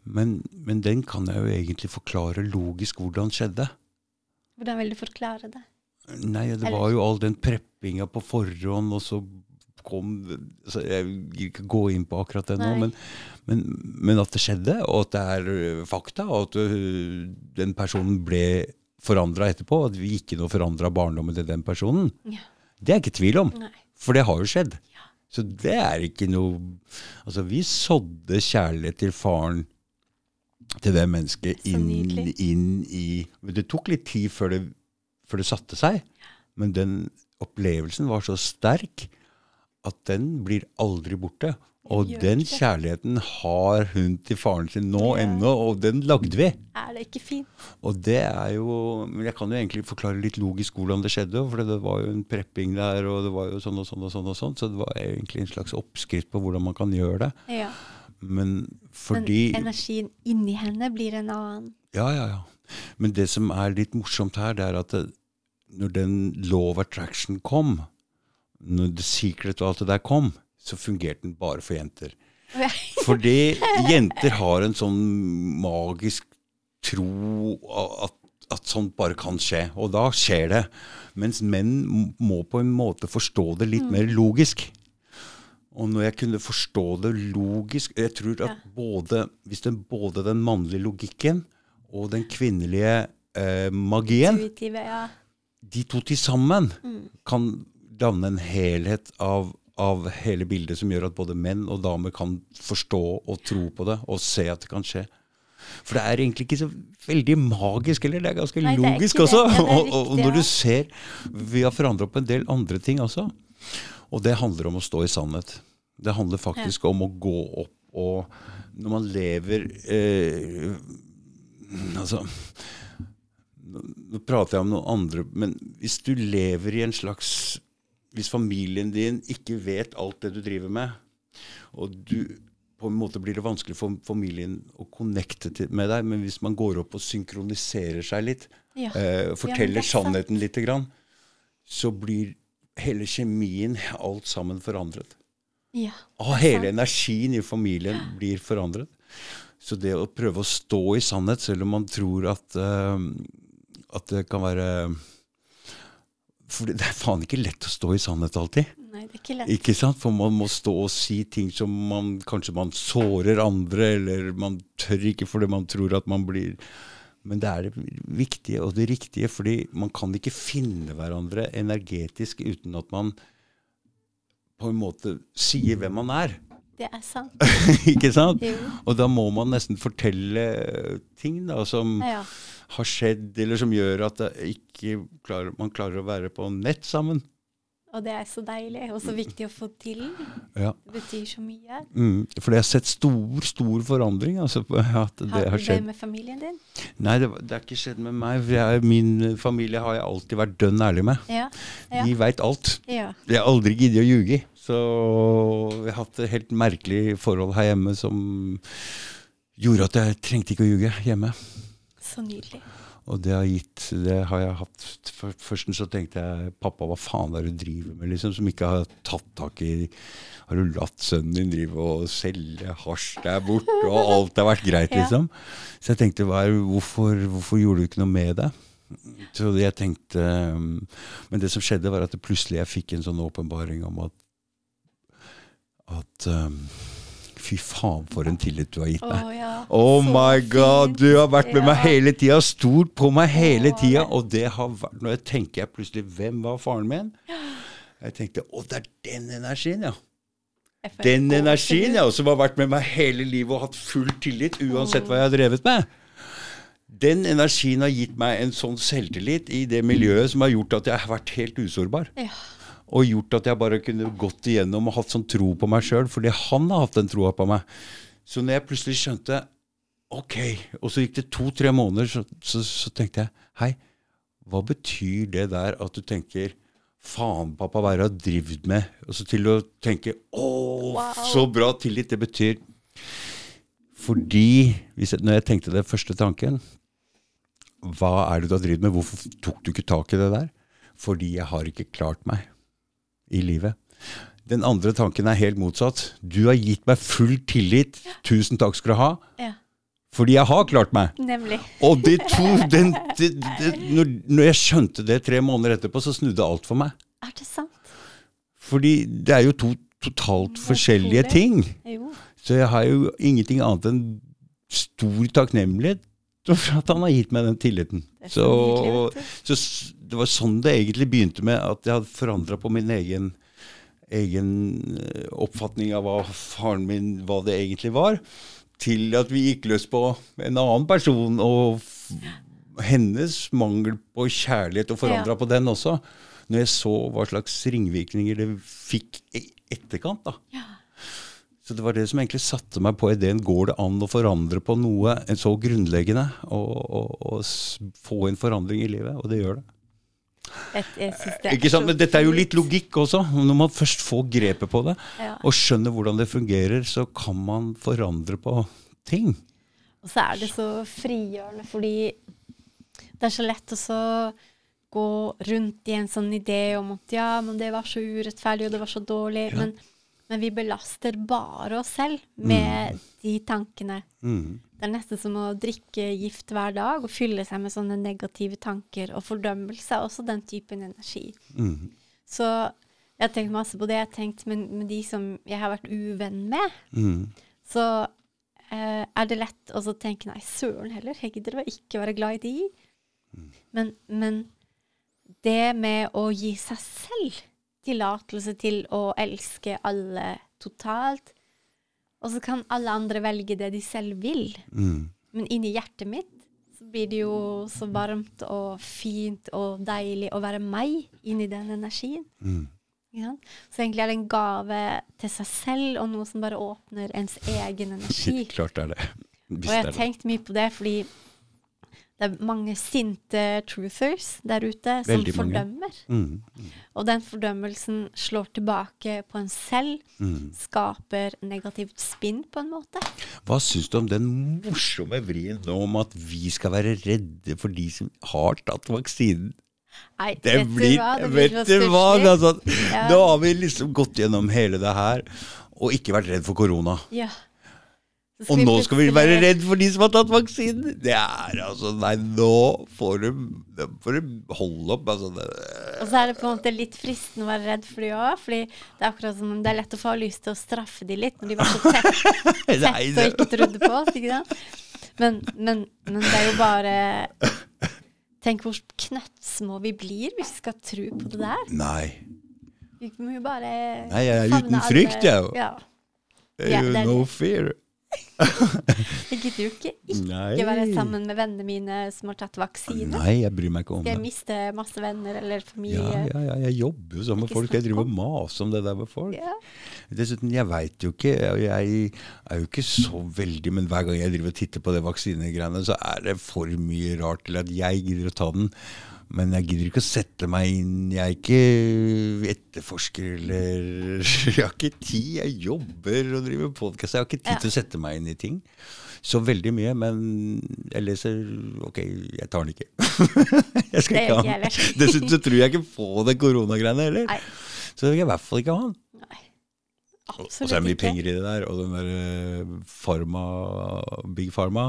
Speaker 1: Men, men den kan jeg jo egentlig forklare logisk hvordan skjedde.
Speaker 2: Hvordan vil du forklare det?
Speaker 1: Nei, det
Speaker 2: Eller-
Speaker 1: var jo all den preppinga på forhånd, og så kom så Jeg vil ikke gå inn på akkurat det nå, men, men, men at det skjedde, og at det er fakta, og at den personen ble forandra etterpå, at vi ikke nå forandra barndommen til den personen,
Speaker 2: Ja.
Speaker 1: det er jeg ikke tvil om.
Speaker 2: Nei.
Speaker 1: For det har jo skjedd. Så det er ikke noe Altså, vi sådde kjærlighet til faren til det mennesket
Speaker 2: det
Speaker 1: inn, inn i Det tok litt tid før det, før det satte seg. Men den opplevelsen var så sterk at den blir aldri borte. Og den kjærligheten har hun til faren sin nå
Speaker 2: Ja.
Speaker 1: ennå, og den lagde vi.
Speaker 2: Er det ikke fint?
Speaker 1: Og det er jo Men jeg kan jo egentlig forklare litt logisk hvordan det skjedde. For det var jo en prepping der, og det var jo sånn og sånn og sånn. og sånn, Så det var egentlig en slags oppskrift på hvordan man kan gjøre det.
Speaker 2: Ja.
Speaker 1: Men fordi
Speaker 2: Men energien inni henne blir en annen.
Speaker 1: Ja, ja, ja. Men det som er litt morsomt her, det er at det, når den law of attraction kom, når The Secret og alt det der kom, så fungerte den bare for jenter. Fordi jenter har en sånn magisk tro at, at sånt bare kan skje. Og da skjer det. Mens menn må på en måte forstå det litt mer logisk. Og når jeg kunne forstå det logisk Jeg tror at både, hvis den, både den mannlige logikken og den kvinnelige eh, magien,
Speaker 2: ja.
Speaker 1: de to til sammen, kan danne en helhet av, av hele bildet som gjør at både menn og damer kan forstå og tro på det og se at det kan skje. For det er egentlig ikke så veldig magisk, eller det er ganske
Speaker 2: Nei, det er
Speaker 1: logisk også.
Speaker 2: Ja,
Speaker 1: og, og når du ser Vi har forandra på en del andre ting også. Og det handler om å stå i sannhet. Det handler faktisk om å gå opp og Når man lever eh, Altså nå prater jeg om noen andre, men hvis du lever i en slags Hvis familien din ikke vet alt det du driver med, og du på en måte blir det vanskelig for familien å connecte til, med deg, men hvis man går opp og synkroniserer seg litt,
Speaker 2: Ja.
Speaker 1: eh, forteller
Speaker 2: er sant.
Speaker 1: sannheten lite grann, så blir hele kjemien, alt sammen, forandret.
Speaker 2: ja.
Speaker 1: Hele energien i familien blir forandret. Så det å prøve å stå i sannhet, selv om man tror at, uh, at det kan være For det er faen ikke lett å stå i sannhet alltid.
Speaker 2: Nei, det er ikke lett.
Speaker 1: Ikke sant? For man må stå og si ting som man kanskje man sårer andre, eller man tør ikke fordi man tror at man blir Men det er det viktige og det riktige, fordi man kan ikke finne hverandre energetisk uten at man på en måte sier hvem man er.
Speaker 2: Det er sant.
Speaker 1: ikke sant?
Speaker 2: Jo.
Speaker 1: Og da må man nesten fortelle ting da, som
Speaker 2: Ja.
Speaker 1: har skjedd, eller som gjør at klarer, man klarer å være på nett sammen.
Speaker 2: Og det er så deilig, og så viktig å få til.
Speaker 1: Ja.
Speaker 2: Det betyr så mye.
Speaker 1: Mm, for jeg har sett stor, stor forandring. Altså, på at det
Speaker 2: Har
Speaker 1: har
Speaker 2: du det med familien din?
Speaker 1: Nei, det, det har ikke skjedd med meg. For jeg, min familie har jeg alltid vært dønn ærlig med.
Speaker 2: Ja.
Speaker 1: De veit alt.
Speaker 2: ja.
Speaker 1: Jeg har aldri giddet å ljuge. Så jeg har hatt et helt merkelig forhold her hjemme som gjorde at jeg trengte ikke å ljuge hjemme.
Speaker 2: Så nydelig.
Speaker 1: Og det har gitt Det har jeg hatt Først så tenkte jeg pappa, hva faen er det du driver med, liksom, som ikke har tatt tak i Har du latt sønnen din drive og selge hasj der borte, og alt har vært greit,
Speaker 2: Ja.
Speaker 1: liksom? Så jeg tenkte, hvorfor, hvorfor gjorde du ikke noe med det? Så jeg tenkte um, Men det som skjedde, var at plutselig jeg fikk en sånn åpenbaring om at at um, Fy faen, for en tillit du har gitt
Speaker 2: meg.
Speaker 1: meg.
Speaker 2: ja.
Speaker 1: Oh
Speaker 2: my
Speaker 1: my god, du har vært med meg hele tida, stolt på meg hele
Speaker 2: oh,
Speaker 1: tida. Og det har vært Når jeg tenker jeg plutselig Hvem var faren min? Jeg tenkte å, det er den energien, ja. Den energien, ja. Som har vært med meg hele livet og hatt full tillit uansett hva jeg har drevet med. Den energien har gitt meg en sånn selvtillit i det miljøet som har gjort at jeg har vært helt usårbar.
Speaker 2: Ja.
Speaker 1: Og gjort at jeg bare kunne gått igjennom og hatt sånn tro på meg sjøl, fordi han har hatt den troa på meg. Så når jeg plutselig skjønte Ok, og så gikk det to-tre måneder, så, så, så tenkte jeg Hei, Hva betyr det der at du tenker Faen, pappa, hva er det du har drevet med? Og så til å tenke Å,
Speaker 2: Wow.
Speaker 1: så bra tillit det betyr. Fordi hvis jeg, når jeg tenkte det første tanken Hva er det du har drevet med? Hvorfor tok du ikke tak i det der? Fordi jeg har ikke klart meg i livet. Den andre tanken er helt motsatt. Du har gitt meg full tillit. Tusen takk skal du ha.
Speaker 2: Ja.
Speaker 1: Fordi jeg har klart meg.
Speaker 2: Nemlig.
Speaker 1: Og de to den, det- det- når, når jeg skjønte det tre måneder etterpå, så snudde alt for meg.
Speaker 2: Er det sant?
Speaker 1: Fordi det er jo to totalt forskjellige ting.
Speaker 2: Jo.
Speaker 1: Så jeg har jo ingenting annet enn stor takknemlighet for at han har gitt meg den tilliten. Så,
Speaker 2: så
Speaker 1: det var sånn det egentlig begynte med, at jeg hadde forandra på min egen, egen eh, oppfatning av hva faren min, hva det egentlig var, til at vi gikk løs på en annen person og hennes mangel på kjærlighet, og forandra
Speaker 2: Ja.
Speaker 1: på den også. Når jeg så hva slags ringvirkninger det fikk i etterkant. da.
Speaker 2: Ja.
Speaker 1: Så det var det som egentlig satte meg på ideen går det an å forandre på noe så grunnleggende, og, og, og få en forandring i livet. Og det gjør det.
Speaker 2: Jeg, jeg det
Speaker 1: Ikke sant? Men dette er jo litt logikk også. Når man først får grepet på det,
Speaker 2: Ja.
Speaker 1: og skjønner hvordan det fungerer, så kan man forandre på ting.
Speaker 2: Og så er det så frigjørende, fordi det er så lett å så gå rundt i en sånn idé om at ja, men det var så urettferdig, og det var så dårlig.
Speaker 1: Ja.
Speaker 2: Men, men vi belaster bare oss selv med de tankene.
Speaker 1: Mm.
Speaker 2: Det er nesten som å drikke gift hver dag og fylle seg med sånne negative tanker. Og fordømmelse er også den typen energi.
Speaker 1: Mm.
Speaker 2: Så jeg har tenkt masse på det. Jeg har tenkt med, med de som jeg har vært uvenn med,
Speaker 1: Mm.
Speaker 2: så eh, er det lett å tenke nei, søren heller, jeg gidder ikke være glad i de. Men, men det med å gi seg selv tillatelse til å elske alle totalt, og så kan alle andre velge det de selv vil.
Speaker 1: Mm.
Speaker 2: Men inni hjertet mitt så blir det jo så varmt og fint og deilig å være meg inni den energien.
Speaker 1: Mm.
Speaker 2: Ja. Så egentlig er det en gave til seg selv, og noe som bare åpner ens egen energi.
Speaker 1: Klart er det.
Speaker 2: Og jeg har tenkt mye på det, fordi det er mange sinte truthers der ute som
Speaker 1: Veldig
Speaker 2: fordømmer.
Speaker 1: Mm.
Speaker 2: Og den fordømmelsen slår tilbake på en selv,
Speaker 1: Mm.
Speaker 2: skaper negativt spinn på en måte.
Speaker 1: Hva syns du om den morsomme vrien nå om at vi skal være redde for de som har tatt vaksinen?
Speaker 2: Nei,
Speaker 1: Det
Speaker 2: vet
Speaker 1: blir,
Speaker 2: du hva? Det
Speaker 1: vet
Speaker 2: blir
Speaker 1: du
Speaker 2: så
Speaker 1: hva? Altså,
Speaker 2: Ja.
Speaker 1: Da har vi liksom gått gjennom hele det her og ikke vært redd for korona.
Speaker 2: Ja.
Speaker 1: Og nå skal vi være redd for de som har tatt vaksinen! Det er altså Nei, nå får du, får du holde opp. Altså,
Speaker 2: Og så er det på en måte litt fristende å være redd for de òg, fordi det er akkurat som om det er lett å få lyst til å straffe de litt når de var så tett, tett og ikke trodde på oss. ikke sant? Men, men, men det er jo bare Tenk hvor knøttsmå vi blir hvis vi skal tro på det der.
Speaker 1: nei.
Speaker 2: Vi må jo bare
Speaker 1: Nei, jeg er uten frykt, jeg.
Speaker 2: Ja. Ja,
Speaker 1: no fear.
Speaker 2: Jeg gidder jo ikke ikke være sammen med vennene mine som har tatt vaksine.
Speaker 1: Nei, jeg bryr meg ikke om
Speaker 2: Skal jeg
Speaker 1: det.
Speaker 2: miste masse venner eller familie?
Speaker 1: ja, ja, jeg jobber jo sammen med folk. Jeg driver og maser om det der med folk.
Speaker 2: Ja.
Speaker 1: Dessuten, jeg veit jo ikke jeg er jo ikke så veldig Men hver gang jeg driver og titter på det vaksinegreiene, så er det for mye rart til at jeg gidder å ta den. Men jeg gidder ikke å sette meg inn Jeg er ikke etterforsker eller Jeg har ikke tid. Jeg jobber og driver podkast. Jeg har ikke tid
Speaker 2: Ja.
Speaker 1: til å sette meg inn i ting. Så veldig mye, men jeg leser Ok, jeg tar den ikke. jeg skal
Speaker 2: Det
Speaker 1: ikke ha den. Dessuten så tror jeg ikke på det koronagreiene heller.
Speaker 2: Nei.
Speaker 1: Så jeg vil i hvert fall ikke ha den.
Speaker 2: Nei.
Speaker 1: Og så er det mye penger i det der, og den der farma Pharma, Big Pharma.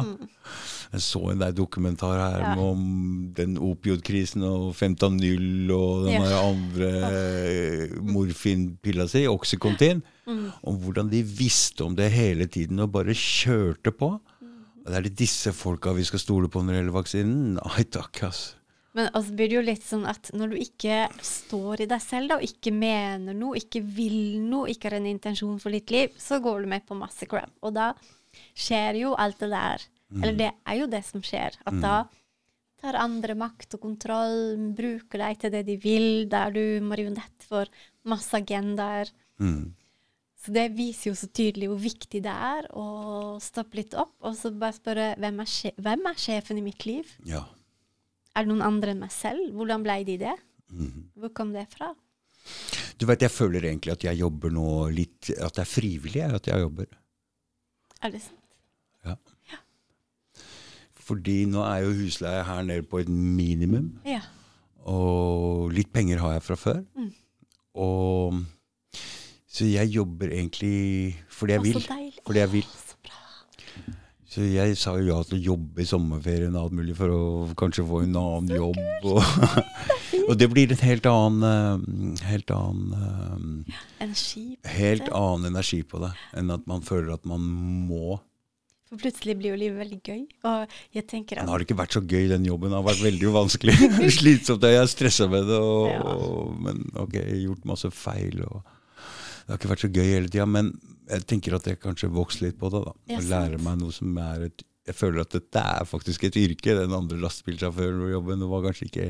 Speaker 1: Jeg så en der dokumentar her.
Speaker 2: Ja.
Speaker 1: om den opiodkrisen og fentanyl og den
Speaker 2: Ja.
Speaker 1: andre eh, morfinpilla si, Oxycontin.
Speaker 2: Mm.
Speaker 1: Om hvordan de visste om det hele tiden og bare kjørte på.
Speaker 2: Mm.
Speaker 1: Og det er det disse folka vi skal stole på når det gjelder vaksinen? Nei takk, altså.
Speaker 2: Men altså blir det jo litt sånn at når du ikke står i deg selv, da, og ikke mener noe, ikke vil noe, ikke har en intensjon for ditt liv, så går du med på masse crap. Og da skjer jo alt det der. Eller det er jo det som skjer. At da tar andre makt og kontroll, bruker deg til det de vil, da er du marionett for masse agendaer.
Speaker 1: Mm.
Speaker 2: Så det viser jo så tydelig hvor viktig det er å stoppe litt opp, og så bare spørre hvem er, sje hvem er sjefen i mitt liv?
Speaker 1: Ja.
Speaker 2: er det noen andre enn meg selv? Hvordan ble de det?
Speaker 1: Mhm.
Speaker 2: Hvor kom det fra?
Speaker 1: Du vet, Jeg føler egentlig at jeg jobber nå litt At det er frivillig at jeg jobber.
Speaker 2: Er det sant?
Speaker 1: Fordi nå er jo husleia her nede på et minimum.
Speaker 2: Ja.
Speaker 1: Og litt penger har jeg fra før.
Speaker 2: Mm.
Speaker 1: Og Så jeg jobber egentlig fordi jeg vil. Fordi jeg vil.
Speaker 2: Så
Speaker 1: jeg sa jo ja til å jobbe i sommerferien og alt mulig for å kanskje få en annen jobb. Og, og det blir en helt annen, eh, helt annen eh,
Speaker 2: Energi.
Speaker 1: Helt annen energi på det enn at man føler at man må.
Speaker 2: For plutselig blir jo livet veldig gøy. Og jeg tenker
Speaker 1: Men
Speaker 2: at
Speaker 1: har det ikke vært så gøy, den jobben? Det har vært veldig vanskelig. Slitsomt. Jeg har stressa med det. Og,
Speaker 2: Ja.
Speaker 1: og, men ok, jeg har gjort masse feil. Og det har ikke vært så gøy hele tida. Men jeg tenker at jeg kanskje vokser litt på det. da.
Speaker 2: Ja,
Speaker 1: og lærer meg noe som er et Jeg føler at dette er faktisk et yrke. Den andre lastebilsjåførjobben jobben var kanskje ikke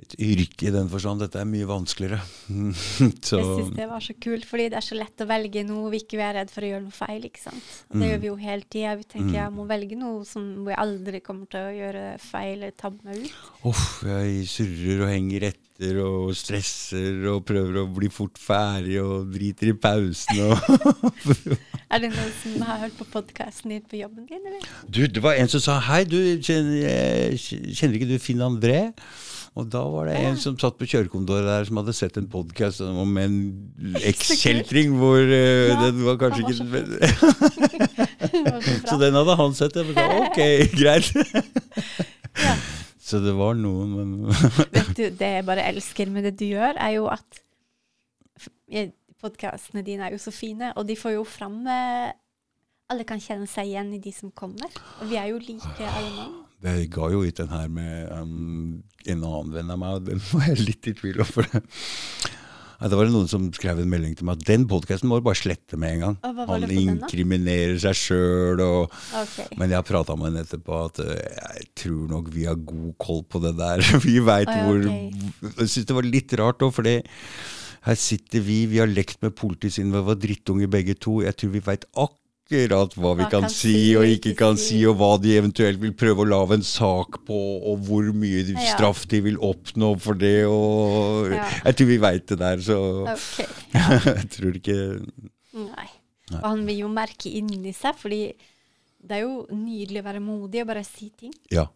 Speaker 1: et yrke i den forstand. Dette er mye vanskeligere. så
Speaker 2: jeg syns det var så kult, fordi det er så lett å velge noe vi ikke er redd for å gjøre noe feil. ikke sant? Det
Speaker 1: Mm.
Speaker 2: gjør vi jo hele tida. Vi tenker
Speaker 1: Mm.
Speaker 2: jeg må velge noe som vi aldri kommer til å gjøre feil eller tabbe meg ut.
Speaker 1: Uff, jeg surrer og henger etter og stresser og prøver å bli fort ferdig og driter i pausen og
Speaker 2: Er det noen som har hørt på podkasten din på jobben din, eller?
Speaker 1: Du, det var en som sa hei, du kjenner, kjenner ikke du Finn André? Og da var det en som satt på kjørekontoret der som hadde sett en podkast om en ekskjeltring hvor uh,
Speaker 2: Ja,
Speaker 1: den var kanskje
Speaker 2: var
Speaker 1: ikke
Speaker 2: så
Speaker 1: Så den hadde han sett. Jeg sa ok, greit.
Speaker 2: Ja.
Speaker 1: Så det var noen, men
Speaker 2: Vet du, det jeg bare elsker med det du gjør, er jo at podkastene dine er jo så fine, og de får jo fram eh, Alle kan kjenne seg igjen i de som kommer. Og vi er jo like alle mann.
Speaker 1: Jeg ga jo ut den her med um, en annen venn av meg, og den var jeg litt i tvil om. For det. Ja, det var det noen som skrev en melding til meg at den podkasten må du bare slette med en gang. Han
Speaker 2: det
Speaker 1: inkriminerer seg sjøl og
Speaker 2: okay.
Speaker 1: Men jeg har prata med henne etterpå at uh, jeg tror nok vi har god koll på det der. Vi veit hvor
Speaker 2: okay.
Speaker 1: Jeg syns det var litt rart òg, fordi her sitter vi, vi har lekt med politiet siden vi var drittunger begge to. Jeg tror vi veit akkurat hva vi
Speaker 2: Hva
Speaker 1: kan,
Speaker 2: kan
Speaker 1: si og ikke kan
Speaker 2: si.
Speaker 1: og hva de eventuelt vil prøve å lage en sak på, og hvor mye de-
Speaker 2: Ja.
Speaker 1: straff de vil oppnå for det. Og
Speaker 2: Ja.
Speaker 1: Jeg tror vi veit det der, så
Speaker 2: okay.
Speaker 1: jeg tror ikke
Speaker 2: Nei. Og han vil jo merke inni seg, fordi det er jo nydelig å være modig og bare si ting.
Speaker 1: Ja.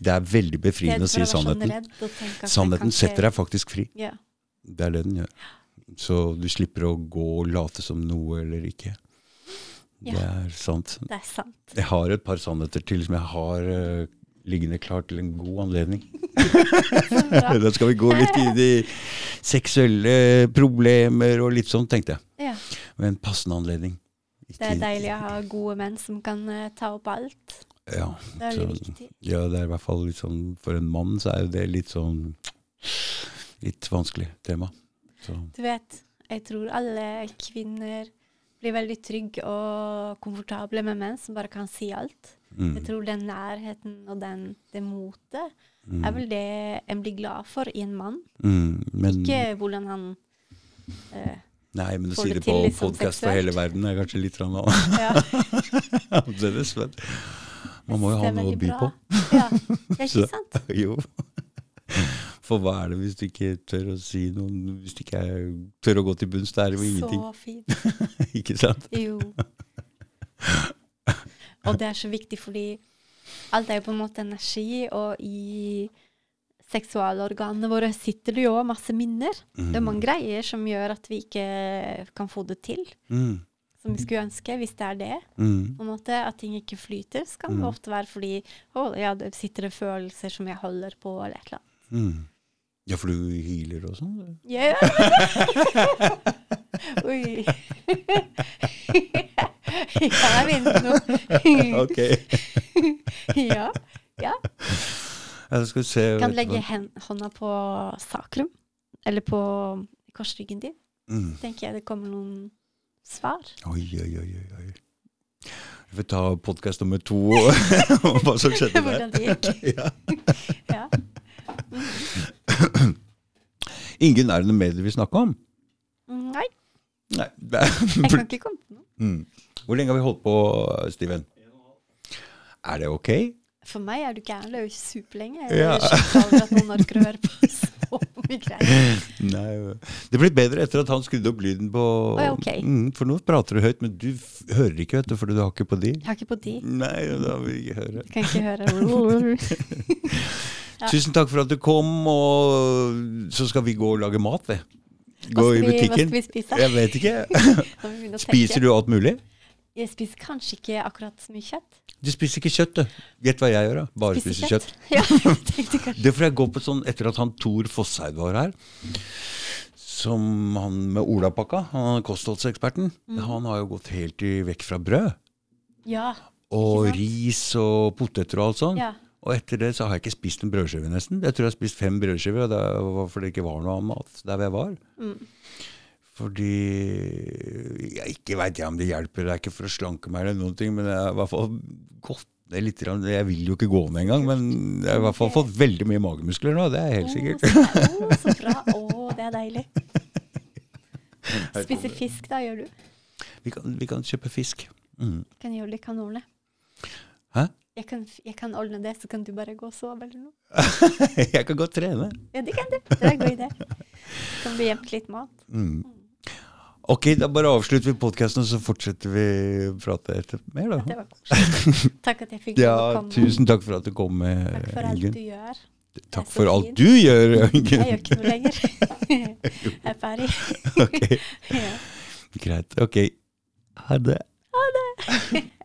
Speaker 1: Det er veldig befriende å si
Speaker 2: sannheten. sånn
Speaker 1: Sannheten setter deg faktisk fri.
Speaker 2: Ja.
Speaker 1: Det er det den gjør. Så du slipper å gå og late som noe eller ikke. Det er sant.
Speaker 2: Det er sant.
Speaker 1: Jeg har et par sannheter til som jeg har uh, liggende klar til en god anledning. da skal vi gå litt i de seksuelle problemer og litt sånn, tenkte jeg.
Speaker 2: Ja.
Speaker 1: Med en passende anledning.
Speaker 2: Det er deilig å ha gode menn som kan uh, ta opp alt.
Speaker 1: Ja,
Speaker 2: Det er veldig viktig.
Speaker 1: ja, det er i hvert fall litt sånn For en mann så er jo det litt sånn Litt vanskelig tema. Så
Speaker 2: Du vet, jeg tror alle kvinner blir veldig trygge og komfortable med menn som bare kan si alt.
Speaker 1: mm,
Speaker 2: Jeg tror den nærheten og den, det motet
Speaker 1: mm,
Speaker 2: er vel det en blir glad for i en mann.
Speaker 1: mm, men,
Speaker 2: Ikke hvordan han eh,
Speaker 1: Nei, men
Speaker 2: du
Speaker 1: sier
Speaker 2: det
Speaker 1: det på
Speaker 2: liksom
Speaker 1: podkast for hele verden er kanskje litt rann
Speaker 2: ja,
Speaker 1: annerledes. Men man må jo ha noe å by
Speaker 2: bra.
Speaker 1: på.
Speaker 2: Ja, det er ikke sant?
Speaker 1: Jo. For hva er det hvis du ikke tør å si noe Hvis du ikke er, tør å gå til bunns? Det er jo ingenting.
Speaker 2: Så fint.
Speaker 1: Ikke sant?
Speaker 2: Jo. Og det er så viktig fordi alt er jo på en måte energi, og i seksualorganene våre sitter det jo masse minner. Det er mange greier som gjør at vi ikke kan få det til,
Speaker 1: Mm.
Speaker 2: som vi skulle ønske, hvis det er det.
Speaker 1: Mm.
Speaker 2: På en måte At ting ikke flyter, så kan det
Speaker 1: Mm.
Speaker 2: ofte være fordi å, ja, det sitter det følelser som jeg holder på, eller et eller annet.
Speaker 1: Mm. Ja, for du hyler og sånn? Ja,
Speaker 2: ja. Oi. ja, jeg vet noe.
Speaker 1: Ok.
Speaker 2: ja. ja.
Speaker 1: Jeg skal se
Speaker 2: Kan legge hånda på sakrum, eller på korsryggen din.
Speaker 1: mm.
Speaker 2: Tenker jeg det kommer noen svar.
Speaker 1: Oi, oi, oi, oi. Vi får ta podkast nummer to og hva som skjedde der.
Speaker 2: Hvordan det gikk.
Speaker 1: ja.
Speaker 2: Ja.
Speaker 1: Ingen er det noe mer du vil snakke om?
Speaker 2: Nei,
Speaker 1: Nei.
Speaker 2: jeg kan ikke komme på noe.
Speaker 1: Mm. Hvor lenge har vi holdt på, Steven? Er det ok?
Speaker 2: For meg er du gæren. Det er jo superlenge. Jeg
Speaker 1: Ja.
Speaker 2: ikke at noen orker å høre på så mye greier.
Speaker 1: Nei, det blir bedre etter at han skrudde opp lyden på
Speaker 2: Å, okay.
Speaker 1: mm, For nå prater du høyt, men du f hører ikke, vet du, for du har ikke på de.
Speaker 2: Jeg har ikke på de.
Speaker 1: Nei, da vil jeg ikke høre.
Speaker 2: Kan ikke høre. Ja.
Speaker 1: Tusen takk for at du kom, og så skal vi gå og lage mat, vi. Gå i
Speaker 2: butikken. hva skal vi spise?
Speaker 1: Jeg vet ikke. Spiser du alt mulig?
Speaker 2: Jeg spiser kanskje ikke akkurat så mye kjøtt.
Speaker 1: Du spiser ikke kjøtt, du. Gjett hva jeg gjør, da. Bare spiser kjøtt.
Speaker 2: Ja, jeg tenkte kanskje.
Speaker 1: Det får jeg gå på sånn etter at han Tor Fosseid var her. Som han med olapakka, han er kostholdseksperten.
Speaker 2: Mm.
Speaker 1: Han har jo gått helt i, vekk fra brød.
Speaker 2: Ja.
Speaker 1: Og ris og poteter og alt sånt.
Speaker 2: ja.
Speaker 1: Og etter det så har jeg ikke spist en brødskive nesten. Jeg tror jeg har spist fem brødskiver, og det var fordi det ikke var noe annen mat der jeg var.
Speaker 2: Mm.
Speaker 1: Fordi Jeg ikke veit jeg om det hjelper, det er ikke for å slanke meg eller noen ting, men jeg har i hvert fall gått ned litt. Jeg vil jo ikke gå ned engang, men jeg har i hvert fall fått veldig mye magemuskler nå, det er helt sikkert.
Speaker 2: Å, så, så bra. Å, det er deilig. Spiser fisk, da, gjør du?
Speaker 1: Vi kan, vi kan kjøpe fisk. Mm.
Speaker 2: Kan gjøre litt kanoner.
Speaker 1: Hæ?
Speaker 2: Jeg kan, jeg kan ordne det, så kan du bare gå og sove eller noe.
Speaker 1: jeg kan godt trene.
Speaker 2: Ja, det kan du. Det er en god idé. Kan bli gjemt litt mat.
Speaker 1: Mm. Ok, da bare avslutter vi podkasten, og så fortsetter vi å prate etter mer,
Speaker 2: Det var koselig. Takk at jeg fikk
Speaker 1: Ja,
Speaker 2: komme.
Speaker 1: tusen takk for at du kom, med
Speaker 2: Takk for alt du gjør.
Speaker 1: Takk for alt du gjør,
Speaker 2: Jeg gjør ikke noe lenger. Jeg er ferdig.
Speaker 1: Ok,
Speaker 2: Ja.
Speaker 1: greit. Ok. Ha det.
Speaker 2: Ha det.